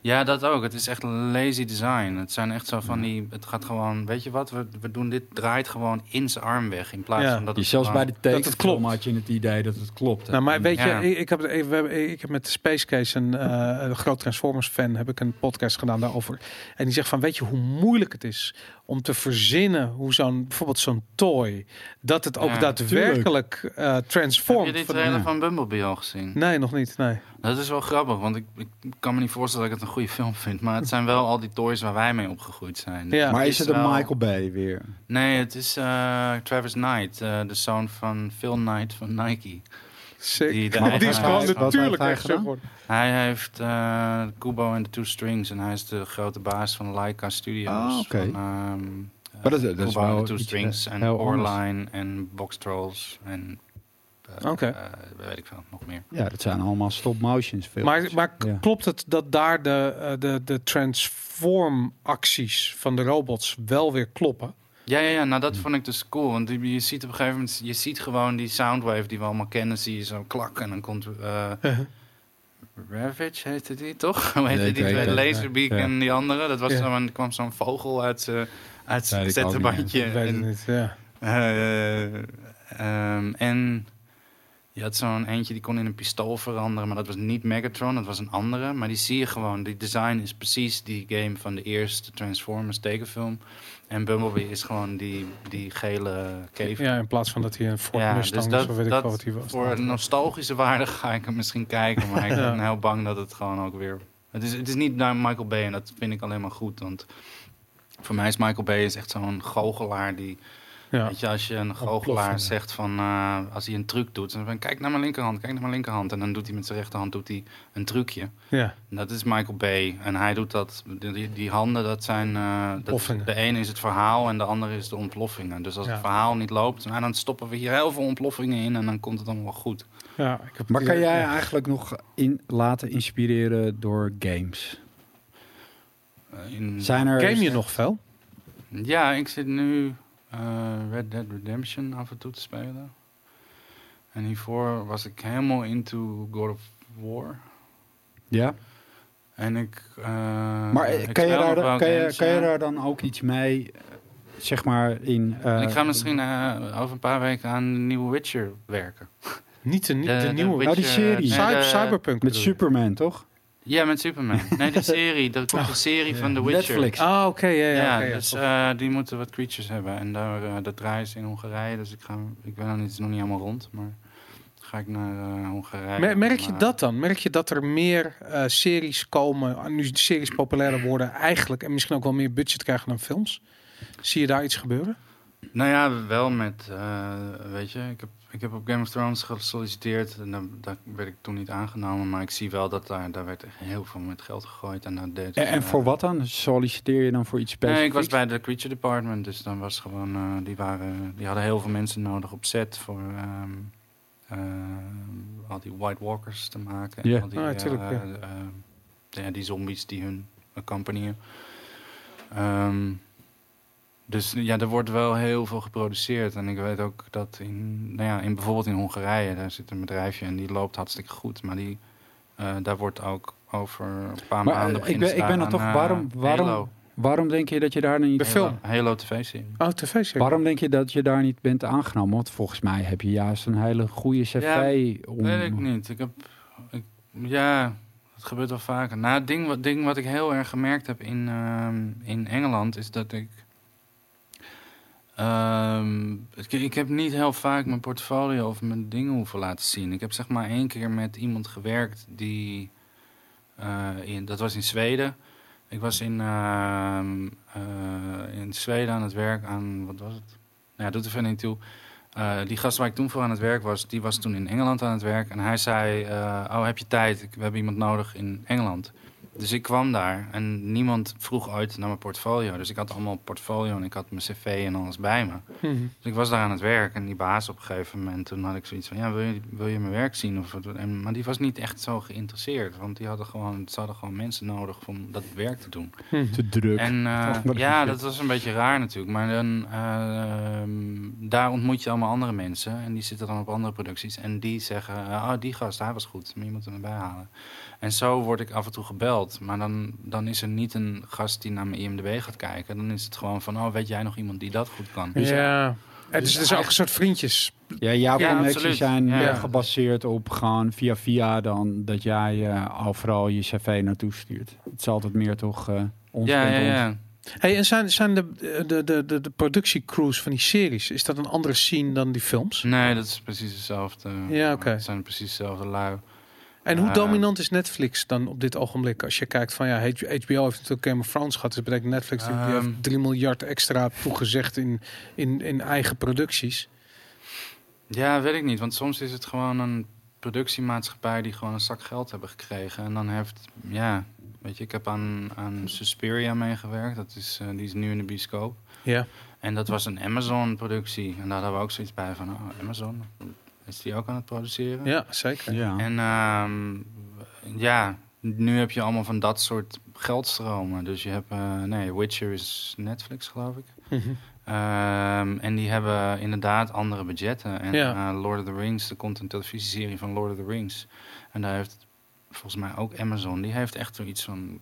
Ja, dat ook. Het is echt lazy design. Het zijn echt zo van die... Het gaat gewoon... Weet je wat? We, we doen dit... Draait gewoon in zijn arm weg. In plaats Ja. van dat Je het zelfs bij de het klopt. had je het idee dat het klopt. Nou, maar weet je, Ja. ik, ik, heb, even- we hebben, ik heb met de Space Case een, eh, een groot Transformers fan heb ik een podcast gedaan daarover. En die zegt van, weet je hoe moeilijk het is om te verzinnen hoe zo'n bijvoorbeeld zo'n toy dat het ook Ja, daadwerkelijk eh Heb transformt. je die Van- trailer ja. van Bumblebee al gezien? Nee, nog niet. Nee. Dat is wel grappig, want ik, ik kan me niet voorstellen dat ik het een goede film vind. Maar het zijn wel al die toys waar wij mee opgegroeid zijn. Ja. maar is het een wel- Michael Bay weer? Nee, het is eh, Travis Knight, eh, de zoon van Phil Knight van Nike. Sick. Die [laughs] de die is gewoon natuurlijk hij echt geworden. Hij heeft eh, Kubo en de Two Strings en hij is de grote baas van Leica Studios. Ah, oké. Ehm, Maar dat is- dat is Kubo en wel de Two iets, Strings eh, en. Oorline en Box Trolls en eh, Oké. eh, weet ik veel, nog meer. Ja, dat zijn allemaal stop-motions films. Maar, maar Ja. klopt het dat daar de, eh, de, de transform acties van de robots wel weer kloppen? Ja, ja, ja, nou dat vond ik dus cool. Want je, ziet op een gegeven moment, je ziet gewoon die soundwave die we allemaal kennen, zie je zo klak en dan komt uh, [laughs] Ravage heette die toch? [laughs] Hoe heette Nee, die twee? Laserbeak ja. en die andere. Dat was Ja. er kwam zo'n vogel uit zijn uit ook zettenbandje. Ik weet het En, niet. Ja. eh, ehm, en je had zo'n eentje die kon in een pistool veranderen, maar dat was niet Megatron, dat was een andere. Maar die zie je gewoon, die design is precies die game van de eerste Transformers tekenfilm. En Bumblebee is gewoon die, die gele kever. ja, in plaats van dat hij een Ford Ja, Mustang dus is, dat, of weet ik wel wat hij was. voor nostalgische waarde [laughs] ga ik hem misschien kijken. Maar ik Ja. ben heel bang dat het gewoon ook weer... Het is, het is niet naar Michael Bay en dat vind ik alleen maar goed. Want voor mij is Michael Bay is echt zo'n goochelaar die... Ja. Weet je, als je een goochelaar zegt van... eh, als hij een truc doet, dan van kijk naar mijn linkerhand, kijk naar mijn linkerhand. En dan doet hij met zijn rechterhand doet hij een trucje. Ja. En Dat is Michael Bay. En hij doet dat. Die, die handen, dat zijn. eh, dat, Ontploffingen. de ene is het verhaal en de andere is de ontploffingen. Dus als Ja. het verhaal niet loopt, nou, dan stoppen we hier heel veel ontploffingen in en dan komt het allemaal wel goed. Ja, ik heb Maar kan jij ja. eigenlijk nog in, laten inspireren door games? Eh, in- Zijn er... Game je nog veel? Ja, ik zit nu eh, Red Dead Redemption af en toe te spelen. En hiervoor was ik helemaal into God of War. Ja? En ik. eh, Maar eh, ik kan, je daar, dan- kan, je, kan je daar dan ook iets mee, zeg maar, in... eh, ik ga misschien eh, over een paar weken aan de nieuwe Witcher werken. Niet de, niet De- de, de nieuwe. Nou, die Witcher- serie. nee, Cyber, de- Cyberpunk. Met? Superman, toch? Ja, met Superman. Nee, de serie. Er komt Oh, een serie van The Witcher. Netflix. Ah, oké. ja, ja, Ja, oké, ja, dus eh, die moeten wat creatures hebben. En daar, eh, dat draaien ze in Hongarije. Dus ik, ga, ik ben dan niet, nog niet helemaal rond. Maar ga ik naar eh, Hongarije. Mer- Merk je Maar- dat dan? Merk je dat er meer eh, series komen, ah, nu de series populairder worden eigenlijk, en misschien ook wel meer budget krijgen dan films? Zie je daar iets gebeuren? Nou ja, wel met, eh, weet je, ik heb, ik heb op Game of Thrones gesolliciteerd en daar, daar werd ik toen niet aangenomen, maar ik zie wel dat daar, daar werd echt heel veel met geld gegooid. En, deed, En, en eh, voor wat dan? Solliciteer je dan voor iets specifieks? Nee, ik was bij de Creature Department, dus dan was gewoon, eh, die, waren, die hadden heel veel mensen nodig op set voor ehm, eh, al die White Walkers te maken. En Ja. al die, Ah, tuurlijk, eh, ja. ja, die zombies die hun accompagnen. Ehm, dus ja, er wordt wel heel veel geproduceerd. En ik weet ook dat in, nou ja, in bijvoorbeeld in Hongarije, daar zit een bedrijfje en die loopt hartstikke goed. Maar die, eh, daar wordt ook over een paar Maar, maanden eh, ik ben- ik ben dan toch- eh, waarom- waarom- Halo. Waarom denk je dat je daar niet... De film. Halo, TV-serie. Oh, tv-serie. Waarom denk je dat je daar niet bent aangenomen? Want volgens mij heb je juist een hele goede cv Ja, om... Weet ik niet. Ik heb, ik, ja, het gebeurt wel vaker. Nou, het ding, wat, ding wat ik heel erg gemerkt heb in, ehm, in Engeland is dat ik. Ehm, ik. Ik heb niet heel vaak mijn portfolio of mijn dingen hoeven laten zien. Ik heb zeg maar één keer met iemand gewerkt die. eh, in, dat was in Zweden. Ik was in, ehm, eh, in Zweden aan het werk aan. Wat was het? Nou ja, doet er verder niet toe. Eh, die gast waar ik toen voor aan het werk was, die was toen in Engeland aan het werk. En hij zei, oh heb je tijd? We hebben iemand nodig in Engeland. Dus ik kwam daar en niemand vroeg ooit naar mijn portfolio. Dus ik had allemaal portfolio en ik had mijn cv en alles bij me. Mhm. Dus ik was daar aan het werk en die baas op een gegeven moment... toen had ik zoiets van, ja, wil je, wil je mijn werk zien? Of, wat? en, maar die was niet echt zo geïnteresseerd. Want die hadden gewoon, ze hadden gewoon mensen nodig om dat werk te doen. Mhm. Te druk. En eh, [laughs] ja, dat was een beetje raar natuurlijk. Maar dan, eh, ehm, daar ontmoet je allemaal andere mensen. En die zitten dan op andere producties. En die zeggen, oh die gast, hij was goed. Maar je moet hem erbij halen. En zo word ik af en toe gebeld. Maar dan, dan is er niet een gast die naar mijn IMDb gaat kijken. Dan is het gewoon van, oh, weet jij nog iemand die dat goed kan? Ja. En dus Dus het is ook een soort vriendjes. Ja, jouw Ja, connecties absoluut. zijn Ja. meer gebaseerd op gewoon via via dan dat jij eh, overal je cv naartoe stuurt. Het is altijd meer toch eh ons ja, ja, ja. Hey, en zijn, zijn de, de, de, de, de productiecrews van die series, is dat een andere scene dan die films? Nee, dat is precies hetzelfde. Ja, oké. Het zijn precies dezelfde lui. En hoe dominant is Netflix dan op dit ogenblik? Als je kijkt van ja, HBO heeft natuurlijk Game of Thrones gehad. Dus betekent Netflix die- die Ehm. heeft 3 miljard extra toegezegd in, in, in eigen producties. Ja, weet ik niet. Want soms is het gewoon een productiemaatschappij die gewoon een zak geld hebben gekregen. En dan heeft, ja, weet je, ik heb aan, aan Suspiria meegewerkt. Dat is, eh, die is nu in de bioscoop. Ja. En dat was een Amazon-productie. En daar hadden we ook zoiets bij van, oh, Amazon, is die ook aan het produceren? Ja, zeker. Ja. En ehm, ja, nu heb je allemaal van dat soort geldstromen. Dus je hebt, eh, nee, Witcher is Netflix, geloof ik. Mhm. Ehm, en die hebben inderdaad andere budgetten. En Ja. eh, Lord of the Rings, er komt een televisieserie van Lord of the Rings. En daar heeft volgens mij ook Amazon, die heeft echt zoiets van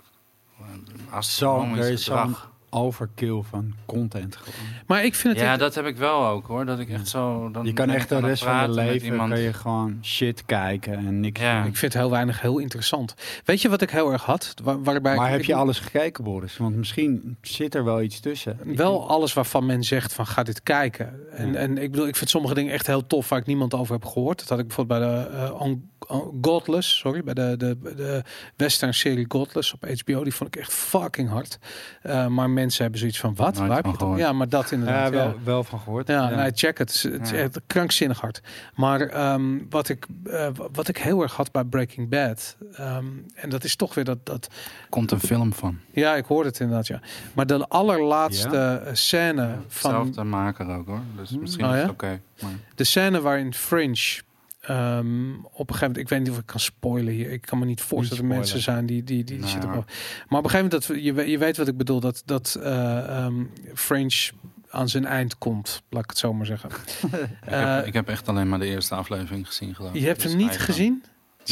uh, Zo, astronomisch er is zo'n. Overkill van content gewoon. Maar ik vind het... Ja, dat heb ik wel ook hoor. Dat ik echt zo. Dan Je kan echt de rest van je leven iemand. kan je gewoon shit kijken en niks Ja. doen. Ik vind heel weinig heel interessant. Weet je wat ik heel erg had? Waar, waarbij Maar ik- heb je alles gekeken, Boris? Want misschien zit er wel iets tussen. Wel alles waarvan men zegt van ga dit kijken. En, Ja. en ik bedoel, ik vind sommige dingen echt heel tof waar ik niemand over heb gehoord. Dat had ik bijvoorbeeld bij de eh, On- On- Godless, sorry, bij de, de, de western serie Godless op HBO. Die vond ik echt fucking hard. Eh, maar mensen hebben zoiets van wat? Waar heb je. Ja, maar dat inderdaad. Ja, wel, ja. wel van gehoord. Ja, nee, check het. Het is Ja. echt krankzinnig hard. Maar ehm, wat, ik, eh, wat ik heel erg had bij Breaking Bad, ehm, en dat is toch weer dat, dat Komt een film van. ja, ik hoorde het inderdaad, ja. Maar de allerlaatste scène van Hetzelfde maker ook hoor. Dus misschien Oh, is ja? het oké. maar- de scène waarin Fringe ehm, op een gegeven moment, ik weet niet of ik kan spoilen hier. Ik kan me niet voorstellen dat er mensen zijn die die die, zitten. maar- op- Maar op een gegeven moment dat je, je weet wat ik bedoel dat dat eh, ehm, Fringe aan zijn eind komt, laat ik het zo maar zeggen. [laughs] Ik, Eh, heb, ik heb echt alleen maar de eerste aflevering gezien geloof ik. Je hebt Dus hem niet je dan- gezien?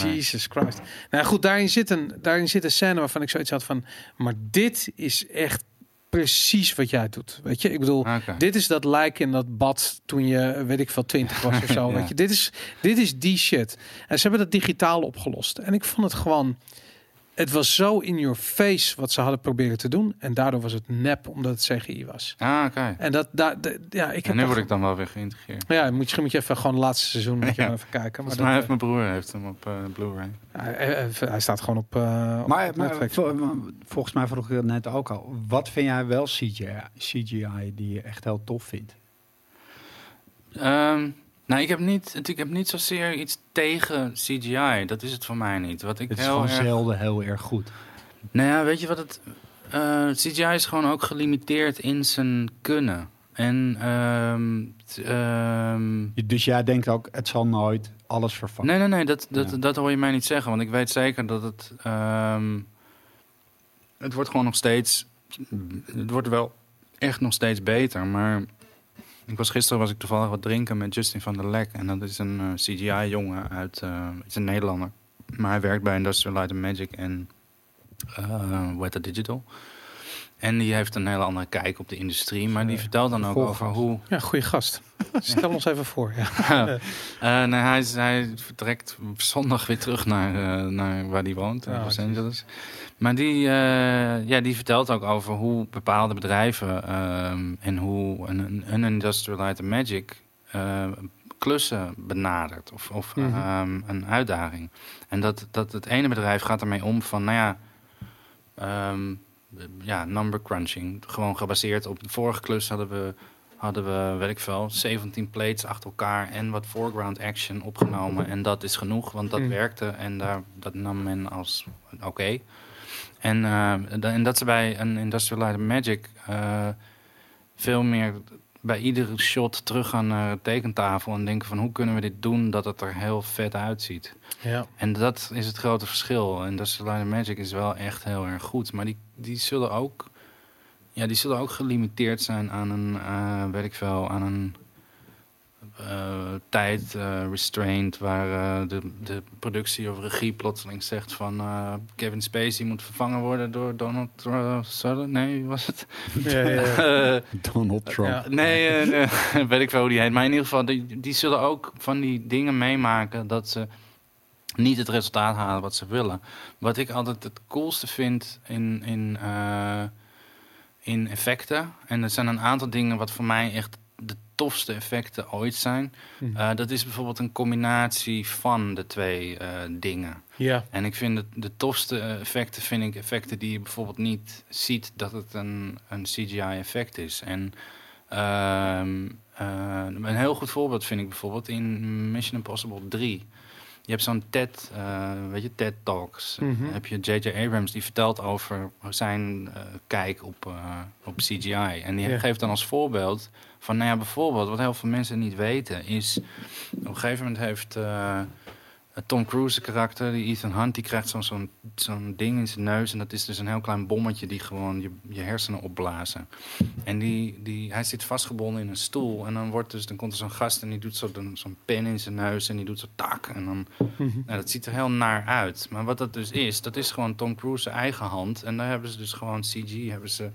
Nee. Jesus Christ. Nou goed, daarin zit, een, daarin zit een scène waarvan ik zoiets had van... Maar dit is echt precies wat jij doet. Weet je, ik bedoel... Dit is dat lijk in dat bad toen je, weet ik veel, 20 was of zo. [laughs] Ja. weet je. Dit, is, dit is die shit. En ze hebben dat digitaal opgelost. En ik vond het gewoon... Het was zo in your face wat ze hadden proberen te doen. En daardoor was het nep, omdat het CGI was. Ah, oké. En dat, daar, ja, ik heb En nu word ik dan wel weer geïntegreerd. Ja, moet je, moet je even gewoon het laatste seizoen [laughs] moet je Ja. even kijken. Maar Volgens dat, mij heeft mijn broer heeft hem op eh, Blu-ray. hij, staat gewoon op, eh, op Maar, maar Netflix. vol- volgens mij vroeg ik het net ook al. Wat vind jij wel CGI, CGI die je echt heel tof vindt? Ehm, nou, ik heb, niet, ik heb niet zozeer iets tegen CGI. Dat is het voor mij niet. Wat ik Het is heel gewoon erg... zelden heel erg goed. Nou ja, weet je wat het... eh, CGI is gewoon ook gelimiteerd in zijn kunnen. En... ehm, t- ehm, Dus jij denkt ook, het zal nooit alles vervangen. Nee, nee, nee, dat, dat, Ja. dat hoor je mij niet zeggen. Want ik weet zeker dat het... ehm, het wordt gewoon nog steeds... Het wordt wel echt nog steeds beter. Maar ik was, gisteren was ik toevallig wat drinken met Justin van der Lek. En dat is een eh, CGI-jongen uit... het is een Nederlander. Maar hij werkt bij Industrial Light and Magic en eh Weta Digital. En die heeft een hele andere kijk op de industrie. Maar die vertelt dan ook over hoe... Ja, goede gast. [laughs] Stel ons even voor. Ja. Eh, nee, hij, hij vertrekt zondag weer terug naar, eh, naar waar hij woont, in Ah, Los jezus. Angeles. Maar die, eh, ja, die vertelt ook over hoe bepaalde bedrijven ehm, en hoe een, een, een Industrial Light and Magic eh, klussen benadert of, of Mhm. ehm, een uitdaging. En dat, dat het ene bedrijf gaat ermee om van, nou ja, ehm, ja, number crunching. Gewoon gebaseerd op de vorige klus hadden we hadden we, weet ik veel, 17 plates achter elkaar en wat foreground action opgenomen. En dat is genoeg, want dat Mm. werkte en daar, dat nam men als oké. En, eh, en dat ze bij een Industrial Light and Magic eh, veel meer bij iedere shot teruggaan naar de tekentafel en denken van hoe kunnen we dit doen dat het er heel vet uitziet. Ja. En dat is het grote verschil. En Dusty Light and Magic is wel echt heel erg goed. Maar die, die zullen ook... Ja, die zullen ook gelimiteerd zijn aan een... eh weet ik veel, aan een tijd eh, restraint, waar eh, de, de productie of regie plotseling zegt van eh, Kevin Spacey moet vervangen worden door Donald uh, Sutherland. Nee, was het? Ja, ja, ja. [laughs] Eh, Donald Trump. Ja. nee, eh, nee, [laughs] weet ik wel hoe die heet. Maar in ieder geval, die, die zullen ook van die dingen meemaken dat ze niet het resultaat halen wat ze willen. Wat ik altijd het coolste vind in, in, eh, in effecten, en er zijn een aantal dingen wat voor mij echt tofste effecten ooit zijn. Hm. Eh, dat is bijvoorbeeld een combinatie van de twee eh, dingen. ja. En ik vind het, de tofste eh, effecten vind ik effecten die je bijvoorbeeld niet ziet dat het een, een CGI-effect is. En ehm, eh, een heel goed voorbeeld vind ik bijvoorbeeld in Mission Impossible 3. Je hebt zo'n TED, weet je, TED Talks. Mhm. Dan heb je J.J. Abrams die vertelt over zijn kijk op, op CGI. En die geeft dan als voorbeeld van, nou ja, bijvoorbeeld, wat heel veel mensen niet weten, is op een gegeven moment heeft eh, Tom Cruise de karakter, die Ethan Hunt, die krijgt zo'n zo'n zo'n ding in zijn neus. En dat is dus een heel klein bommetje die gewoon je, je hersenen opblazen. En die, die, hij zit vastgebonden in een stoel. En dan, wordt dus, dan komt er zo'n gast en die doet zo zo'n pen in zijn neus en die doet zo tak. En dan, Mhm. nou, dat ziet er heel naar uit. Maar wat dat dus is, dat is gewoon Tom Cruise eigen hand. En daar hebben ze dus gewoon CG, hebben ze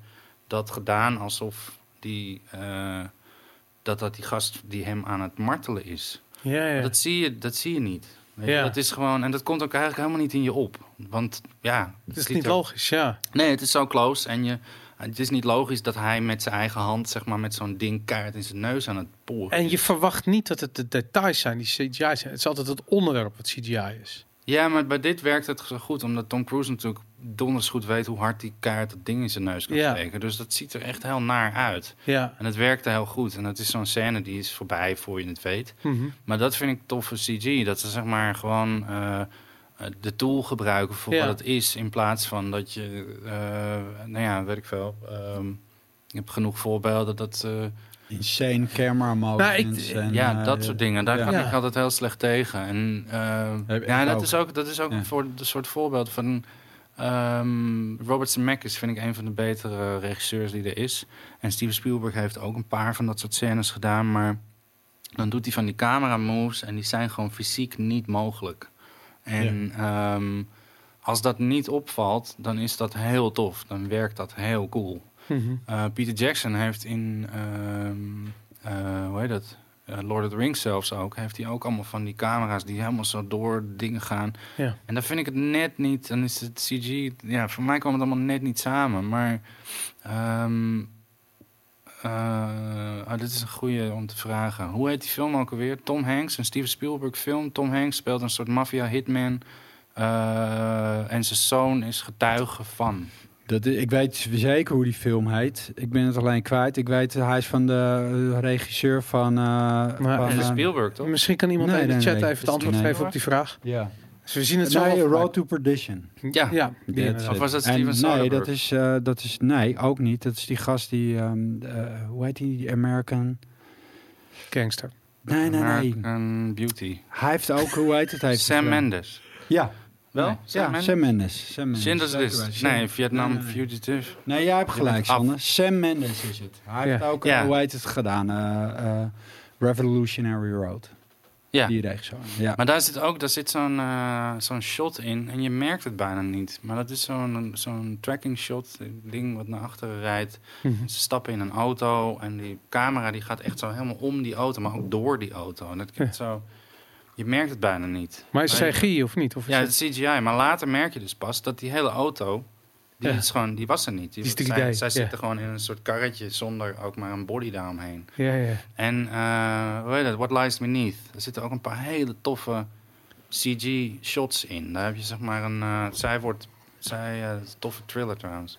dat gedaan alsof die, eh, dat, dat die gast die hem aan het martelen is. Ja, ja. Dat, zie je, dat zie je niet. Weet je, Ja. Dat is gewoon, en dat komt ook eigenlijk helemaal niet in je op. Want ja, het is niet er- logisch, ja. Nee, het is zo close. En je, het is niet logisch dat hij met zijn eigen hand, zeg maar, met zo'n ding kaart in zijn neus aan het boren En je verwacht niet dat het de details zijn die CGI zijn. Het is altijd het onderwerp wat CGI is. Ja, maar bij dit werkt het zo goed, omdat Tom Cruise natuurlijk donders goed weet hoe hard die kaart dat ding in zijn neus kan Ja. steken. Dus dat ziet er echt heel naar uit. Ja. En het werkte heel goed. En het is zo'n scène die is voorbij voor je het weet. Mhm. Maar dat vind ik toffe CG. Dat ze zeg maar gewoon eh, eh, de tool gebruiken voor Ja. wat het is. In plaats van dat je, eh, nou ja, weet ik veel. ehm, ik heb genoeg voorbeelden dat, Insane camera. Nou, ik- en, ja, eh, dat soort dingen. Daar ja. kan Ja. ik altijd heel slecht tegen. En eh, ja, dat ook. is ook, dat is ook Ja. voor een soort voorbeeld van. ehm Robert Zemeckis vind ik een van de betere regisseurs die er is. En Steven Spielberg heeft ook een paar van dat soort scènes gedaan. Maar dan doet hij van die camera moves en die zijn gewoon fysiek niet mogelijk. En ehm, als dat niet opvalt, dan is dat heel tof. Dan werkt dat heel cool. Mhm. Uh, Peter Jackson heeft in, ehm, eh, hoe heet dat? Eh, Lord of the Rings zelfs ook, heeft hij ook allemaal van die camera's die helemaal zo door dingen gaan. Ja. En dan vind ik het net niet, dan is het CG, ja, voor mij kwam het allemaal net niet samen. Maar, ehm eh, oh, dit is een goede om te vragen. Hoe heet die film ook alweer? Tom Hanks, een Steven Spielberg film. Tom Hanks speelt een soort maffia hitman. eh, en zijn zoon is getuige van. Dat, ik weet zeker hoe die film heet. Ik ben het alleen kwijt. Ik weet, hij is van de eh, regisseur van... eh, van, Dat is eh, Spielberg, toch? Misschien kan iemand Nee, in de nee, chat nee. even het antwoord Nee. geven op die vraag. ja. Dus we zien het zo. Nee, Road to Perdition. Ja. Ja. Of was dat En Steven Nee, Soderbergh? dat is, eh, dat is... Nee, ook niet. Dat is die gast die... ehm, eh, hoe heet die? Die American... gangster. Nee, nee, nee. American Beauty. Hij heeft ook... Hoe heet het? Hij heeft Sam eh, Mendes. Ja. Wel? Nee, Sam ja, Mendes? Sam Mendes. Sam Mendes. Schindler's. Nee, Vietnam Nee, nee. Fugitive. Nee, jij hebt gelijk. Sander. Sam Mendes is het. Hij Ja. heeft ook, Ja. eh, hoe heet het gedaan? Eh, eh, Revolutionary Road. Ja. Die regisseur. Ja. Maar daar zit ook daar zit zo'n eh, zo'n shot in en je merkt het bijna niet. Maar dat is zo'n zo'n tracking shot, een ding wat naar achteren rijdt. Mhm. Ze stappen in een auto en die camera die gaat echt zo helemaal om die auto, maar ook door die auto. En dat klinkt zo... Je merkt het bijna niet. Maar is het CGI of niet? Of is Ja, het- is CGI. Maar later merk je dus pas dat die hele auto... Die, Ja. is gewoon, die was er niet. Die, Die is 3D, zij zij ja. zitten gewoon in een soort karretje zonder ook maar een body daaromheen. ja, ja. En eh hoe heet? What Lies Beneath. Er zitten ook een paar hele toffe CG-shots in. Daar heb je zeg maar een... eh, zij wordt... Zij, eh, toffe thriller trouwens.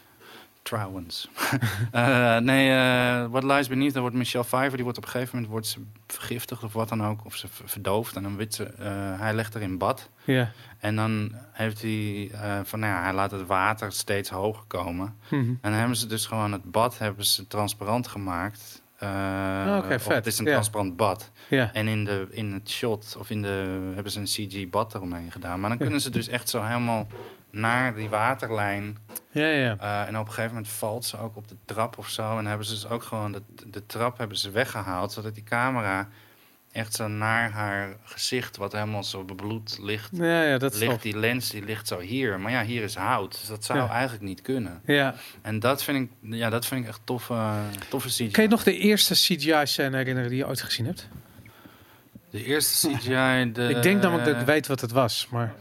Trouwens. [laughs] Eh, nee, eh, What Lies Beneath, daar wordt Michelle Pfeiffer... die wordt op een gegeven moment wordt ze vergiftigd of wat dan ook. Of ze ver- verdoofd. En dan weet ze... eh, hij legt haar in bad. ja. En dan heeft hij... van, nou ja, hij laat het water steeds hoger komen. Mhm. En dan hebben ze dus gewoon het bad hebben ze transparant gemaakt. Eh, Ah, oké, of vet. Het is een transparant bad. ja. En in, de, in het shot, of in de, hebben ze een CG-bad eromheen gedaan. Maar dan kunnen ze dus echt zo helemaal naar die waterlijn. Ja, ja. eh, en op een gegeven moment valt ze ook op de trap of zo. En hebben ze dus ook gewoon de, de trap hebben ze weggehaald, zodat die camera echt zo naar haar gezicht, wat helemaal zo bebloed ligt. Ja, ja, dat ligt die lens, die ligt zo hier. Maar ja, hier is hout. Dus dat zou Ja. eigenlijk niet kunnen. Ja. En dat vind ik, ja, dat vind ik echt toffe, toffe CGI. Kan je nog de eerste CGI-scène herinneren die je ooit gezien hebt? De eerste CGI... De, ik denk namelijk dat ik weet wat het was, maar...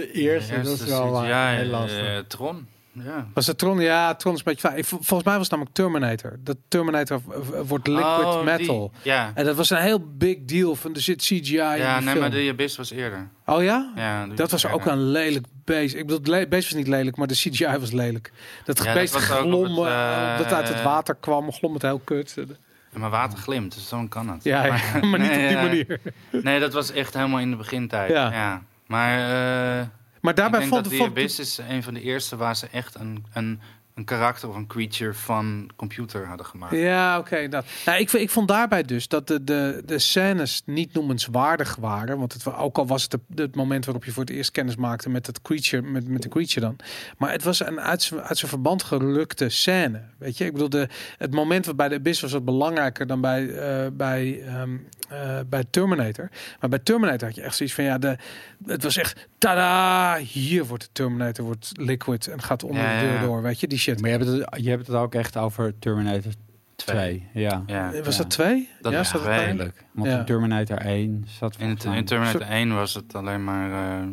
De eerste, de dat is wel CGI, eh, heel lastig. eh, Tron. Ja. Was het Tron? Ja, Tron is een beetje... vaag. Ik- Volgens mij was het namelijk Terminator. Dat Terminator wordt liquid Oh, die. metal. Ja, En dat was een heel big deal van er zit CGI in ja die nee, film. maar de Abyss was eerder. Oh ja? Ja, Dat was ook een lelijk beest. Ik bedoel, het beest was niet lelijk, maar de CGI was lelijk. Dat Ja, beest dat glom, het, eh, eh, dat uit het water kwam, glom het heel kut. Ja, Maar water glimt, dus zo kan het. Ja, [laughs] [laughs] maar niet nee, op die manier. Nee, dat was echt helemaal in de begintijd. Ja. Maar eh Maar daarbij ik denk vond dat vond- The Abyss is een van de eerste waar ze echt een, een, een karakter of een creature van computer hadden gemaakt. Ja, oké. dat. Nou, ik, ik vond daarbij dus dat de, de, de scènes niet noemenswaardig waren. Want het, ook al was het de- het moment waarop je voor het eerst kennis maakte met het creature, met, met de creature dan. Maar het was een uit zijn, uit zijn verband gelukte scène. Weet je, ik bedoel, de, het moment waarbij de Abyss was wat belangrijker dan bij, eh, bij, ehm, eh, bij Terminator. Maar bij Terminator had je echt zoiets van ja, de, het was echt tada! Hier wordt de Terminator wordt liquid en gaat onder Ja, de deur door. Weet je, die shit. Maar je hebt, het, je hebt het ook echt over Terminator 2. Ja, Ja. Was Ja. dat twee? Dat ja, was twee. erin? eigenlijk. Want Ja. in Terminator 1 zat In, in Terminator 1 was het alleen maar eh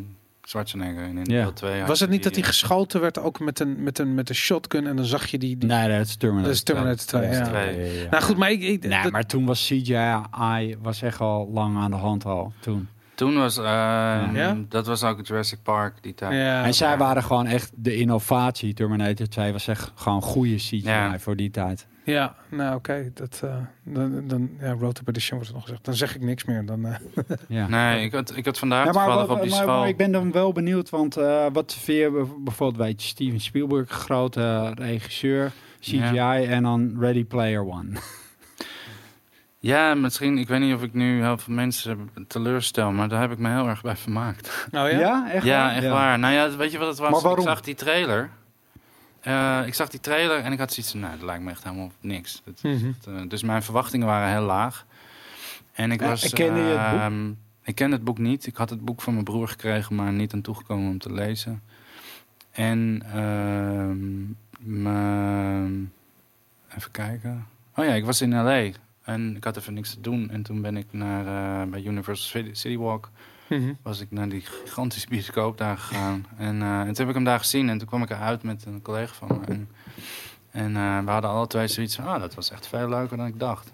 Schwarzenegger. En in Ja. deel 2 had Was het niet dat hij die, geschoten werd ook met een, met een, met een shotgun en dan zag je die... die... Nee, dat is Terminator. Dat is Terminator 2, ja. twee. Nou goed, maar ik... ik Nee, dat- maar toen was CGI was echt al lang aan de hand al. Toen. Toen was, eh, Ja? dat was ook Jurassic Park die tijd. ja, en zij waren gewoon echt de innovatie. Terminator 2 was echt gewoon goede CGI Ja. voor die tijd. Ja, nou oké. dat eh, dan, dan, ja, Road to Perdition wordt er nog gezegd. Dan zeg ik niks meer. Dan, eh, [laughs] Ja. Nee, ik had, ik had vandaag Ja, maar, toevallig wat- op die maar- school... maar ik ben dan wel benieuwd, want eh, wat vind je bijvoorbeeld, weet je, Steven Spielberg, grote regisseur, CGI en dan Ready Player One. [laughs] Ja, misschien, ik weet niet of ik nu heel veel mensen teleurstel, maar daar heb ik me heel erg bij vermaakt. nou ja? echt ja, waar? echt waar. Nou ja, weet je wat het was? Maar waarom? Ik zag die trailer. Eh, ik zag die trailer en ik had zoiets van, nou, dat lijkt me echt helemaal niks. Dat- Mhm. dat, eh, dus mijn verwachtingen waren heel laag. En ik Ja, was... kende je het boek? ehm, ik ken het boek niet. Ik had het boek van mijn broer gekregen, maar niet aan toegekomen om te lezen. En ehm, mijn- even kijken. Oh ja, ik was in LA en ik had even niks te doen. En toen ben ik naar eh, bij Universal City, City Mhm. was ik naar die gigantische bioscoop daar gegaan. En, eh, en toen heb ik hem daar gezien en toen kwam ik eruit met een collega van me. En, en eh, we hadden alle twee zoiets van, ah, dat was echt veel leuker dan ik dacht.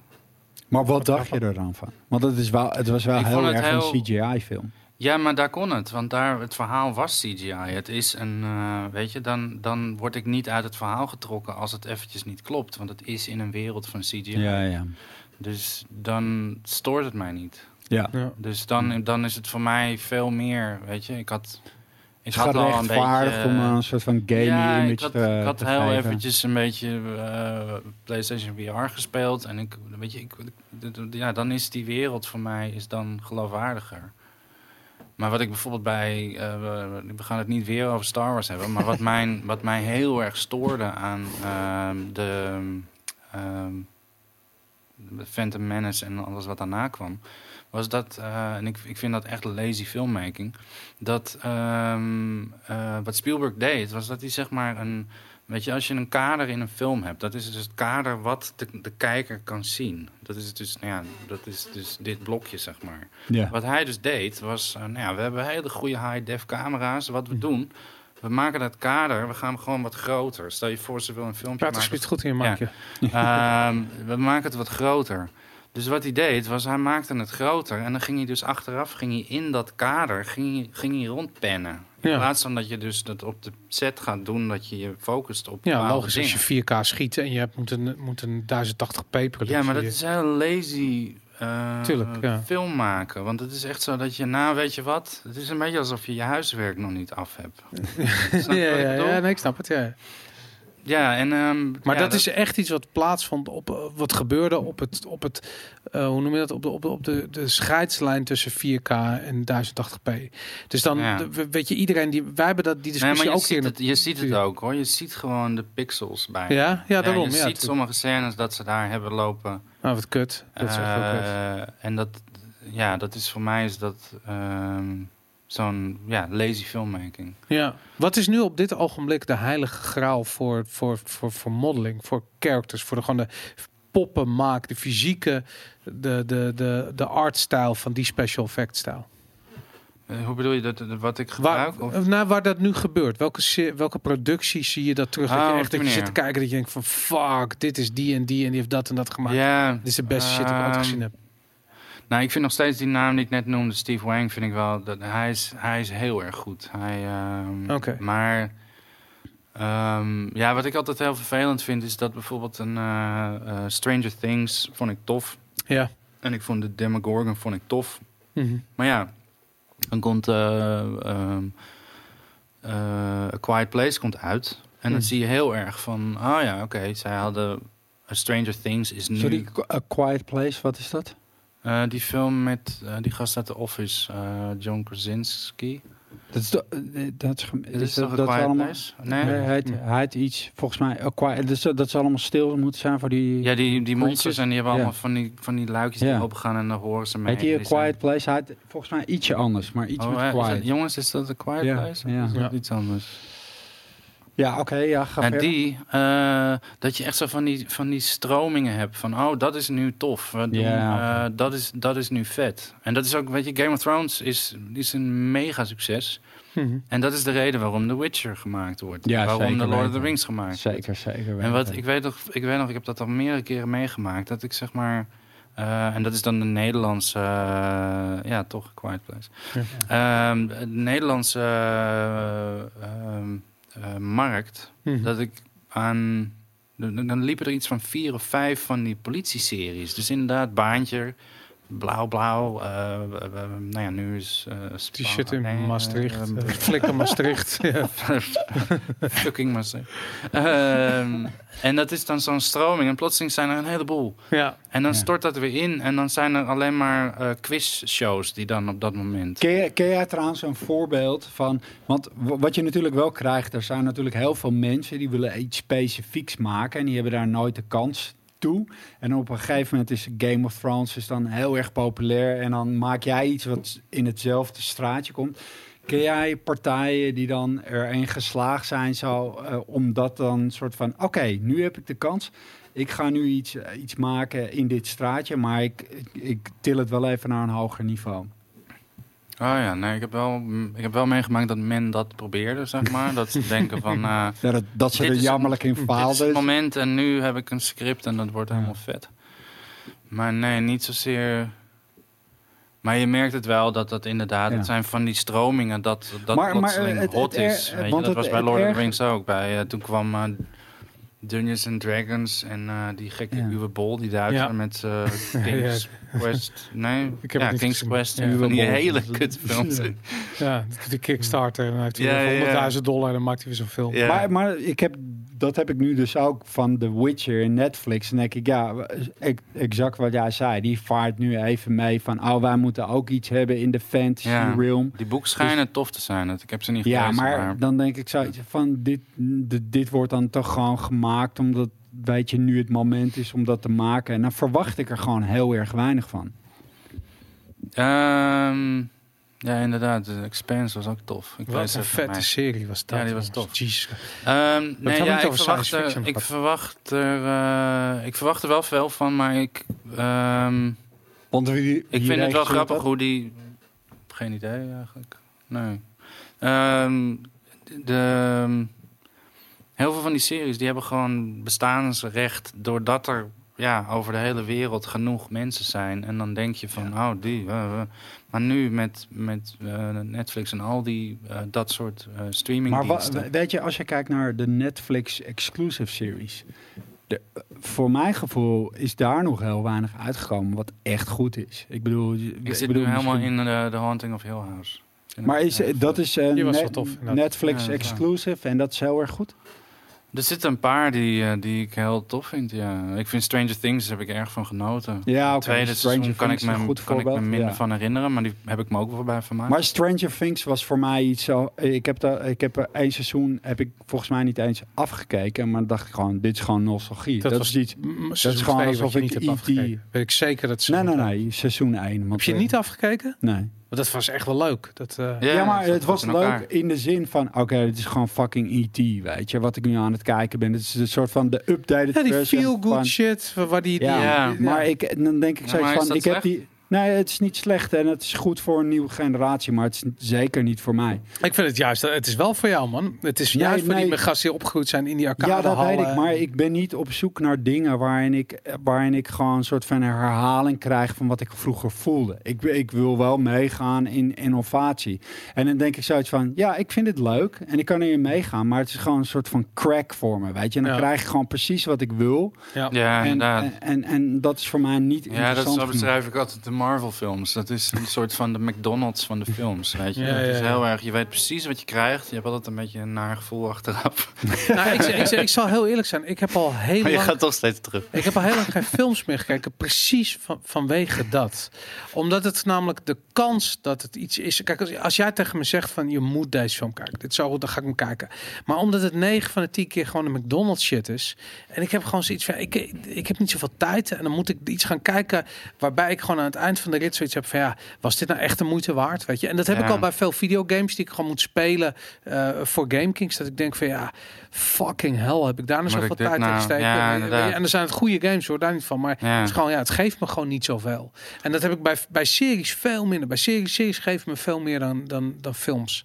Maar wat dacht je er dan van? Want het, is wel, het was wel Ik heel erg heel- een CGI-film. Ja, maar daar kon het, want daar, het verhaal was CGI. Het is een, eh, weet je, dan, dan word ik niet uit het verhaal getrokken als het eventjes niet klopt. Want het is in een wereld van CGI. Ja, ja. Dus dan stoort het mij niet. Ja. Ja. Dus dan, dan is het voor mij veel meer, weet je. Ik had, ik Het had al een beetje... om een soort van gamey ja, image ik had, te, ik had te heel geven. eventjes een beetje eh, PlayStation VR gespeeld. En ik, weet je, ik, ja, dan is die wereld voor mij is dan geloofwaardiger. Maar wat ik bijvoorbeeld bij, eh, we- gaan het niet weer over Star Wars hebben, maar wat, mijn, [laughs] wat mij heel erg stoorde aan ehm, de, ehm, de Phantom Menace en alles wat daarna kwam, was dat, eh, en ik, ik vind dat echt lazy filmmaking, dat ehm, eh, wat Spielberg deed, was dat hij zeg maar een, weet je, als je een kader in een film hebt, dat is dus het kader wat de, de kijker kan zien. Dat is dus, nou ja, dat is dus dit blokje zeg maar. Ja. Wat hij dus deed, was, eh, nou ja, we hebben hele goede high-def camera's. Wat we doen, we maken dat kader, we gaan hem gewoon wat groter. Stel je voor, ze wil een filmpje Praat maken. alsjeblieft goed in je maakje. Ehm, we maken het wat groter. Dus wat hij deed, was hij maakte het groter. En dan ging hij dus achteraf, ging hij in dat kader, ging hij, ging hij rondpennen. In Ja. plaats van dat je dus dat op de set gaat doen, dat je je focust op Ja, logisch als dingen. je 4K schiet en je hebt moet een, moet een 1080p productie. Ja, maar dat is heel lazy Tuurlijk, ja. film maken. Want het is echt zo dat je, nou weet je wat, het is een beetje alsof je je huiswerk nog niet af hebt. [laughs] Ja, ja, ja, nee, ik snap het, ja. Ja, en... ehm, Maar ja, dat, is echt iets wat plaatsvond op eh, wat gebeurde op het op het eh, hoe noem je dat op de op de, op de, de scheidslijn tussen 4K en 1080p. Dus dan Ja. weet je iedereen die wij hebben dat die Nee, discussie maar je ook ziet, het, je ziet het ook hoor. Je ziet gewoon de pixels bij. Ja, ja, daarom. je Ja, ziet tuurlijk. sommige scènes dat ze daar hebben lopen. Nou, wat kut. Dat is echt kut. Eh, en dat, ja, dat is voor mij is dat ehm, zo'n ja, lazy filmmaking. Ja. Wat is nu op dit ogenblik de heilige graal voor, voor, voor, voor modeling, voor characters, voor de, gewoon de poppenmaak, de fysieke, de, de, de, de artstijl van die special effect stijl? Eh, hoe bedoel je dat, dat- wat ik gebruik? Waar, of? nou, waar dat nu gebeurt. Welke, welke producties zie je dat terug? Ah, dat je op echt die dat je zit te kijken dat je denkt van fuck, dit is die en die en die heeft dat en dat gemaakt. ja, Dit is de beste shit die ik ooit ehm, gezien heb. Nou, ik vind nog steeds die naam die ik net noemde, Steve Wang, vind ik wel dat hij is, hij is heel erg goed. Hij, ehm, Oké. Maar ehm, ja, wat ik altijd heel vervelend vind is dat bijvoorbeeld een eh, eh, Stranger Things vond ik tof Ja. en ik vond de Demogorgon vond ik tof. Mhm. Maar ja, dan komt eh, ehm, eh, A Quiet Place komt uit en dan Hmm. zie je heel erg van, oh ja, oké, zij hadden A Stranger Things is nu Sorry, A Quiet Place, wat is dat? Eh, die film met eh, die gast uit de Office, eh, John Krasinski. Dat is, dat is, dat allemaal... Place? Nee? Nee, hij, heet, hij heet iets, volgens mij, Quiet, dus dat, dat zal allemaal stil moeten zijn voor die... Ja, die, die monsters en die hebben Ja. allemaal van die, van die luikjes Ja. die opengaan en dan horen ze mee. Heet die A zijn- Quiet Place? Hij heet volgens mij ietsje anders, maar iets Oh, met is quiet. dat- jongens, is dat een Quiet Ja, Place? Of ja. is dat Ja. iets anders? Ja, oké, ja, ga En verder. die, eh, dat je echt zo van die, van die stromingen hebt van, oh, dat is nu tof. Doen, eh, dat, is, dat is nu vet. En dat is ook, weet je, Game of Thrones is, is een mega succes. Mhm. En dat is de reden waarom The Witcher gemaakt wordt. Ja, waarom de Lord of the. Rings gemaakt wordt. Zeker, zeker. En wat ik weet nog, ik weet nog, ik heb dat al meerdere keren meegemaakt. Dat ik zeg maar, eh, en dat is dan de Nederlandse, ja toch, Quiet Place. Ehm, de Nederlandse eh, ehm, eh, markt, Mhm. dat ik aan, dan dan liepen er iets van vier of vijf van die politieseries. Dus inderdaad, Baantje, Blauw Blauw, eh, eh, eh, nou ja, nu is eh, shit in nee, Maastricht. [laughs] Flikker Maastricht. [laughs] ja. Fucking Maastricht. Ehm, en dat is dan zo'n stroming. En plotseling zijn er een heleboel. ja. En dan Ja. stort dat weer in. En dan zijn er alleen maar eh quizshows die dan op dat moment. Ken, je- ken jij trouwens een voorbeeld van... Want wat je natuurlijk wel krijgt... er zijn natuurlijk heel veel mensen... die willen iets specifieks maken... en die hebben daar nooit de kans En op een gegeven moment is Game of Thrones is dan heel erg populair... en dan maak jij iets wat in hetzelfde straatje komt... Ken jij partijen die dan erin geslaagd zijn zo, eh, om dat dan soort van... Oké, nu heb ik de kans. Ik ga nu iets, eh, iets maken in dit straatje, maar ik, ik til het wel even naar een hoger niveau. Oh ja, nee, ik heb wel, mm, ik heb wel meegemaakt dat men dat probeerde, zeg [laughs] maar. dat ze denken van, eh, Ja, dat, dat ze er jammerlijk in dit is het faalden. moment en nu heb ik een script en dat wordt helemaal vet. Maar nee, niet zozeer... Maar je merkt het wel dat dat inderdaad, Ja. het zijn van die stromingen dat dat Maar- plotseling eh, het- hot is. Want dat was bij Lord of the Rings ook. Bij, eh, toen kwam Dungeons and Dragons en eh, die gekke Ja. Uwe Bol, die Duitser Ja. met eh [laughs] King's Quest. Nee, Ik heb ja, King's gezien. Quest. Ja. van die hele kutfilms. Ja. ja, de Kickstarter. En dan heeft hij Ja, weer ja, ja. 100.000 dollar en dan maakt hij weer zo'n film. Ja. Maar, maar ik heb, dat heb ik nu dus ook van The Witcher in Netflix. En denk ik, ja, exact wat jij zei. Die vaart nu even mee van, oh, wij moeten ook iets hebben in de fantasy Ja. realm. Die boeken schijnen tof te zijn. Dat- Ik heb ze niet Ja, gelezen, maar dan denk ik zoiets van, dit, dit, wordt dan toch gewoon gemaakt omdat, weet je, nu het moment is om dat te maken. En dan verwacht ik er gewoon heel erg weinig van. Ehm, ja, inderdaad. De Expanse was ook tof. Ik Wat een vette serie was dat. Ja, die was tof. Jezus. Ehm, nee, ja, niet ik verwacht, er, ik, verwacht er, eh, ik verwacht er wel veel van, maar ik, ehm, Want wie, ik vind het wel grappig hoe die... Geen idee eigenlijk. Nee. Ehm, de, heel veel van die series die hebben gewoon bestaansrecht doordat er ja, over de hele wereld genoeg mensen zijn. En dan denk je van, oh die. eh, eh. Maar nu met, met eh, Netflix en al die eh, dat soort eh Maar wa- streamingdiensten. weet je, als je kijkt naar de Netflix exclusive series. De, voor mijn gevoel is daar nog heel weinig uitgekomen wat echt goed is. Ik bedoel, ik zit nu helemaal in de, de Haunting of Hill House. Maar is, dat is net- tof. Netflix Ja, exclusive en dat is heel erg goed. Er zitten een paar die, eh, die ik heel tof vind, ja. Ik vind Stranger Things, daar heb ik erg van genoten. Ja. Tweede Stranger seizoen kan ik, me, goed kan ik me minder ja. van herinneren, maar die heb ik me ook wel bij vermaakt. Maar Stranger Things was voor mij iets zo. Ik heb, dat, ik heb er één seizoen heb ik volgens mij niet eens afgekeken, maar dan dacht ik gewoon, dit is gewoon nostalgie. Dat, Dat was is iets. Mm, is gewoon alsof ik niet E.T. afgekeken. Weet ik zeker dat ze. Nee, nee, nee, seizoen 1. Heb je het niet afgekeken? Nee. Want dat was echt wel leuk. Dat, eh, Ja, maar dat het was in leuk elkaar. in de zin van, oké, het is gewoon fucking E.T., weet je, wat ik nu aan het kijken ben. Het is een soort van de updated ja, die version feel good van- shit. wa- Waar die, die, Ja, Ja, maar ik, dan denk ik is van, ik heb die... Nee, het is niet slecht en het is goed voor een nieuwe generatie, maar het is zeker niet voor mij. Ik vind het juist, het is wel voor jou, man. Het is Nee, juist voor nee. die gasten die opgegroeid zijn in die arcade Ja, dat weet ik, maar ik ben niet op zoek naar dingen waarin ik, waarin ik gewoon een soort van herhaling krijg van wat ik vroeger voelde. Ik, ik wil wel meegaan in innovatie. En dan denk ik zoiets van, ja, ik vind het leuk en ik kan erin meegaan, maar het is gewoon een soort van crack voor me, weet je. En dan Ja. krijg ik gewoon precies wat ik wil. Ja. Ja, En, inderdaad. en, en, en dat is voor mij niet Ja, dat interessant zo genoeg. beschrijf ik altijd de Marvel-films. Dat is een soort van de McDonald's van de films, weet je. Ja, is heel erg, je weet precies wat je krijgt. Je hebt altijd een beetje een naar gevoel achteraf. [laughs] Nou, ik, ik, ik, zal heel eerlijk zijn. Ik heb al heel Maar je lang... gaat toch steeds terug. Ik heb al heel lang geen [laughs] films meer gekeken, precies van, vanwege dat. Omdat het namelijk de kans dat het iets is. Kijk, als, als jij tegen me zegt van je moet deze film kijken, dit is zo goed, dan ga ik hem kijken. Maar omdat het 9 van de 10 keer gewoon een McDonald's shit is. En ik heb gewoon zoiets van, ik, ik heb niet zoveel tijd. En dan moet ik iets gaan kijken waarbij ik gewoon aan het eind van de rit zoiets heb van ja, was dit nou echt de moeite waard? Weet je? En dat heb ik al bij veel videogames die ik gewoon moet spelen eh, voor GameKings. Dat ik denk van ja, fucking hell, heb ik daar nou Moet zoveel tijd in nou- ja, inderdaad. en er zijn het goede games hoor, daar niet van. Maar Ja. het, is gewoon, ja, het geeft me gewoon niet zoveel. En dat heb ik bij, bij series veel minder. Bij series, series geven me veel meer dan, dan, dan films.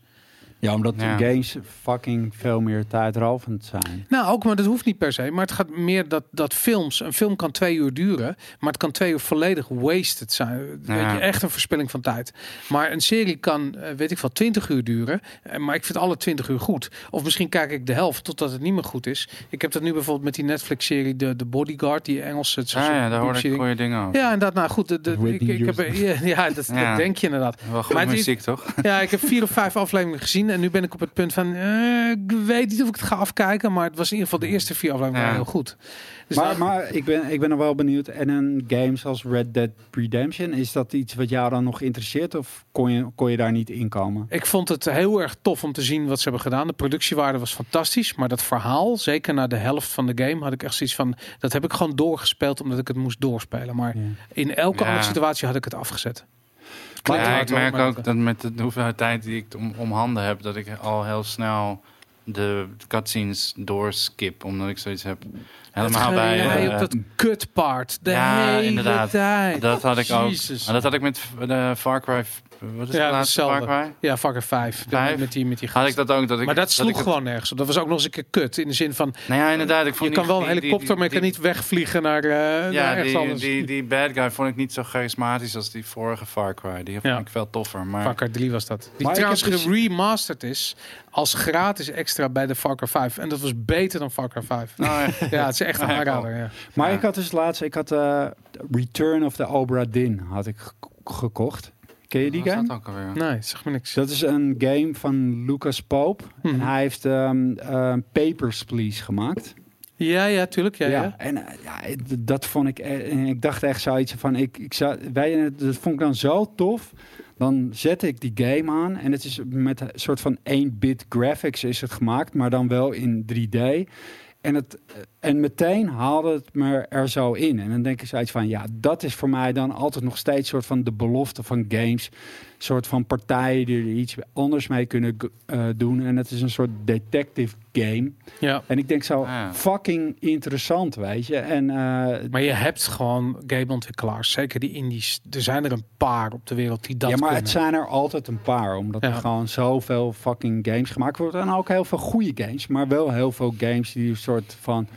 Ja, omdat Ja. games fucking veel meer tijdrovend zijn. Nou, ook, maar dat hoeft niet per se. Maar het gaat meer dat, dat films... Een film kan twee uur duren, maar het kan twee uur volledig wasted zijn. Weet Ja. je, echt een verspilling van tijd. Maar een serie kan, eh, weet ik veel, 20 uur duren. eh, Maar ik vind alle 20 uur goed. Of misschien kijk ik de helft totdat het niet meer goed is. Ik heb dat nu bijvoorbeeld met die Netflix-serie De, de Bodyguard, die Engelse... Ah, ja, daar hoorde ik goede dingen over. Ja, inderdaad. Nou goed, de, de, ik, heb, ja, [laughs] ja, dat, Ja. dat denk je inderdaad. Wel goed Maar het muziek, toch? Ja, ik heb vier of vijf [laughs] afleveringen gezien en nu ben ik op het punt van, eh, ik weet niet of ik het ga afkijken, maar het was in ieder geval de eerste vier afleveringen Ja. heel goed. Dus maar nou, maar ik, ben, ik ben er wel benieuwd. En een game zoals Red Dead Redemption, is dat iets wat jou dan nog interesseert? Of kon je, kon je daar niet in komen? ik vond het heel erg tof om te zien wat ze hebben gedaan. De productiewaarde was fantastisch, maar dat verhaal, zeker na de helft van de game, had ik echt zoiets van, dat heb ik gewoon doorgespeeld omdat ik het moest doorspelen. Maar Ja. in elke Ja. andere situatie had ik het afgezet. Ja, ik merk ook dat met de hoeveelheid tijd die ik om, om handen heb, dat ik al heel snel de cutscenes doorskip. Omdat ik zoiets heb. Helemaal bij. ja, eh, op dat kutpaard. De ja, hele inderdaad. tijd. dat had ik ook. Jezus. Maar dat had ik met de Far Cry. Wat is Ja, de laatste Far hetzelfde. Cry? Ja, Vakker 5. Vijf? Met die, met die Had ik dat ook. Dat ik, maar dat sloeg ik het- gewoon nergens op. Dat was ook nog eens een keer kut. In de zin van, Nou ja, inderdaad. Ik vond je kan wel een die- die- helikopter, maar je kan niet wegvliegen naar, eh naar Ja, ergens die, anders. die, die bad guy vond ik niet zo charismatisch als die vorige Far Cry. Die vond Ja. ik veel toffer. Maar Far Cry 3 was dat. Die Maar trouwens geremasterd is als gratis extra bij de Far Cry 5. En dat was beter dan Far Cry 5. Oh, ja. [laughs] Ja, het is echt een [laughs] Ja, aanrader. Ja. Maar Ja. ik had dus laatst, ik had eh, Return of the Obra Dinn had ik gek- gekocht. Ken je die game? dat ook alweer? Nee, zeg me niks. Dat is een game van Lucas Pope. Mhm. En hij heeft ehm eh, Papers, Please gemaakt. Ja, ja, tuurlijk. Ja, ja. En eh, ja, dat vond ik. eh, en ik dacht echt zoiets van. Ik, ik zou, wij, dat vond ik dan zo tof. Dan zette ik die game aan. En het is met een soort van 1-bit graphics is het gemaakt. Maar dan wel in 3D. En, het, eh, en meteen haalde het me er zo in. En dan denk ik zoiets van. Ja, dat is voor mij dan altijd nog steeds soort van de belofte van games. Soort van partijen die er iets anders mee kunnen eh, doen. En het is een soort detective game. ja. En ik denk zo, Ja. fucking interessant, weet je. En eh, Maar je hebt gewoon gameontwikkelaars, zeker die indies. Er zijn er een paar op de wereld die dat ja, maar kunnen. het zijn er altijd een paar. Omdat Ja. er gewoon zoveel fucking games gemaakt worden. En ook heel veel goede games. Maar wel heel veel games die een soort van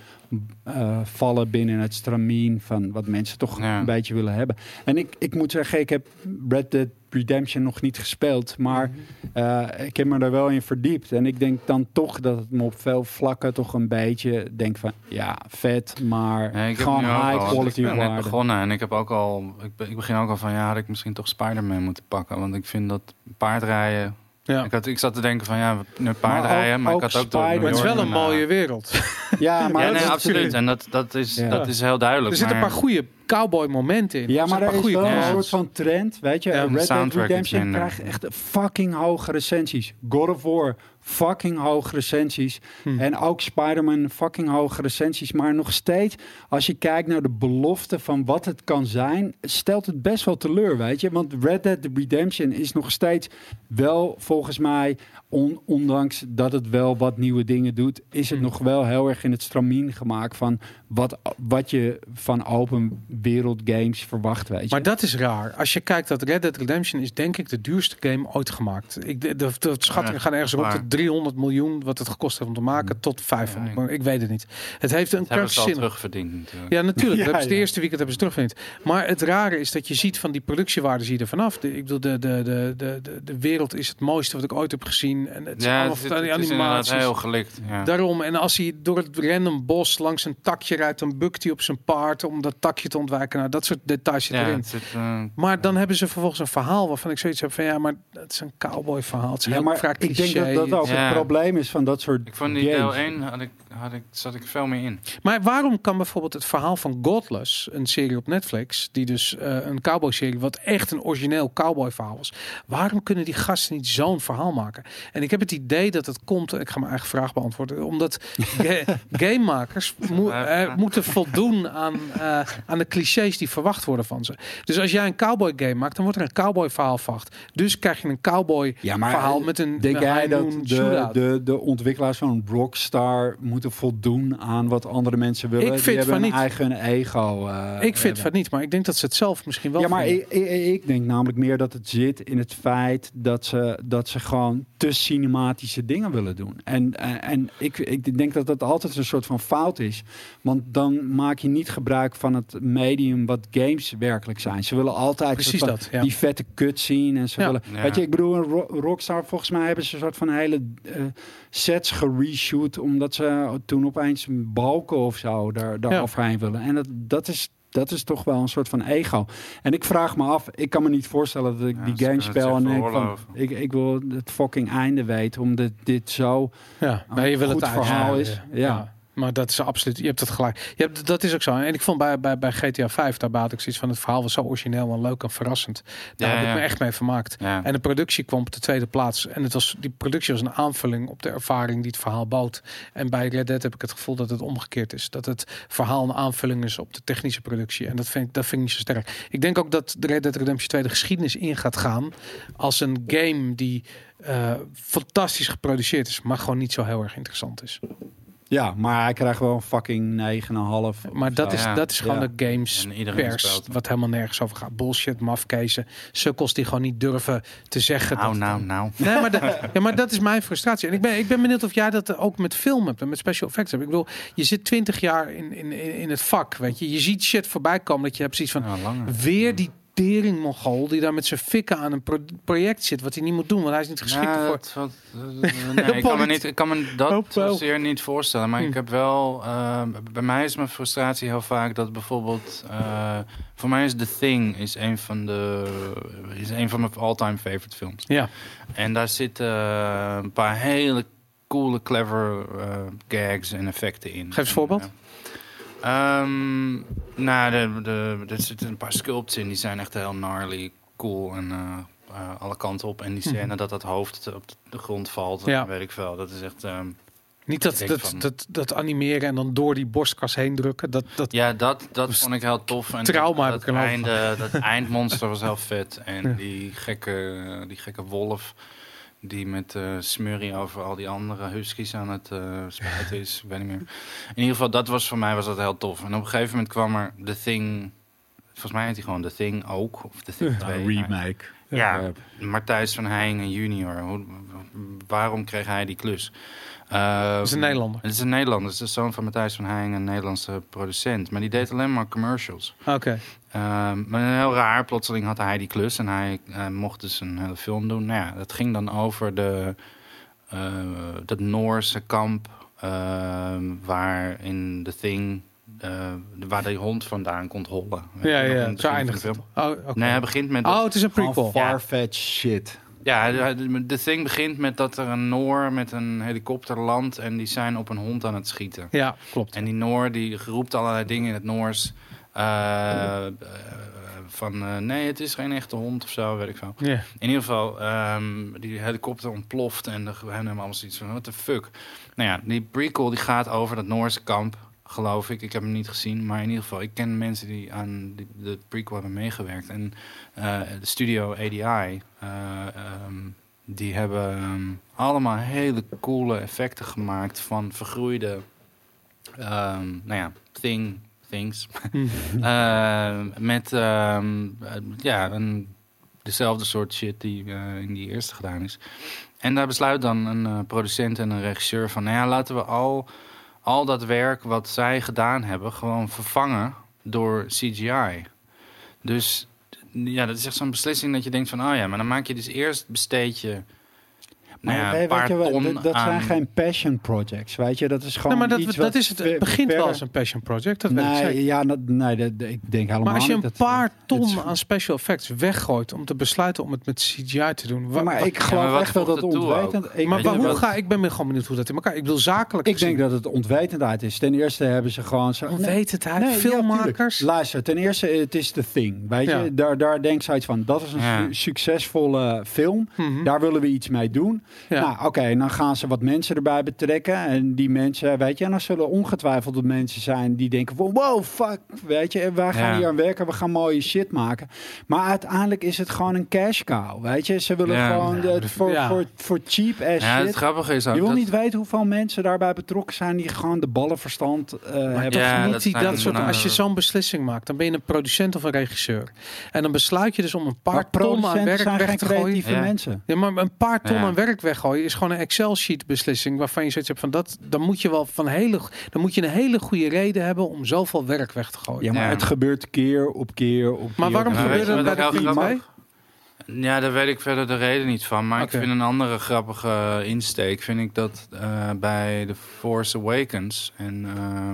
eh, vallen binnen het stramien van wat mensen toch Ja. een beetje willen hebben. En ik, ik moet zeggen, ik heb Red Dead Redemption nog niet gespeeld. Maar eh, ik heb me er wel in verdiept. En ik denk dan toch dat het me op veel vlakken toch een beetje denk van ja, vet, maar Nee, ik heb gewoon high al- quality Ik ben net begonnen en ik heb ook al. Ik begin ook al van ja, had ik misschien toch Spider-Man moeten pakken. Want ik vind dat paardrijden Ja. Ik, had, ik zat te denken van ja, nu Maar paardrijden, ook- maar, ik had ook door Maar het is wel een mooie wereld. [laughs] Ja, maar Ja, nee, absoluut. En dat, dat, is, Ja. dat is heel duidelijk. Er zitten een paar goede cowboy momenten in. Ja, maar er is wel een soort van trend, weet je. Ja, Red Dead Redemption krijgt echt fucking hoge recensies. God of War, fucking hoge recensies. Hm. En ook Spider-Man, fucking hoge recensies. Maar nog steeds, als je kijkt naar de belofte van wat het kan zijn, stelt het best wel teleur, weet je. Want Red Dead Redemption is nog steeds wel, volgens mij, on- ondanks dat het wel wat nieuwe dingen doet, is het Hm. nog wel heel erg in het stramien gemaakt van wat, wat je van open wereld games verwacht, weet je. Maar dat is raar. Als je kijkt dat Red Dead Redemption is denk ik de duurste game ooit gemaakt. Ik, de, de, de schattingen Ja, gaan ergens rond de 300 miljoen wat het gekost heeft om te maken tot 500 miljoen. Ik weet het niet. Het heeft een krankzinnig... terugverdiend natuurlijk. Ja, natuurlijk. [laughs] Ja, dat hebben ze de ja. eerste weekend hebben ze terugverdiend. Maar het rare is dat je ziet van die productiewaarden zie je er vanaf. De, ik bedoel, de, de, de, de, de, de wereld is het mooiste wat ik ooit heb gezien. En het Ja, allemaal het, het is heel gelikt. Ja. Daarom, en als hij door het random bos langs een takje rijdt, dan bukt hij op zijn paard om dat takje te ontwijken. Nou, dat soort details ja, erin. zit, eh, Maar dan hebben ze vervolgens een verhaal waarvan ik zoiets heb van ja, maar het is een cowboy verhaal. Het is Ja, heel maar vaak ik denk dat dat ook Ja. het probleem is van dat soort ik vond die games. deel 1 had ik, had ik, zat ik veel meer in. Maar waarom kan bijvoorbeeld het verhaal van Godless, een serie op Netflix, die dus eh, een cowboy serie, wat echt een origineel cowboy verhaal was, waarom kunnen die gasten niet zo'n verhaal maken? En ik heb het idee dat het komt, ik ga mijn eigen vraag beantwoorden, omdat ga- [laughs] gamemakers mo- eh, moeten voldoen aan, eh, aan de clichés die verwacht worden van ze. Dus als jij een cowboy game maakt, dan wordt er een cowboy verhaal verwacht. Dus krijg je een cowboy Ja, maar verhaal eh, met een Denk een jij high dat noon de, de, de ontwikkelaars van Rockstar moeten voldoen aan wat andere mensen willen? Ik Die vind hebben van een niet. eigen ego. eh, ik vind hebben. van niet, maar ik denk dat ze het zelf misschien wel Ja, maar ik, ik, ik denk namelijk meer dat het zit in het feit dat ze, dat ze gewoon te cinematische dingen willen doen. En, en, en ik, ik denk dat dat altijd een soort van fout is. Want dan maak je niet gebruik van het medium wat games werkelijk zijn. Ze willen altijd Precies van dat, ja. die vette cutscene. En ze Ja. willen, Ja. Weet je, ik bedoel, een Ro- Rockstar, volgens mij hebben ze een soort van hele eh, sets gereshoot. Omdat ze toen opeens balken of zo daar, daar Ja. overheen willen. En dat, dat is dat is toch wel een soort van ego. En ik vraag me af, ik kan me niet voorstellen dat ik Ja, die game speel en denk van, ik, ik wil het fucking einde weten, omdat dit zo Ja, een maar je wil goed het verhaal is. Ja. Maar dat is absoluut, je hebt het gelijk. Je hebt, dat is ook zo. En ik vond bij, bij, bij GTA 5, daar had ik zoiets van, het verhaal was zo origineel en leuk en verrassend. Daar Ja, heb ik me echt mee vermaakt. Ja. En de productie kwam op de tweede plaats. En het was, die productie was een aanvulling op de ervaring die het verhaal bood. En bij Red Dead heb ik het gevoel dat het omgekeerd is. Dat het verhaal een aanvulling is op de technische productie. En dat vind ik, dat vind ik niet zo sterk. Ik denk ook dat de Red Dead Redemption 2 de geschiedenis in gaat gaan als een game die eh, fantastisch geproduceerd is, maar gewoon niet zo heel erg interessant is. Ja, maar hij krijgt wel een fucking 9,5. Maar dat is, Ja. dat is gewoon Ja. de games En pers, speelt wat helemaal nergens over gaat. Bullshit, mafkezen, sukkels die gewoon niet durven te zeggen. Nou, dat nou, nou. Nee, maar, dat, [laughs] ja, maar dat is mijn frustratie. En ik ben, ik ben benieuwd of jij dat ook met film hebt en met special effects hebt. Ik bedoel, je zit twintig jaar in, in, in het vak, weet je. Je ziet shit voorbij komen dat je hebt precies van... Weer die tering mongool die daar met zijn fikken aan een pro- project zit, wat hij niet moet doen, want hij is niet geschikt dat- wat- eh, [laughs] nee, ik, kan me niet, ik kan me dat zozeer niet voorstellen. Maar Hm. ik heb wel... eh, bij mij is mijn frustratie heel vaak dat bijvoorbeeld... eh, voor mij is The Thing is een van, de, is een van mijn all-time favorite films. Ja, En daar zitten een paar hele coole, clever gags en effecten in. Geef eens een voorbeeld. Eh, ehm, nou, de, de, er zitten een paar sculpts in, die zijn echt heel gnarly, cool en eh, eh, alle kanten op. En die scène dat dat hoofd op de grond valt, Mhm. Ja. weet ik veel. Dat is echt... ehm, niet dat, dat, van- dat, dat animeren en dan door die borstkas heen drukken. Dat, dat, ja, dat, dat vond ik heel tof. En Trauma dat, einde, dat eindmonster was heel vet. En Ja. die, gekke, die gekke wolf die met eh smurrie over al die andere huskies aan het eh spuiten is. Ik weet niet meer. In ieder geval, dat was voor mij was dat heel tof. En op een gegeven moment kwam er The Thing... Volgens mij heet hij gewoon The Thing ook. Of The Thing [laughs] 2. remake. Ja, Ja. Martijs van Heijingen junior. Hoe, waarom kreeg hij die klus? Uh, dat is een Nederlander. Het is een Nederlander. Het is de zoon van Matthijs van Heijingen, een Nederlandse producent. Maar die deed alleen maar commercials. Oké. Ehm, maar heel raar, plotseling had hij die klus en hij eh, mocht dus een hele film doen. Nou ja, dat ging dan over de, eh, dat Noorse kamp ehm, waar in The Thing, eh, waar de hond vandaan kon hollen. Ja, ja. het Zo eindigt het. film. Oh, oké. Nee, hij begint met... Oh, het is een prequel. Farfetch shit. Ja, de, thing begint met dat er een Noor met een helikopter landt en die zijn op een hond aan het schieten. Ja, klopt. En die Noor die roept allerlei dingen in het Noors. eh, eh, van eh, nee, het is geen echte hond of zo, weet ik veel. In ieder geval, ehm, die helikopter ontploft en de hebben allemaal zoiets van, what the fuck. Nou ja, die prequel die gaat over dat Noorse kamp, geloof ik. Ik heb hem niet gezien, maar in ieder geval, ik ken mensen die aan de prequel hebben meegewerkt. En eh, de studio ADI, eh, ehm, die hebben ehm, allemaal hele coole effecten gemaakt van vergroeide, ehm, nou ja, thing, things. [laughs] Eh, met ja, een, dezelfde soort shit die eh, in die eerste gedaan is. En daar besluit dan een producent en een regisseur van... nou ja, laten we al, al dat werk wat zij gedaan hebben... gewoon vervangen door CGI. Dus ja, dat is echt zo'n beslissing dat je denkt van... oh ja, maar dan maak je dus eerst besteed je... Nou ja, Maar een paar weet je wat, ton dat, dat aan... zijn geen passion projects, weet je. Dat is gewoon Nou, maar dat, iets dat wat is het. begint wel als een passion project. Dat weet ik Nee, ja, dat, nee dat, ik denk helemaal Maar als je een niet dat- paar is- ton aan special effects weggooit om te besluiten om het met CGI te doen. Ja, maar ik maar geloof wat echt wel dat het. Ik, maar waar- hoe ga ik ben me gewoon benieuwd hoe dat in elkaar. Ik bedoel zakelijk. ik denk dat het ontwetendheid is. Ten eerste hebben ze gewoon zo... Hoe Nee, weet het hij? nee, ja, Filmmakers. tuurlijk. Luister, ten eerste, het is de thing. Weet Ja. je, daar, daar denk ze iets van. Dat is een Ja. su- succesvolle film. Mhm. Daar willen we iets mee doen. Ja. Nou, oké, en dan gaan ze wat mensen erbij betrekken. En die mensen, weet je, en dan zullen ongetwijfeld de mensen zijn die denken van, wow, fuck, weet je, wij gaan Ja. hier aan werken, we gaan mooie shit maken. Maar uiteindelijk is het gewoon een cash cow, weet je. Ze willen Ja. gewoon de- voor, Ja. voor, voor cheap ass Ja, het shit. grappige is ook... Je wil dat- niet weten hoeveel mensen daarbij betrokken zijn die gewoon de ballenverstand eh hebben. Ja, niet dat die, zijn- dat soort, als je zo'n beslissing maakt, dan ben je een producent of een regisseur. En dan besluit je dus om een paar Maar ton aan werk weg te gooien. creatieve Ja. mensen. Ja, maar een paar ton Ja. aan werk weggooien is gewoon een Excel-sheet beslissing waarvan je zoiets hebt van dat, dan moet je wel van hele, dan moet je een hele goede reden hebben om zoveel werk weg te gooien. Ja, maar Ja. het gebeurt keer op keer op Maar keer waarom op dat wat bij de heel Creed grappig 2? Ja, daar weet ik verder de reden niet van. Maar ik vind een andere grappige insteek. Vind ik dat eh, bij The Force Awakens. En eh,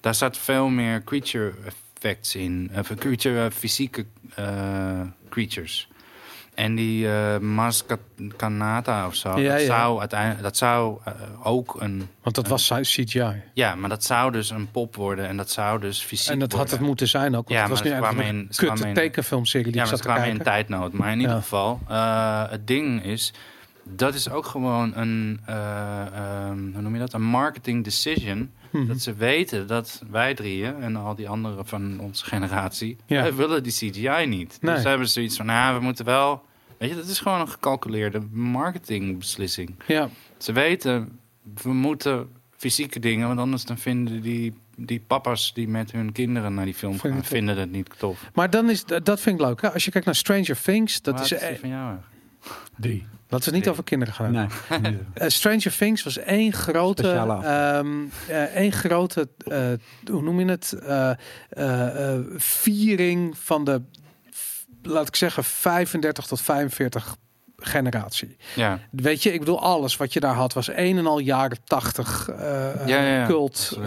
daar staat veel meer creature effects in. Of creature, eh, fysieke eh, creatures. En die eh Maskanata of zo. Ja, dat, ja. Zou uiteindelijk, dat zou eh, ook een... Want dat was CGI. Ja, maar dat zou dus een pop worden. En dat zou dus fysiek En dat had het moeten zijn ook. Want Ja, het was kwamen eigenlijk een kutte tekenfilmserie die Ja, maar het kwam in tijdnood. Maar in ieder geval, eh, het ding is... Dat is ook gewoon een, eh, ehm, hoe noem je dat? Een marketing decision. Mhm. Dat ze weten dat wij drieën en al die anderen van onze generatie... Ja. wij willen die CGI niet. Nee. Dus ze hebben zoiets van, nou, we moeten wel... Weet je, dat is gewoon een gecalculeerde marketingbeslissing. Ja, Ze weten, we moeten fysieke dingen... want anders dan vinden die, die papa's die met hun kinderen naar die film gaan... vinden het niet tof. maar dan is dat vind ik leuk. Hè? Als je kijkt naar Stranger Things, dat Wat is, die eh, van jou. Drie. Dat is niet over kinderen gaan. Nee. [laughs] Eh, Stranger Things was één grote, eh, één grote, eh, hoe noem je het, viering van de, laat ik zeggen, 35 tot 45 generatie. Ja. Weet je, ik bedoel, alles wat je daar had was een en al jaren 80 eh, Ja, ja, cult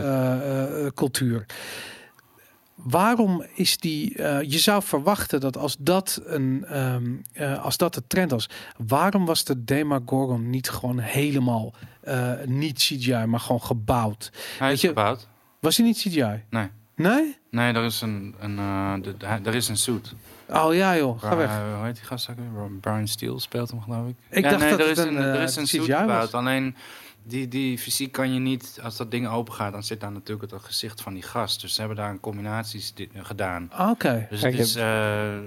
cultuur. Waarom is die? eh, je zou verwachten dat als dat een, ehm, eh, als dat de trend was, waarom was de Demagorgon niet gewoon helemaal eh, niet CGI, maar gewoon gebouwd? Hij Weet is je- gebouwd. Was hij niet CGI? Nee. Nee? Nee, er is een, een, er is een suit. Oh ja joh, ga weg. hoe heet die gast ook? Brian Steele speelt hem, geloof ik. Ik dacht dat er het is een, er eh, is een suit CGI was. gebouwd. Alleen die, die fysiek kan je niet, als dat ding open gaat, dan zit daar natuurlijk het gezicht van die gast. Dus ze hebben daar een combinaties di- gedaan. Oké. Dus Kijk, het is, eh,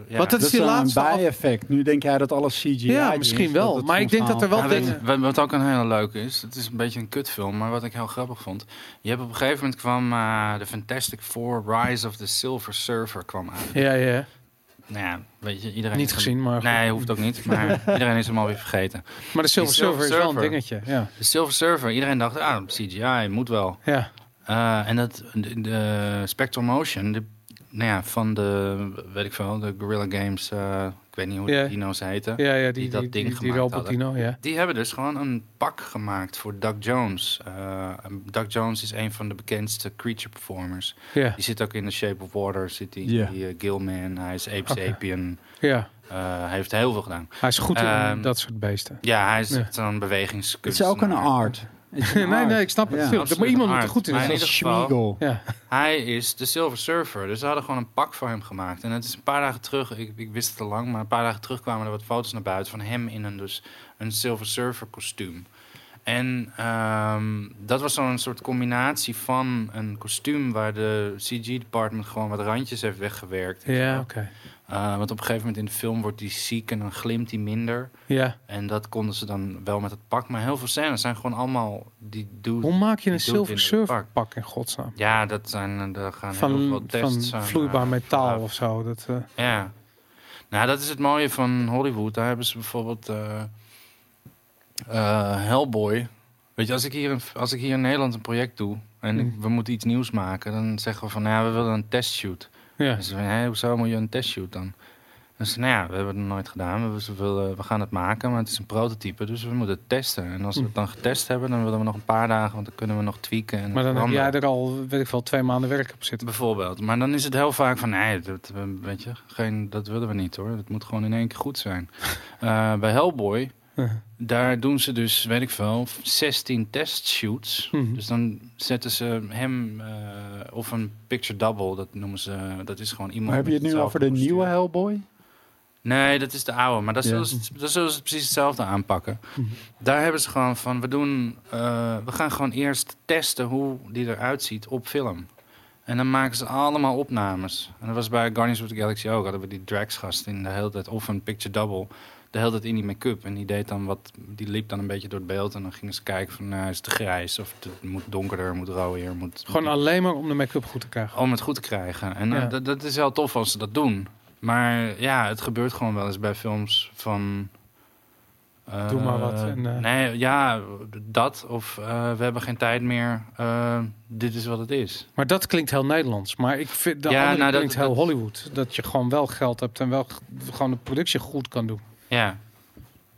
ja. Wat Dat is die een laatste bijeffect. Nu denk jij dat alles CGI Ja, is, misschien wel. Maar ik denk dat er wel Ja, dingen- wat ook een hele leuke is, het is een beetje een kutfilm, maar wat ik heel grappig vond. Je hebt op een gegeven moment kwam eh de Fantastic Four Rise of the Silver Surfer kwam uit. Ja, ja. Nou ja, weet je, iedereen Niet gezien, maar goed. Nee, hoeft ook niet. Maar [laughs] iedereen is hem alweer vergeten. Maar de Silver Surfer is wel een dingetje. Ja. De Silver Surfer, iedereen dacht, ah, CGI, moet wel. Ja. Eh, en dat, de, de Spectral Motion, de, nou ja, van de, weet ik veel, de Guerrilla Games, eh, ik weet niet hoe Ja. de dino's heten. Ja, ja, die, Die die, dat die, ding die, gemaakt robot dino, ja. Die hebben dus gewoon een pak gemaakt voor Doug Jones. Eh, en Doug Jones is een van de bekendste creature performers. Ja, Die zit ook in The Shape of Water, zit die, die eh, Gilman, hij is Ape. Sapien. ja. Eh, hij heeft heel veel gedaan. Hij is goed in Ehm, dat soort beesten. Ja, hij is Ja. zo'n Het bewegingskunst. is ook een art. [laughs] Nee, nee, ik snap het. Ja. Er moet iemand moet er goed in zijn. Schmiegel. Ja. Hij is de Silver Surfer. Dus ze hadden gewoon een pak voor hem gemaakt. En het is een paar dagen terug, ik, ik wist het al lang, maar een paar dagen terug kwamen er wat foto's naar buiten van hem in een, dus, een Silver Surfer kostuum. En ehm, dat was zo'n soort combinatie van een kostuum waar de CG-department gewoon wat randjes heeft weggewerkt. Ja, oké. Eh, want op een gegeven moment in de film wordt die ziek en dan glimt hij minder. Ja. En dat konden ze dan wel met het pak. Maar heel veel scènes zijn gewoon allemaal die doet. Hoe maak je een Silver Surfer pak. in godsnaam? Ja, dat zijn eh, daar gaan heel veel Van, tests van vloeibaar eh, metaal of zo. Dat, eh, Ja. Nou, dat is het mooie van Hollywood. Daar hebben ze bijvoorbeeld eh, eh, Hellboy. Weet je, als ik, hier in, als ik hier in Nederland een project doe en ik- Mm. we moeten iets nieuws maken, dan zeggen we van, nou ja, we willen een testshoot. Ja. En ze van, hé, hoezo moet je een testshoot dan? Dus nou ja, we hebben het nog nooit gedaan. We, willen, we gaan het maken, maar het is een prototype, dus we moeten het testen. En als we het dan getest hebben, dan willen we nog een paar dagen, want dan kunnen we nog tweaken. En Maar dan heb jij er al, weet ik wel, twee maanden werk op zitten. Bijvoorbeeld. Maar dan is het heel vaak van, nee, dat, we- weet je, geen, dat willen we niet hoor. Het moet gewoon in één keer goed zijn. [laughs] Eh, bij Hellboy, Ja. daar doen ze dus, weet ik veel, 16 testshoots. Mhm. Dus dan zetten ze hem, eh, of een picture double, dat noemen ze, dat is gewoon iemand Maar heb je het nu over de nieuwe. Hellboy? Nee, dat is de oude. Maar dat Ja. zullen, ze, dat zullen ze precies hetzelfde aanpakken. Mhm. Daar hebben ze gewoon van, we, doen, eh, we gaan gewoon eerst testen hoe die eruit ziet op film. En dan maken ze allemaal opnames. En dat was bij Guardians of the Galaxy ook. Hadden we die Drax gast in de hele tijd, of een picture double, de hele tijd in die make-up. En die deed dan wat, die liep dan een beetje door het beeld. En dan gingen ze kijken van, nou, is het te grijs? Of het moet donkerder, moet rooier, moet... Gewoon alleen maar om de make-up goed te krijgen. Om het goed te krijgen. En eh, Ja. dat, dat is wel tof als ze dat doen. Maar ja, het gebeurt gewoon wel eens bij films van... eh, Doe maar wat en, eh, Nee, ja, dat. Of we hebben geen tijd meer. dit is wat het is. Maar dat klinkt heel Nederlands. Maar ik vind de Ja, nou, dat- klinkt heel dat- Hollywood. Dat je gewoon wel geld hebt en wel gewoon de productie goed kan doen. Ja.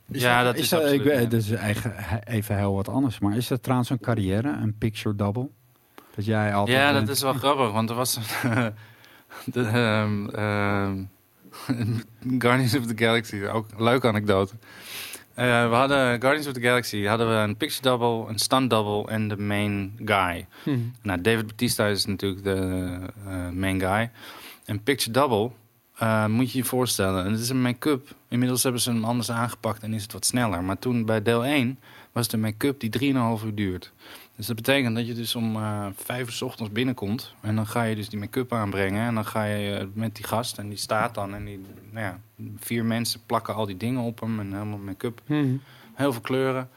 ja, dat is, dat, absoluut, ik ja. Dat is eigen, even heel wat anders. Maar is dat trouwens een carrière, een picture double? Dat jij altijd... Ja, dat is wel grappig, want er was een... [laughs] de, ehm, ehm, [laughs] Guardians of the Galaxy, ook een leuke anekdote. Eh, we hadden Guardians of the Galaxy, hadden we een picture double, een stunt double en de main guy. Hm. Nou, David Batista is natuurlijk de eh, main guy. En picture double eh, moet je je voorstellen. En het is een make-up. Inmiddels hebben ze hem anders aangepakt en is het wat sneller. Maar toen bij deel 1 was de make-up die 3,5 uur duurt. Dus dat betekent dat je dus om eh vijf uur 's ochtends binnenkomt. En dan ga je dus die make-up aanbrengen. En dan ga je eh, met die gast. En die staat dan. En die, nou ja, vier mensen plakken al die dingen op hem. En helemaal make-up. Hm. Heel veel kleuren.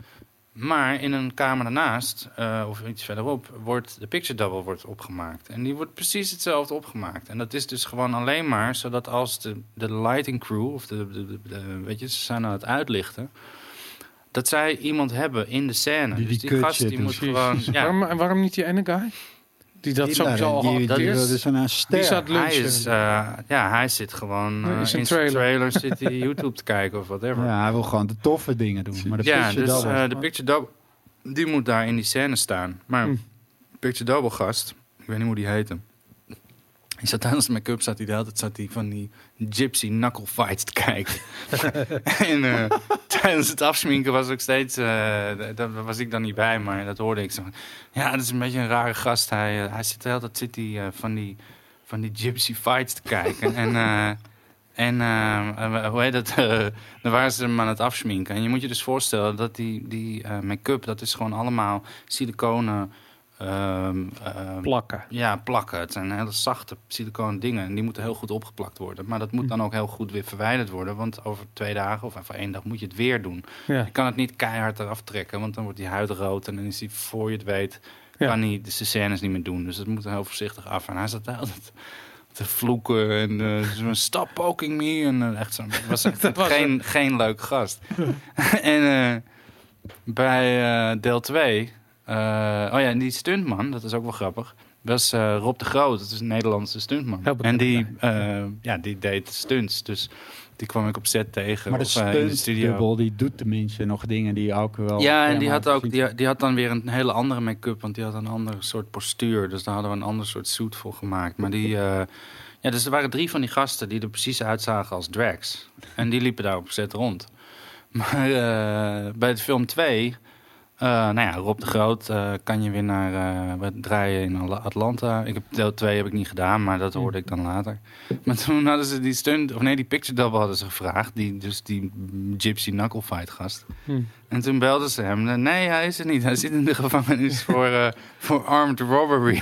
Maar in een kamer daarnaast, eh, of iets verderop, wordt de picture double wordt opgemaakt. En die wordt precies hetzelfde opgemaakt. En dat is dus gewoon alleen maar zodat als de, de lighting crew, of de, de, de- de- weet je, ze zijn aan het uitlichten, dat zij iemand hebben in de scène. Die dus die die cut gast die moet gewoon... Ja, Waarom, en waarom niet die ene guy? Die dat sowieso al die, die, had. die- dat is- een ster. Die zat hij is, eh, ja, hij zit gewoon eh, in zijn trailer. trailer, zit hij [laughs] YouTube te kijken of whatever. Ja, hij wil gewoon de toffe dingen doen. Maar de ja, picture dus double- eh, de picture double, die moet daar in die scène staan. Maar Hm. picture double gast, ik weet niet hoe die heette. Zat tijdens de make-up, zat hij de hele tijd zat hij van die gypsy knuckle fights te kijken. [laughs] en eh, tijdens het afsminken was ik steeds, eh, daar was ik dan niet bij, maar dat hoorde ik zo. Ja, dat is een beetje een rare gast. Hij, eh, hij zit de hele tijd zit hij, van, die, van die gypsy fights te kijken. en en hoe heet dat? [laughs] dan waren ze hem aan het afsminken. En je moet je dus voorstellen dat die, die make-up, dat is gewoon allemaal siliconen. Ehm, ehm, plakken. ja, plakken. Het zijn hele zachte siliconen dingen. En die moeten heel goed opgeplakt worden. Maar dat moet dan ook heel goed weer verwijderd worden. Want over twee dagen of over één dag moet je het weer doen. Ja. Je kan het niet keihard eraf trekken. Want dan wordt die huid rood. En dan is die, voor je het weet, Ja. kan hij de scènes niet meer doen. Dus dat moet er heel voorzichtig af. En hij zat altijd te vloeken. En eh, [laughs] zo, stop poking me. En eh, echt zo. Het was echt [laughs] Dat was geen, geen leuk gast. [laughs] en eh, bij deel 2... eh, oh ja, en die stuntman, dat is ook wel grappig. Was eh, Rob de Groot, dat is een Nederlandse stuntman. En die, eh, ja, die deed stunts. Dus die kwam ik op set tegen. Maar de of, in de stunt studio. dubbel, die doet tenminste nog dingen die ook wel... Ja, en die had, ook, die, die had dan weer een hele andere make-up, want die had een ander soort postuur. Dus daar hadden we een ander soort suit voor gemaakt. Maar die, eh, Ja, dus er waren drie van die gasten die er precies uitzagen als drags. En die liepen daar op zet rond. Maar eh, bij de film 2, eh, nou ja, Rob de Groot eh, kan je weer naar we draaien in Atlanta. Ik heb deel 2 heb ik niet gedaan, maar dat hoorde ik dan later. [laughs] Maar toen hadden ze die stunt, of nee, die picture double hadden ze gevraagd. Die, dus die Gypsy Knuckle Fight gast. Hm. En toen belden ze hem. Nee, hij is er niet. Hij zit in de gevangenis [laughs] voor, voor armed robbery.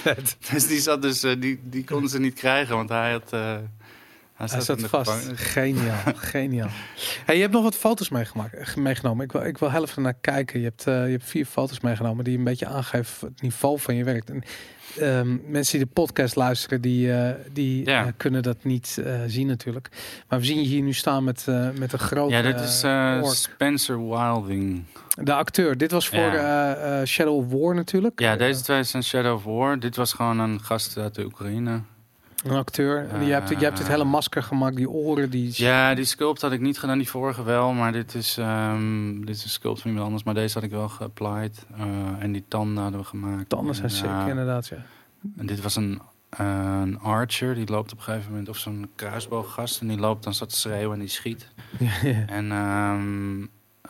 [laughs] dus die zat dus, die, die konden ze niet krijgen, want hij had. Hij de vast. gevangenis. Geniaal, [laughs] geniaal. Hey, je hebt nog wat foto's meegemaakt, eh, meegenomen. Ik wil, ik wil even naar kijken. Je hebt, eh, je hebt vier foto's meegenomen die een beetje aangeven het niveau van je werk. En, ehm, mensen die de podcast luisteren, die, eh, die Ja. kunnen dat niet zien natuurlijk. Maar we zien je hier nu staan met, met een grote Ja, dit is. Spencer Wilding. De acteur. Dit was voor Ja. Shadow of War natuurlijk. Ja, deze twee zijn Shadow of War. Dit was gewoon een gast uit de Oekraïne. Een acteur. En je, hebt, je hebt dit hele masker gemaakt, die oren, die... Ja, die sculpt had ik niet gedaan, die vorige wel. Maar dit is, ehm, dit is een sculpt van iemand anders. Maar deze had ik wel geapplied. Eh, en die tanden hadden we gemaakt. Tanden zijn sick, ja, inderdaad, ja. En dit was een, eh, een archer, die loopt op een gegeven moment, of zo'n kruisbooggast, en die loopt dan te schreeuwen en die schiet. [laughs] En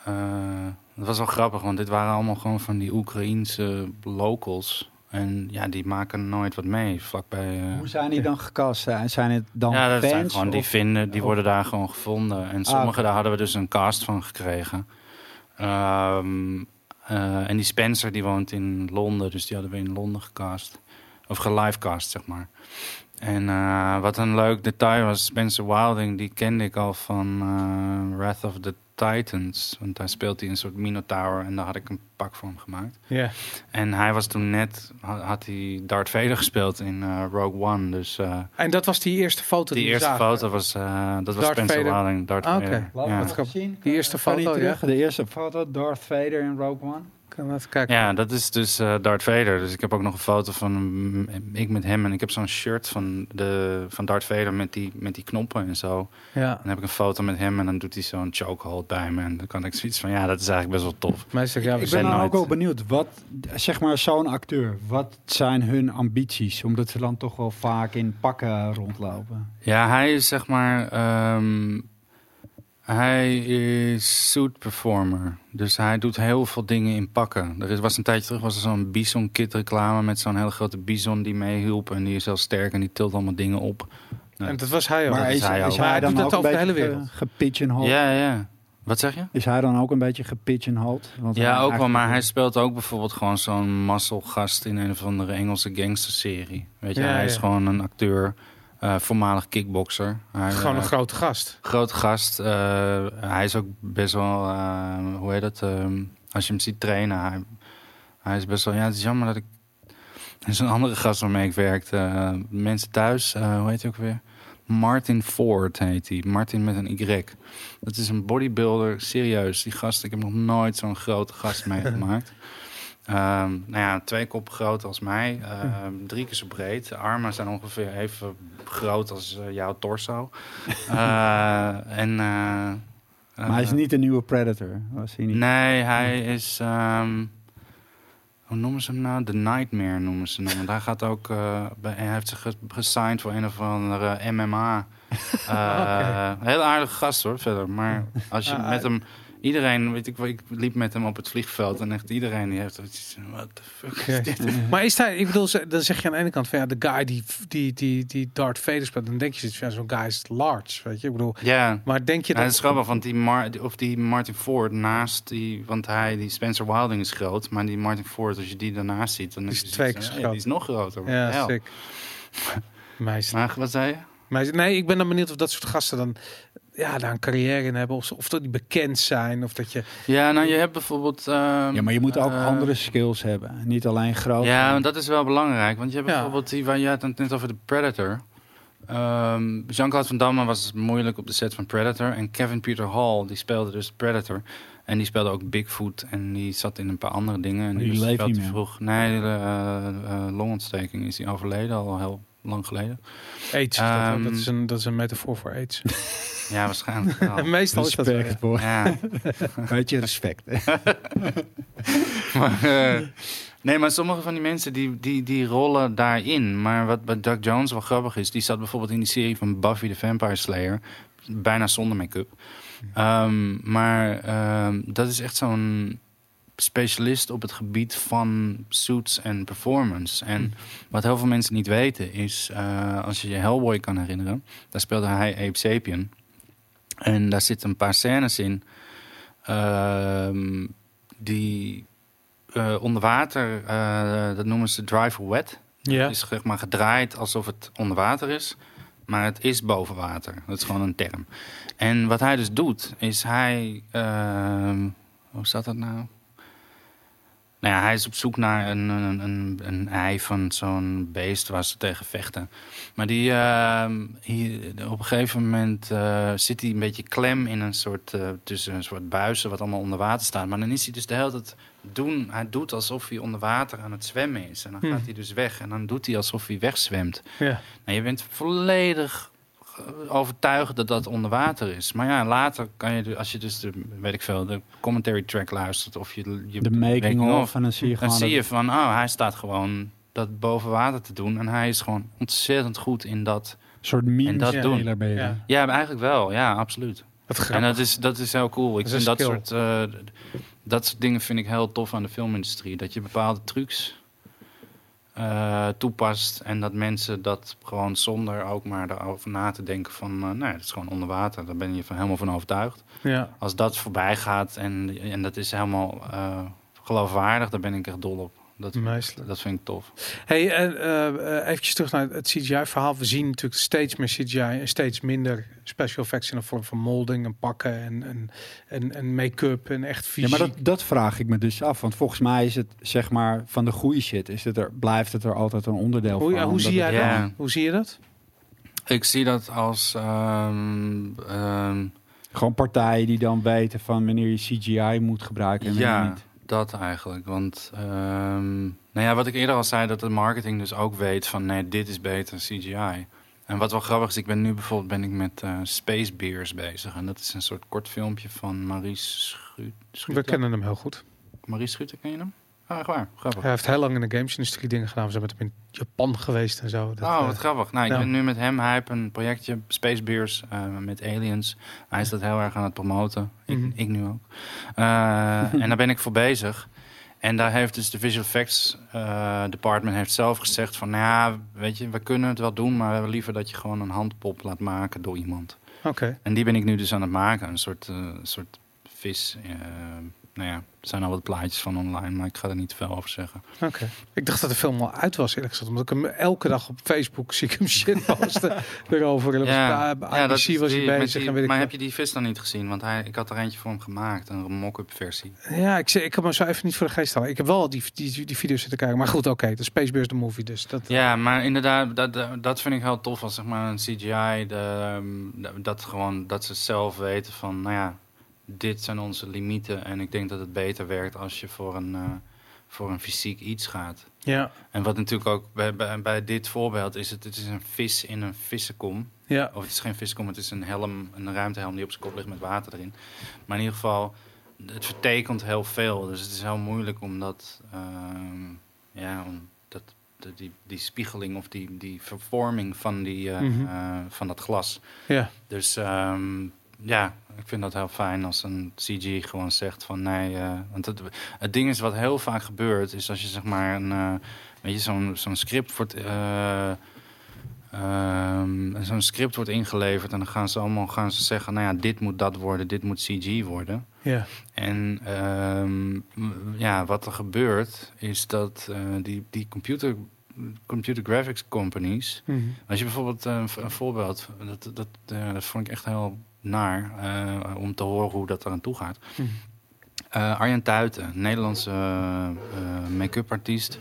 eh, dat was wel grappig, want dit waren allemaal gewoon van die Oekraïense locals. En ja, die maken nooit wat mee, vlakbij... eh, Hoe zijn die dan gecast? Zijn het dan ja, dat fans? zijn gewoon die vinden, die worden daar gewoon gevonden. En sommige, oké. daar hadden we dus een cast van gekregen. Ehm, eh, en die Spencer, die woont in Londen, dus die hadden we in Londen gecast. Of gelivecast, zeg maar. En eh, wat een leuk detail was, Spencer Wilding, die kende ik al van Wrath of the Titans. Want daar speelt hij een soort Minotaur en daar had ik een pak voor hem gemaakt. ja. En hij was toen net, had, had hij Darth Vader gespeeld in eh, Rogue One. Dus eh, En dat was die eerste foto die die eerste zagen. foto was, eh, dat was Darth Spencer Darth Ah, oké. Ja. Die eerste foto, terug? ja. De eerste foto, Darth Vader in Rogue One. Kan even kijken. ja, dat is dus eh, Darth Vader. Dus ik heb ook nog een foto van ik met hem. En ik heb zo'n shirt van, de, van Darth Vader met die, met die knoppen en zo. Ja. Dan heb ik een foto met hem en dan doet hij zo'n chokehold bij me. En dan kan ik zoiets van, ja, dat is eigenlijk best wel tof. Meestal, ja, we Ik zijn ben nou nooit- ook wel benieuwd, wat, zeg maar zo'n acteur, wat zijn hun ambities? Omdat ze dan toch wel vaak in pakken rondlopen. Ja, hij is zeg maar. ehm, hij is suit performer. Dus hij doet heel veel dingen in pakken. Er is, was een tijdje terug was er zo'n Bison Kit reclame met zo'n hele grote bison die meehielp. En die is heel sterk en die tilt allemaal dingen op. Nou, En dat was hij ook. dat Maar is is, hij is hij dan doet ook over de beetje hele wereld. gepigeonholed? ja, ja. Wat zeg je? Is hij dan ook een beetje gepigeonholed? Want Ja, ook wel. Maar hij speelt ook bijvoorbeeld gewoon zo'n muscle-gast in een of andere Engelse gangsterserie. Weet je, Ja, hij is gewoon een acteur, eh, voormalig kickbokser. Hij, Gewoon een eh, grote gast. grote gast. eh, hij is ook best wel, hoe heet het? ehm, als je hem ziet trainen, hij, hij is best wel. Ja, het is jammer dat ik. [laughs] Er is een andere gast waarmee ik werkte. mensen thuis, hoe heet hij ook weer? Martin Ford heet hij. Martin met een Y. Dat is een bodybuilder. Serieus, die gast. Ik heb nog nooit zo'n grote gast [laughs] meegemaakt. Ehm, nou ja, twee koppen groter als mij. Ehm, drie keer zo breed. De armen zijn ongeveer even groot als eh, jouw torso. [laughs] Eh, en... eh, Maar hij is niet de nieuwe Predator. Was hij niet? Nee, hij is... ehm, hoe noemen ze hem nou? The Nightmare noemen ze hem. Want hij gaat ook... bij, hij heeft zich ge- gesigned voor een of andere MMA. [laughs] Heel aardige gast hoor, verder. Maar [laughs] als je Ah, met hem... Iedereen, weet ik, wel, ik liep met hem op het vliegveld en echt iedereen die heeft zoiets the fuck is Ja. dit? [laughs] Maar is hij, ik bedoel, ze- dan zeg je aan de ene kant van ja, de guy die, die, die, die Darth Vader speelt, dan denk je zoiets van ja, zo'n guy is large, weet je. Ik bedoel, Ja, maar denk je Ja, dat... dat is grappig, want die, Mar of die Martin Ford naast die... Want hij, die Spencer Wilding is groot, maar die Martin Ford, als je die daarnaast ziet... Dan is je twee keer hey, Die is nog groter. Ja, sick. [laughs] Meisje, Maar wat zei je? meisje. Nee, ik ben dan benieuwd of dat soort gasten dan ja, daar een carrière in hebben. Of, of dat die bekend zijn. Of dat je... Ja, nou je hebt bijvoorbeeld... ehm, Ja, maar je moet ook eh, andere skills hebben. Niet alleen groot. Ja, want dat is wel belangrijk. Want je hebt Ja. bijvoorbeeld die waar je had het net over de Predator. Ehm Jean-Claude Van Damme was moeilijk op de set van Predator. En Kevin Peter Hall, die speelde dus Predator. En die speelde ook Bigfoot. En die zat in een paar andere dingen. En Maar die was leeft niet meer. vroeg. Nee, de eh, eh, longontsteking is hij overleden al heel lang geleden. AIDS, dat, Ehm, dat, is een, dat is een metafoor voor AIDS. [laughs] Ja, waarschijnlijk wel. [laughs] Meestal is dat boy. Ja, [laughs] Weet je, respect. maar, eh, nee, maar sommige van die mensen die, die, die rollen daarin. Maar wat bij Doug Jones wel grappig is, die zat bijvoorbeeld in die serie van Buffy the Vampire Slayer. Bijna zonder make-up. Ehm, maar ehm, dat is echt zo'n specialist op het gebied van suits en performance. En wat heel veel mensen niet weten is, eh, als je je Hellboy kan herinneren, daar speelde hij Ape Sapien. En daar zitten een paar scènes in ehm, die eh, onder water, eh, dat noemen ze drive wet. Ja. Het is zeg maar gedraaid alsof het onder water is. Maar het is boven water. Dat is gewoon een term. En wat hij dus doet, is hij... ehm, hoe staat dat nou? Nou ja, hij is op zoek naar een, een, een, een ei van zo'n beest waar ze tegen vechten. Maar die, ehm, hier, op een gegeven moment eh, zit hij een beetje klem in een soort, eh, tussen een soort buizen wat allemaal onder water staat. Maar dan is hij dus de hele tijd doen, hij doet alsof hij onder water aan het zwemmen is. En dan Hmm. gaat hij dus weg en dan doet hij alsof hij wegzwemt. Ja. Nou, je bent volledig overtuigd dat dat onder water is. Maar ja, later kan je, als je dus de, weet ik veel, de commentary track luistert of je, je De making of. En dan zie je dan gewoon... zie je van, oh, hij staat gewoon dat boven water te doen. En hij is gewoon ontzettend goed in dat. Een soort meme En dat doen. ben je. Ja. Ja, eigenlijk wel. Ja, absoluut. En dat is, dat is heel cool. Ik Dat is vind een dat soort, eh, dat soort dingen vind ik heel tof aan de filmindustrie. Dat je bepaalde trucs eh, toepast en dat mensen dat gewoon zonder ook maar erover na te denken van, eh nee, het is gewoon onder water. Daar ben je van, helemaal van overtuigd. Ja. Als dat voorbij gaat en, en dat is helemaal eh, geloofwaardig, daar ben ik echt dol op. Dat, Meestelijk. dat vind ik tof. Hey, en eh, eh, eventjes terug naar het CGI-verhaal. We zien natuurlijk steeds meer CGI en steeds minder special effects in de vorm van molding en pakken en, en, en, en make-up en echt Ja, fysiek. maar dat, dat vraag ik me dus af. Want volgens mij is het, zeg maar, van de goede shit, is het er, blijft het er altijd een onderdeel hoe, van. ja, hoe zie jij het- Ja. dat? Hoe zie je dat? Ik zie dat als ehm, ehm, Gewoon partijen die dan weten van wanneer je CGI moet gebruiken en wanneer Ja, niet. Dat eigenlijk. Want ehm, nou ja, wat ik eerder al zei, dat de marketing dus ook weet van nee, dit is beter CGI. En wat wel grappig is, ik ben nu bijvoorbeeld ben ik met eh, Space Beers bezig. En dat is een soort kort filmpje van Maurice Schu We kennen hem heel goed. Maurice Schutter, ken je hem? Ah, echt waar, grappig. Hij heeft heel lang in de gamesindustrie dingen gedaan. We zijn met hem in Japan geweest en zo. Dat, oh, eh, wat grappig. Nou, ik ben nu met hem. Hij heeft een projectje, Space Beers, eh, met aliens. Hij is dat heel erg aan het promoten. Ik, Mhm. ik nu ook. Eh, en daar ben ik voor bezig. En daar heeft dus de visual effects eh, department heeft zelf gezegd van... Nou ja, weet je, we kunnen het wel doen... maar we hebben liever dat je gewoon een handpop laat maken door iemand. Oké. En die ben ik nu dus aan het maken. Een soort, eh, soort vis. eh, nou ja, er zijn al wat plaatjes van online... maar ik ga er niet te veel over zeggen. Oké. Ik dacht dat de film al uit was, eerlijk gezegd. Omdat ik hem elke dag op Facebook zie ik hem [laughs] shit posten erover. Dat was IBC dat was die- bezig. die- en weet ik maar heb je die vis dan niet gezien? Want hij, ik had er eentje voor hem gemaakt, een mock-up versie. Ja, ik, ik heb me zo even niet voor de geest halen. Ik heb wel die, die, die video's zitten kijken. Maar goed, oké. de Spacebears de movie dus. Dat, Ja, maar inderdaad, dat, dat- dat vind ik heel tof als zeg maar een CGI. De, ehm, dat, gewoon, dat ze zelf weten van, nou ja, dit zijn onze limieten. En ik denk dat het beter werkt als je voor een, eh, voor een fysiek iets gaat. ja, En wat natuurlijk ook bij, bij, bij dit voorbeeld is, het, het is een vis in een vissenkom. ja. Of het is geen vissenkom, het is een helm, een ruimtehelm die op zijn kop ligt met water erin. Maar in ieder geval, het vertekent heel veel. Dus het is heel moeilijk om dat, ehm, ja, om dat, de- die, die spiegeling of die, die vervorming van, die, eh, Mhm. eh, van dat glas. ja. Dus ehm, ja, ik vind dat heel fijn als een CG gewoon zegt van nee. eh, want het, het ding is wat heel vaak gebeurt, is als je zeg maar een, eh, weet je, zo'n zo'n script wordt. eh, ehm, zo'n script wordt ingeleverd en dan gaan ze allemaal gaan ze zeggen, nou ja, dit moet dat worden, dit moet CG worden. ja. En ehm, ja, wat er gebeurt is dat die, die computer, computer graphics companies, Mhm. als je bijvoorbeeld een, voorbeeld, dat, dat, dat vond ik echt heel naar eh, om te horen hoe dat eraan toe gaat. Eh, Arjen Tuiten, Nederlandse eh, make-up artiest,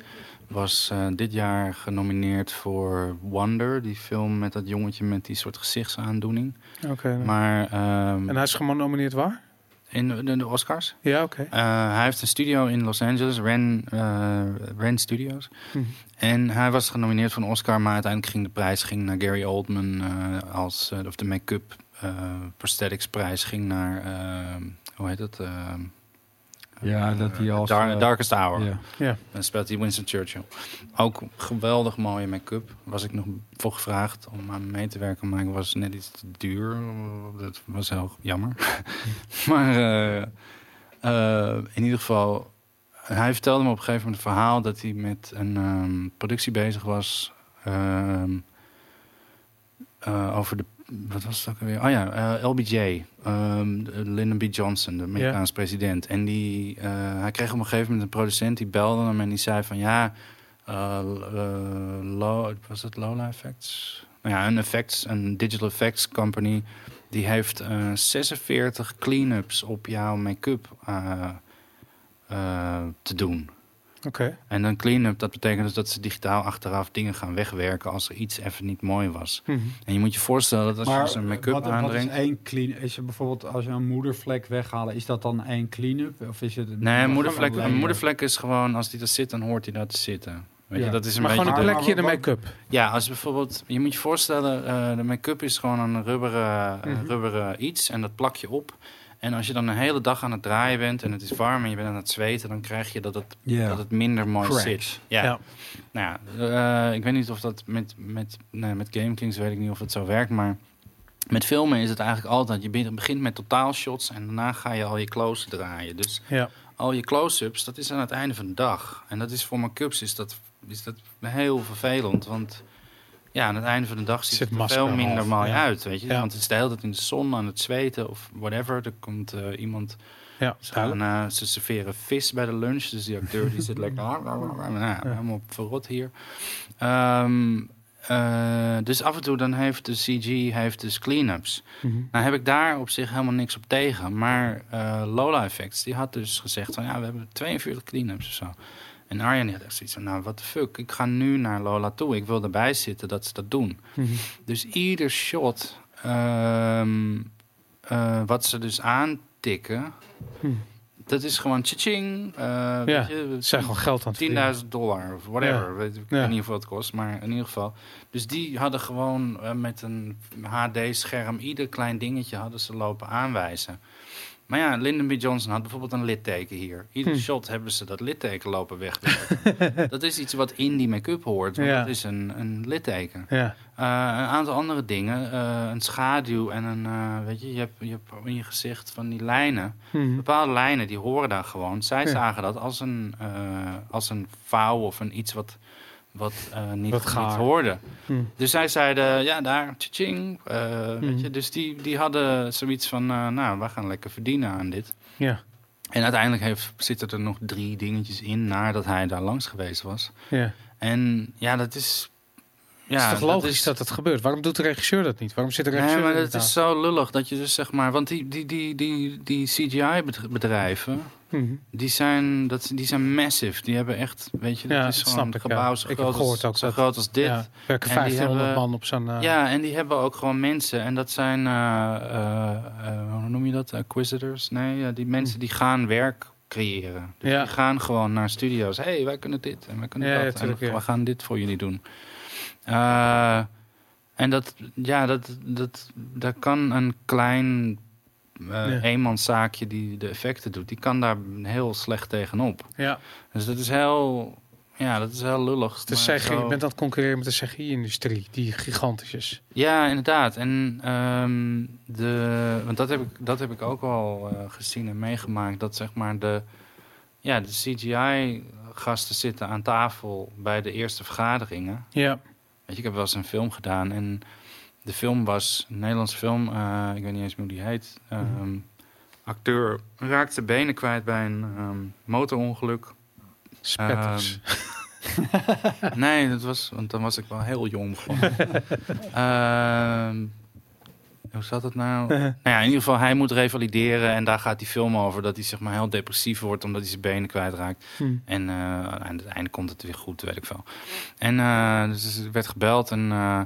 was dit jaar genomineerd voor Wonder, die film met dat jongetje met die soort gezichtsaandoening. Oké. Maar ehm, en hij is genomineerd waar? in de, Oscars. Ja, oké. Hij heeft een studio in Los Angeles, Ren, Ren Studios. Mhm. En hij was genomineerd voor een Oscar, maar uiteindelijk ging de prijs ging naar Gary Oldman als, of de make-up prosthetics prijs ging naar, ehm, hoe heet het? Ehm, Ja, eh, dat hij als... Dar- eh, Darkest Hour. Ja. Dan speelt hij Winston Churchill. Ook geweldig mooie make-up. Was ik nog voor gevraagd om aan mee te werken, maar ik was net iets te duur. Dat was heel jammer. [laughs] maar eh, eh, in ieder geval, hij vertelde me op een gegeven moment een verhaal dat hij met een ehm, productie bezig was. ehm, eh, over de. Wat was het ook alweer? Oh ja, eh, LBJ. ehm, Lyndon B. Johnson, de Amerikaanse president. En die, eh, hij kreeg op een gegeven moment een producent die belde hem en die zei van ja, eh, low, was het Lola Effects? Nou ja, een effects, een digital effects company, die heeft eh 46 clean-ups op jouw make-up te doen. Oké. En een clean-up, dat betekent dus dat ze digitaal achteraf dingen gaan wegwerken als er iets even niet mooi was. Mhm. En je moet je voorstellen dat als je Maar een make-up wat, wat is aandringt... één clean? Is er bijvoorbeeld als je een moedervlek weghalen, is dat dan één clean-up? Of is het een, Nee, een moedervlek, een moedervlek is gewoon, als die er zit, dan hoort hij daar te zitten. Weet Ja. je, dat is een Maar beetje gewoon een de- plekje in de maar- make-up. Ja, als je bijvoorbeeld, je moet je voorstellen, eh, de make-up is gewoon een rubberen, eh, Mhm. rubberen iets en dat plak je op. En als je dan een hele dag aan het draaien bent en het is warm en je bent aan het zweten, dan krijg je dat het, dat het minder mooi Cracks. zit. Ja. Ja. Nou ja, eh, ik weet niet of dat met, met, nee, met Game Kings weet ik niet of het zo werkt, maar met filmen is het eigenlijk altijd, je be- begint met totaalshots en daarna ga je al je close draaien. Dus Ja. al je close-ups, dat is aan het einde van de dag. En dat is voor make-ups is dat, is dat heel vervelend. Want ja, aan het einde van de dag ziet Zit het er veel minder mooi ja. uit. Weet je? Ja. Want het is de hele tijd in de zon aan het zweten of whatever. Er komt eh, iemand, Ja, gaan, eh, ze serveren vis bij de lunch. Dus die acteur die zit lekker [laughs] nou, helemaal verrot hier. Ehm, eh, dus af en toe dan heeft de CG heeft dus clean-ups. Mhm. Nou heb ik daar op zich helemaal niks op tegen. Maar Lola Effects, die had dus gezegd van ja, we hebben 42 clean-ups of zo. En Arjen had echt zoiets van, nou what the fuck, ik ga nu naar Lola toe. Ik wil erbij zitten dat ze dat doen. Mhm. Dus ieder shot ehm, eh, wat ze dus aantikken, Mhm. dat is gewoon tjing. Ja, je, Ze zijn gewoon geld aan het verdienen. 10.000 dollar of whatever. Ja. Weet, ik Ja. weet niet hoeveel het kost, maar in ieder geval. Dus die hadden gewoon eh, met een HD-scherm ieder klein dingetje hadden ze lopen aanwijzen. Maar ja, Lyndon B. Johnson had bijvoorbeeld een litteken hier. Ieder Hm. shot hebben ze dat litteken lopen wegwerken. [laughs] dat is iets wat in die make-up hoort, want Ja. dat is een, een litteken. Ja. Eh, een aantal andere dingen, eh, een schaduw en een, eh, weet je, je hebt, je hebt in je gezicht van die lijnen. Mhm. Bepaalde lijnen, die horen daar gewoon. Zij Ja. zagen dat als een, als een vouw of een iets wat, wat eh, niet, Wat niet hoorde. Mhm. Dus zij zeiden, ja, daar, tjing. eh Mhm. weet je, dus die, die hadden zoiets van, eh, nou, we gaan lekker verdienen aan dit. Ja. En uiteindelijk heeft, zitten er nog drie dingetjes in nadat hij daar langs geweest was. Ja. En ja, dat is... Ja, het is toch logisch is- dat het gebeurt? Waarom doet de regisseur dat niet? Waarom zit de regisseur Nee, maar het is zo lullig dat je dus zeg maar... Want die, die, die, die, die CGI-bedrijven, Mhm. die zijn, dat, die zijn massive. Die hebben echt, weet je, Ja, dat is dat gewoon gebouw ja. zo, Ik heb groot, gehoord als, ook zo dat- groot als dit. Ja, Ja. werken En die 1500 hebben- man op zo'n... eh, en die hebben ook gewoon mensen. En dat zijn, eh, eh, hoe noem je dat? Acquisitors? Nee, ja, die mensen die gaan werk creëren. Dus Ja. die gaan gewoon naar studio's. Hé, hey, wij kunnen dit en wij kunnen Ja, ja, dat. en ja. we gaan dit voor jullie doen. Eh, en dat, ja, dat, dat, daar kan een klein eh Ja. eenmanszaakje die de effecten doet, die kan daar heel slecht tegenop. ja. Dus dat is heel, ja, dat is heel lullig. Dus zo- je bent aan het concurreren met de CGI-industrie, die gigantisch is. Ja, inderdaad. En ehm, de, want dat heb ik, dat heb ik ook al eh, gezien en meegemaakt. Dat zeg maar de, ja, de CGI-gasten zitten aan tafel bij de eerste vergaderingen. Ja. Weet je, ik heb wel eens een film gedaan en de film was een Nederlandse film. eh, ik weet niet eens meer hoe die heet. Ehm, Acteur raakte zijn benen kwijt bij een ehm, motorongeluk. Spetters. [laughs] Nee, dat was, want dan was ik wel heel jong. [laughs] Hoe zat het nou? [laughs] nou ja, in ieder geval, hij moet revalideren en daar gaat die film over. Dat hij zeg maar heel depressief wordt omdat hij zijn benen kwijtraakt. Hm. En eh, aan het einde komt het weer goed, weet ik veel. En eh, dus er werd gebeld en eh,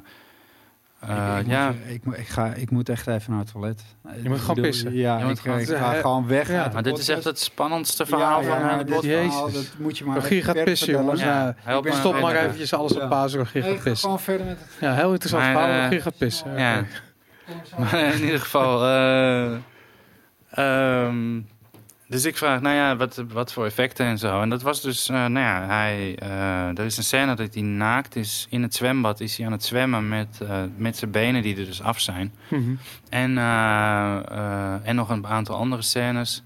eh, ik, ja, moet, ik, moet- ik, ga, ik moet echt even naar het toilet. Je moet gewoon pissen. Ja, Je moet ik, gewoon- ik ga gewoon weg. ja. de maar dit is echt het spannendste verhaal Ja, van ja, dit podcast. verhaal, Jezus. dat moet je maar Rogier gaat pissen, jongens. Ja, Ja, help me Stop maar eventjes alles Ja. op pauze. Rogier gaat ik ga pissen. gewoon verder met het... Ja, heel interessant Maar, verhaal. Rogier gaat pissen. Ja. Maar in ieder geval. eh, ehm, dus ik vraag, nou ja, wat, wat voor effecten en zo. En dat was dus, eh, nou ja, hij, eh, er is een scène dat hij naakt is in het zwembad. Is hij aan het zwemmen met, met zijn benen die er dus af zijn. Mhm. En, en nog een aantal andere scènes.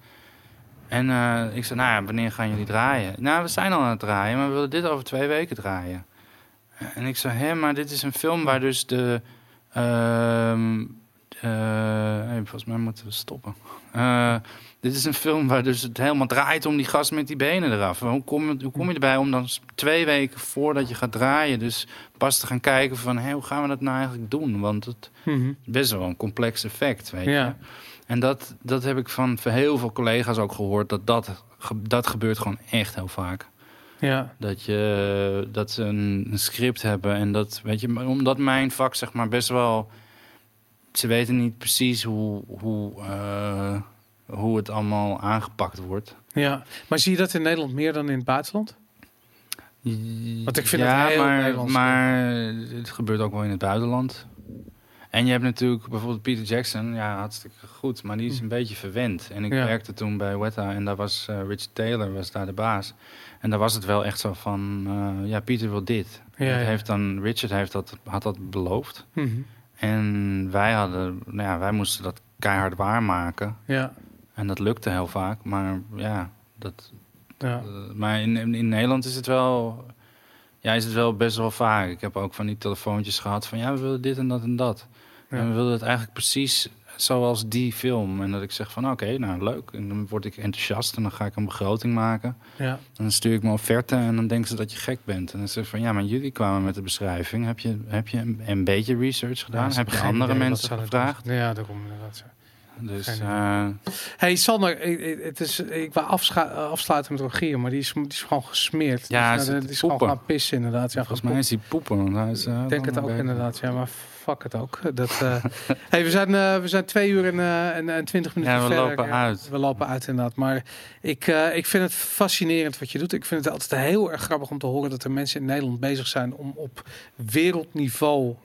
En ik zei, nou ja, wanneer gaan jullie draaien? Nou, we zijn al aan het draaien, maar we willen dit over twee weken draaien. En ik zei, hè, maar dit is een film waar dus de... ehm, eh, hey, volgens mij moeten we stoppen. Eh, dit is een film waar dus het helemaal draait om die gast met die benen eraf. Hoe kom, je, hoe kom je erbij om dan twee weken voordat je gaat draaien... dus pas te gaan kijken van, hé, hoe gaan we dat nou eigenlijk doen? Want het Mhm. is best wel een complex effect, weet je. En dat, dat heb ik van heel veel collega's ook gehoord. Dat, dat dat gebeurt gewoon echt heel vaak. Ja. Dat, je, dat ze een, een script hebben. En dat, weet je, omdat mijn vak zeg maar best wel... Ze weten niet precies hoe, hoe, eh, hoe het allemaal aangepakt wordt. ja. Maar zie je dat in Nederland meer dan in het buitenland? Want ik vind het ja, heel maar, Nederlands. maar het gebeurt ook wel in het buitenland. En je hebt natuurlijk bijvoorbeeld Peter Jackson, ja, hartstikke goed, maar die is een beetje verwend. En ik Ja. werkte toen bij Weta en daar was uh, Rich Taylor, was daar de baas. En daar was het wel echt zo van, eh, ja, Pieter wil dit. Ja. Heeft dan, Richard heeft dat, had dat beloofd. Mhm. En wij hadden, nou ja, wij moesten dat keihard waarmaken. Ja. En dat lukte heel vaak, maar ja, dat, Ja. eh, maar in, in, in Nederland is het wel. Ja, is het wel best wel vaak. Ik heb ook van die telefoontjes gehad van ja, we willen dit en dat en dat. En we willen het eigenlijk precies zoals die film. En dat ik zeg van oké, nou leuk. En dan word ik enthousiast en dan ga ik een begroting maken. Ja. En dan stuur ik mijn offerte en dan denken ze dat je gek bent. En dan zeg ik van ja, maar jullie kwamen met de beschrijving. Heb je, heb je een, een beetje research gedaan? Ja, heb je andere mensen het gevraagd? zijn. Ja, daarom inderdaad. ja. Dus eh, Hey Sander, het is, ik wou afscha- afsluiten met Rogier, maar die is, die is gewoon gesmeerd. Ja, dus, nou, zit die is te gewoon poepen. gaan pissen inderdaad. Ja, volgens mij is hij poepen. Hij is, eh, Ik denk het ook inderdaad, ja, maar fuck het ook. Dat, [laughs] hey, we, zijn, eh, we zijn twee uur en, eh, en, en twintig minuten Ja, we verder. lopen uit. We lopen uit inderdaad. Maar ik, ik vind het fascinerend wat je doet. Ik vind het altijd heel erg grappig om te horen dat er mensen in Nederland bezig zijn om op wereldniveau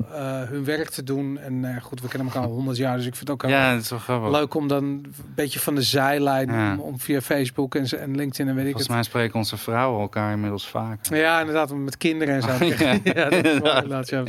hun werk te doen. En goed, we kennen elkaar al honderd jaar, dus ik vind het ook Ja, dat is wel grappig. leuk om dan een beetje van de zijlijn, Ja. om, om via Facebook en, en LinkedIn en weet ik Volgens het. mij spreken onze vrouwen elkaar inmiddels vaker. Ja, inderdaad, met kinderen en zo. [laughs] Ja. [laughs] ja, dat is wel inderdaad, ja.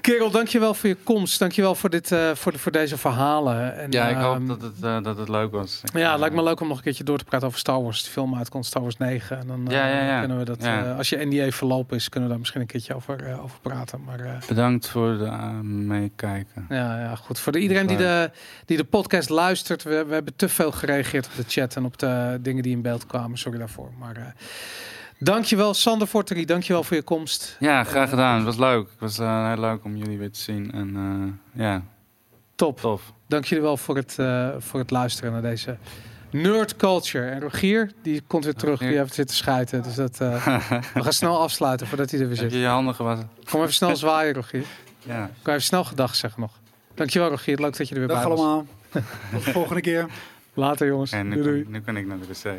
Kerel, dankjewel voor je komst. Dankjewel voor, dit, eh, voor, de, voor deze verhalen. En, Ja, ik hoop ehm, dat het, eh, dat het leuk was. Ja, het lijkt me leuk om nog een keertje door te praten over Star Wars. De film uitkomt, Star Wars 9. En dan eh, Ja, ja, ja. kunnen we dat, eh, als je NDA verlopen is, kunnen we daar misschien een keertje over, eh, over praten. Maar eh, Bedankt voor het uh, meekijken. ja, ja, goed. Voor de, iedereen die de, die de podcast luistert, we, we hebben te veel gereageerd op de chat en op de dingen die in beeld kwamen. Sorry daarvoor. Maar eh dankjewel, Sander Forterie. Dankjewel voor je komst. Ja, graag gedaan. Het was leuk. Het was eh, heel leuk om jullie weer te zien. En eh, ja, Top. tof. Dank jullie wel voor het, eh, voor het luisteren naar deze nerd culture. En Rogier, die komt weer terug. Rogier. Die heeft zitten schijten. Dus dat, eh, we gaan snel [laughs] afsluiten voordat hij er weer Heb zit. je je handen gewassen? Kom even snel zwaaien, Rogier. [laughs] Ja. Ik kan even snel gedag zeggen nog. Dankjewel, Rogier. Leuk dat je er weer Dag bij was. allemaal. [laughs] Tot de volgende keer. Later, jongens. En nu, Doei, doei. kan, nu kan ik naar de wc.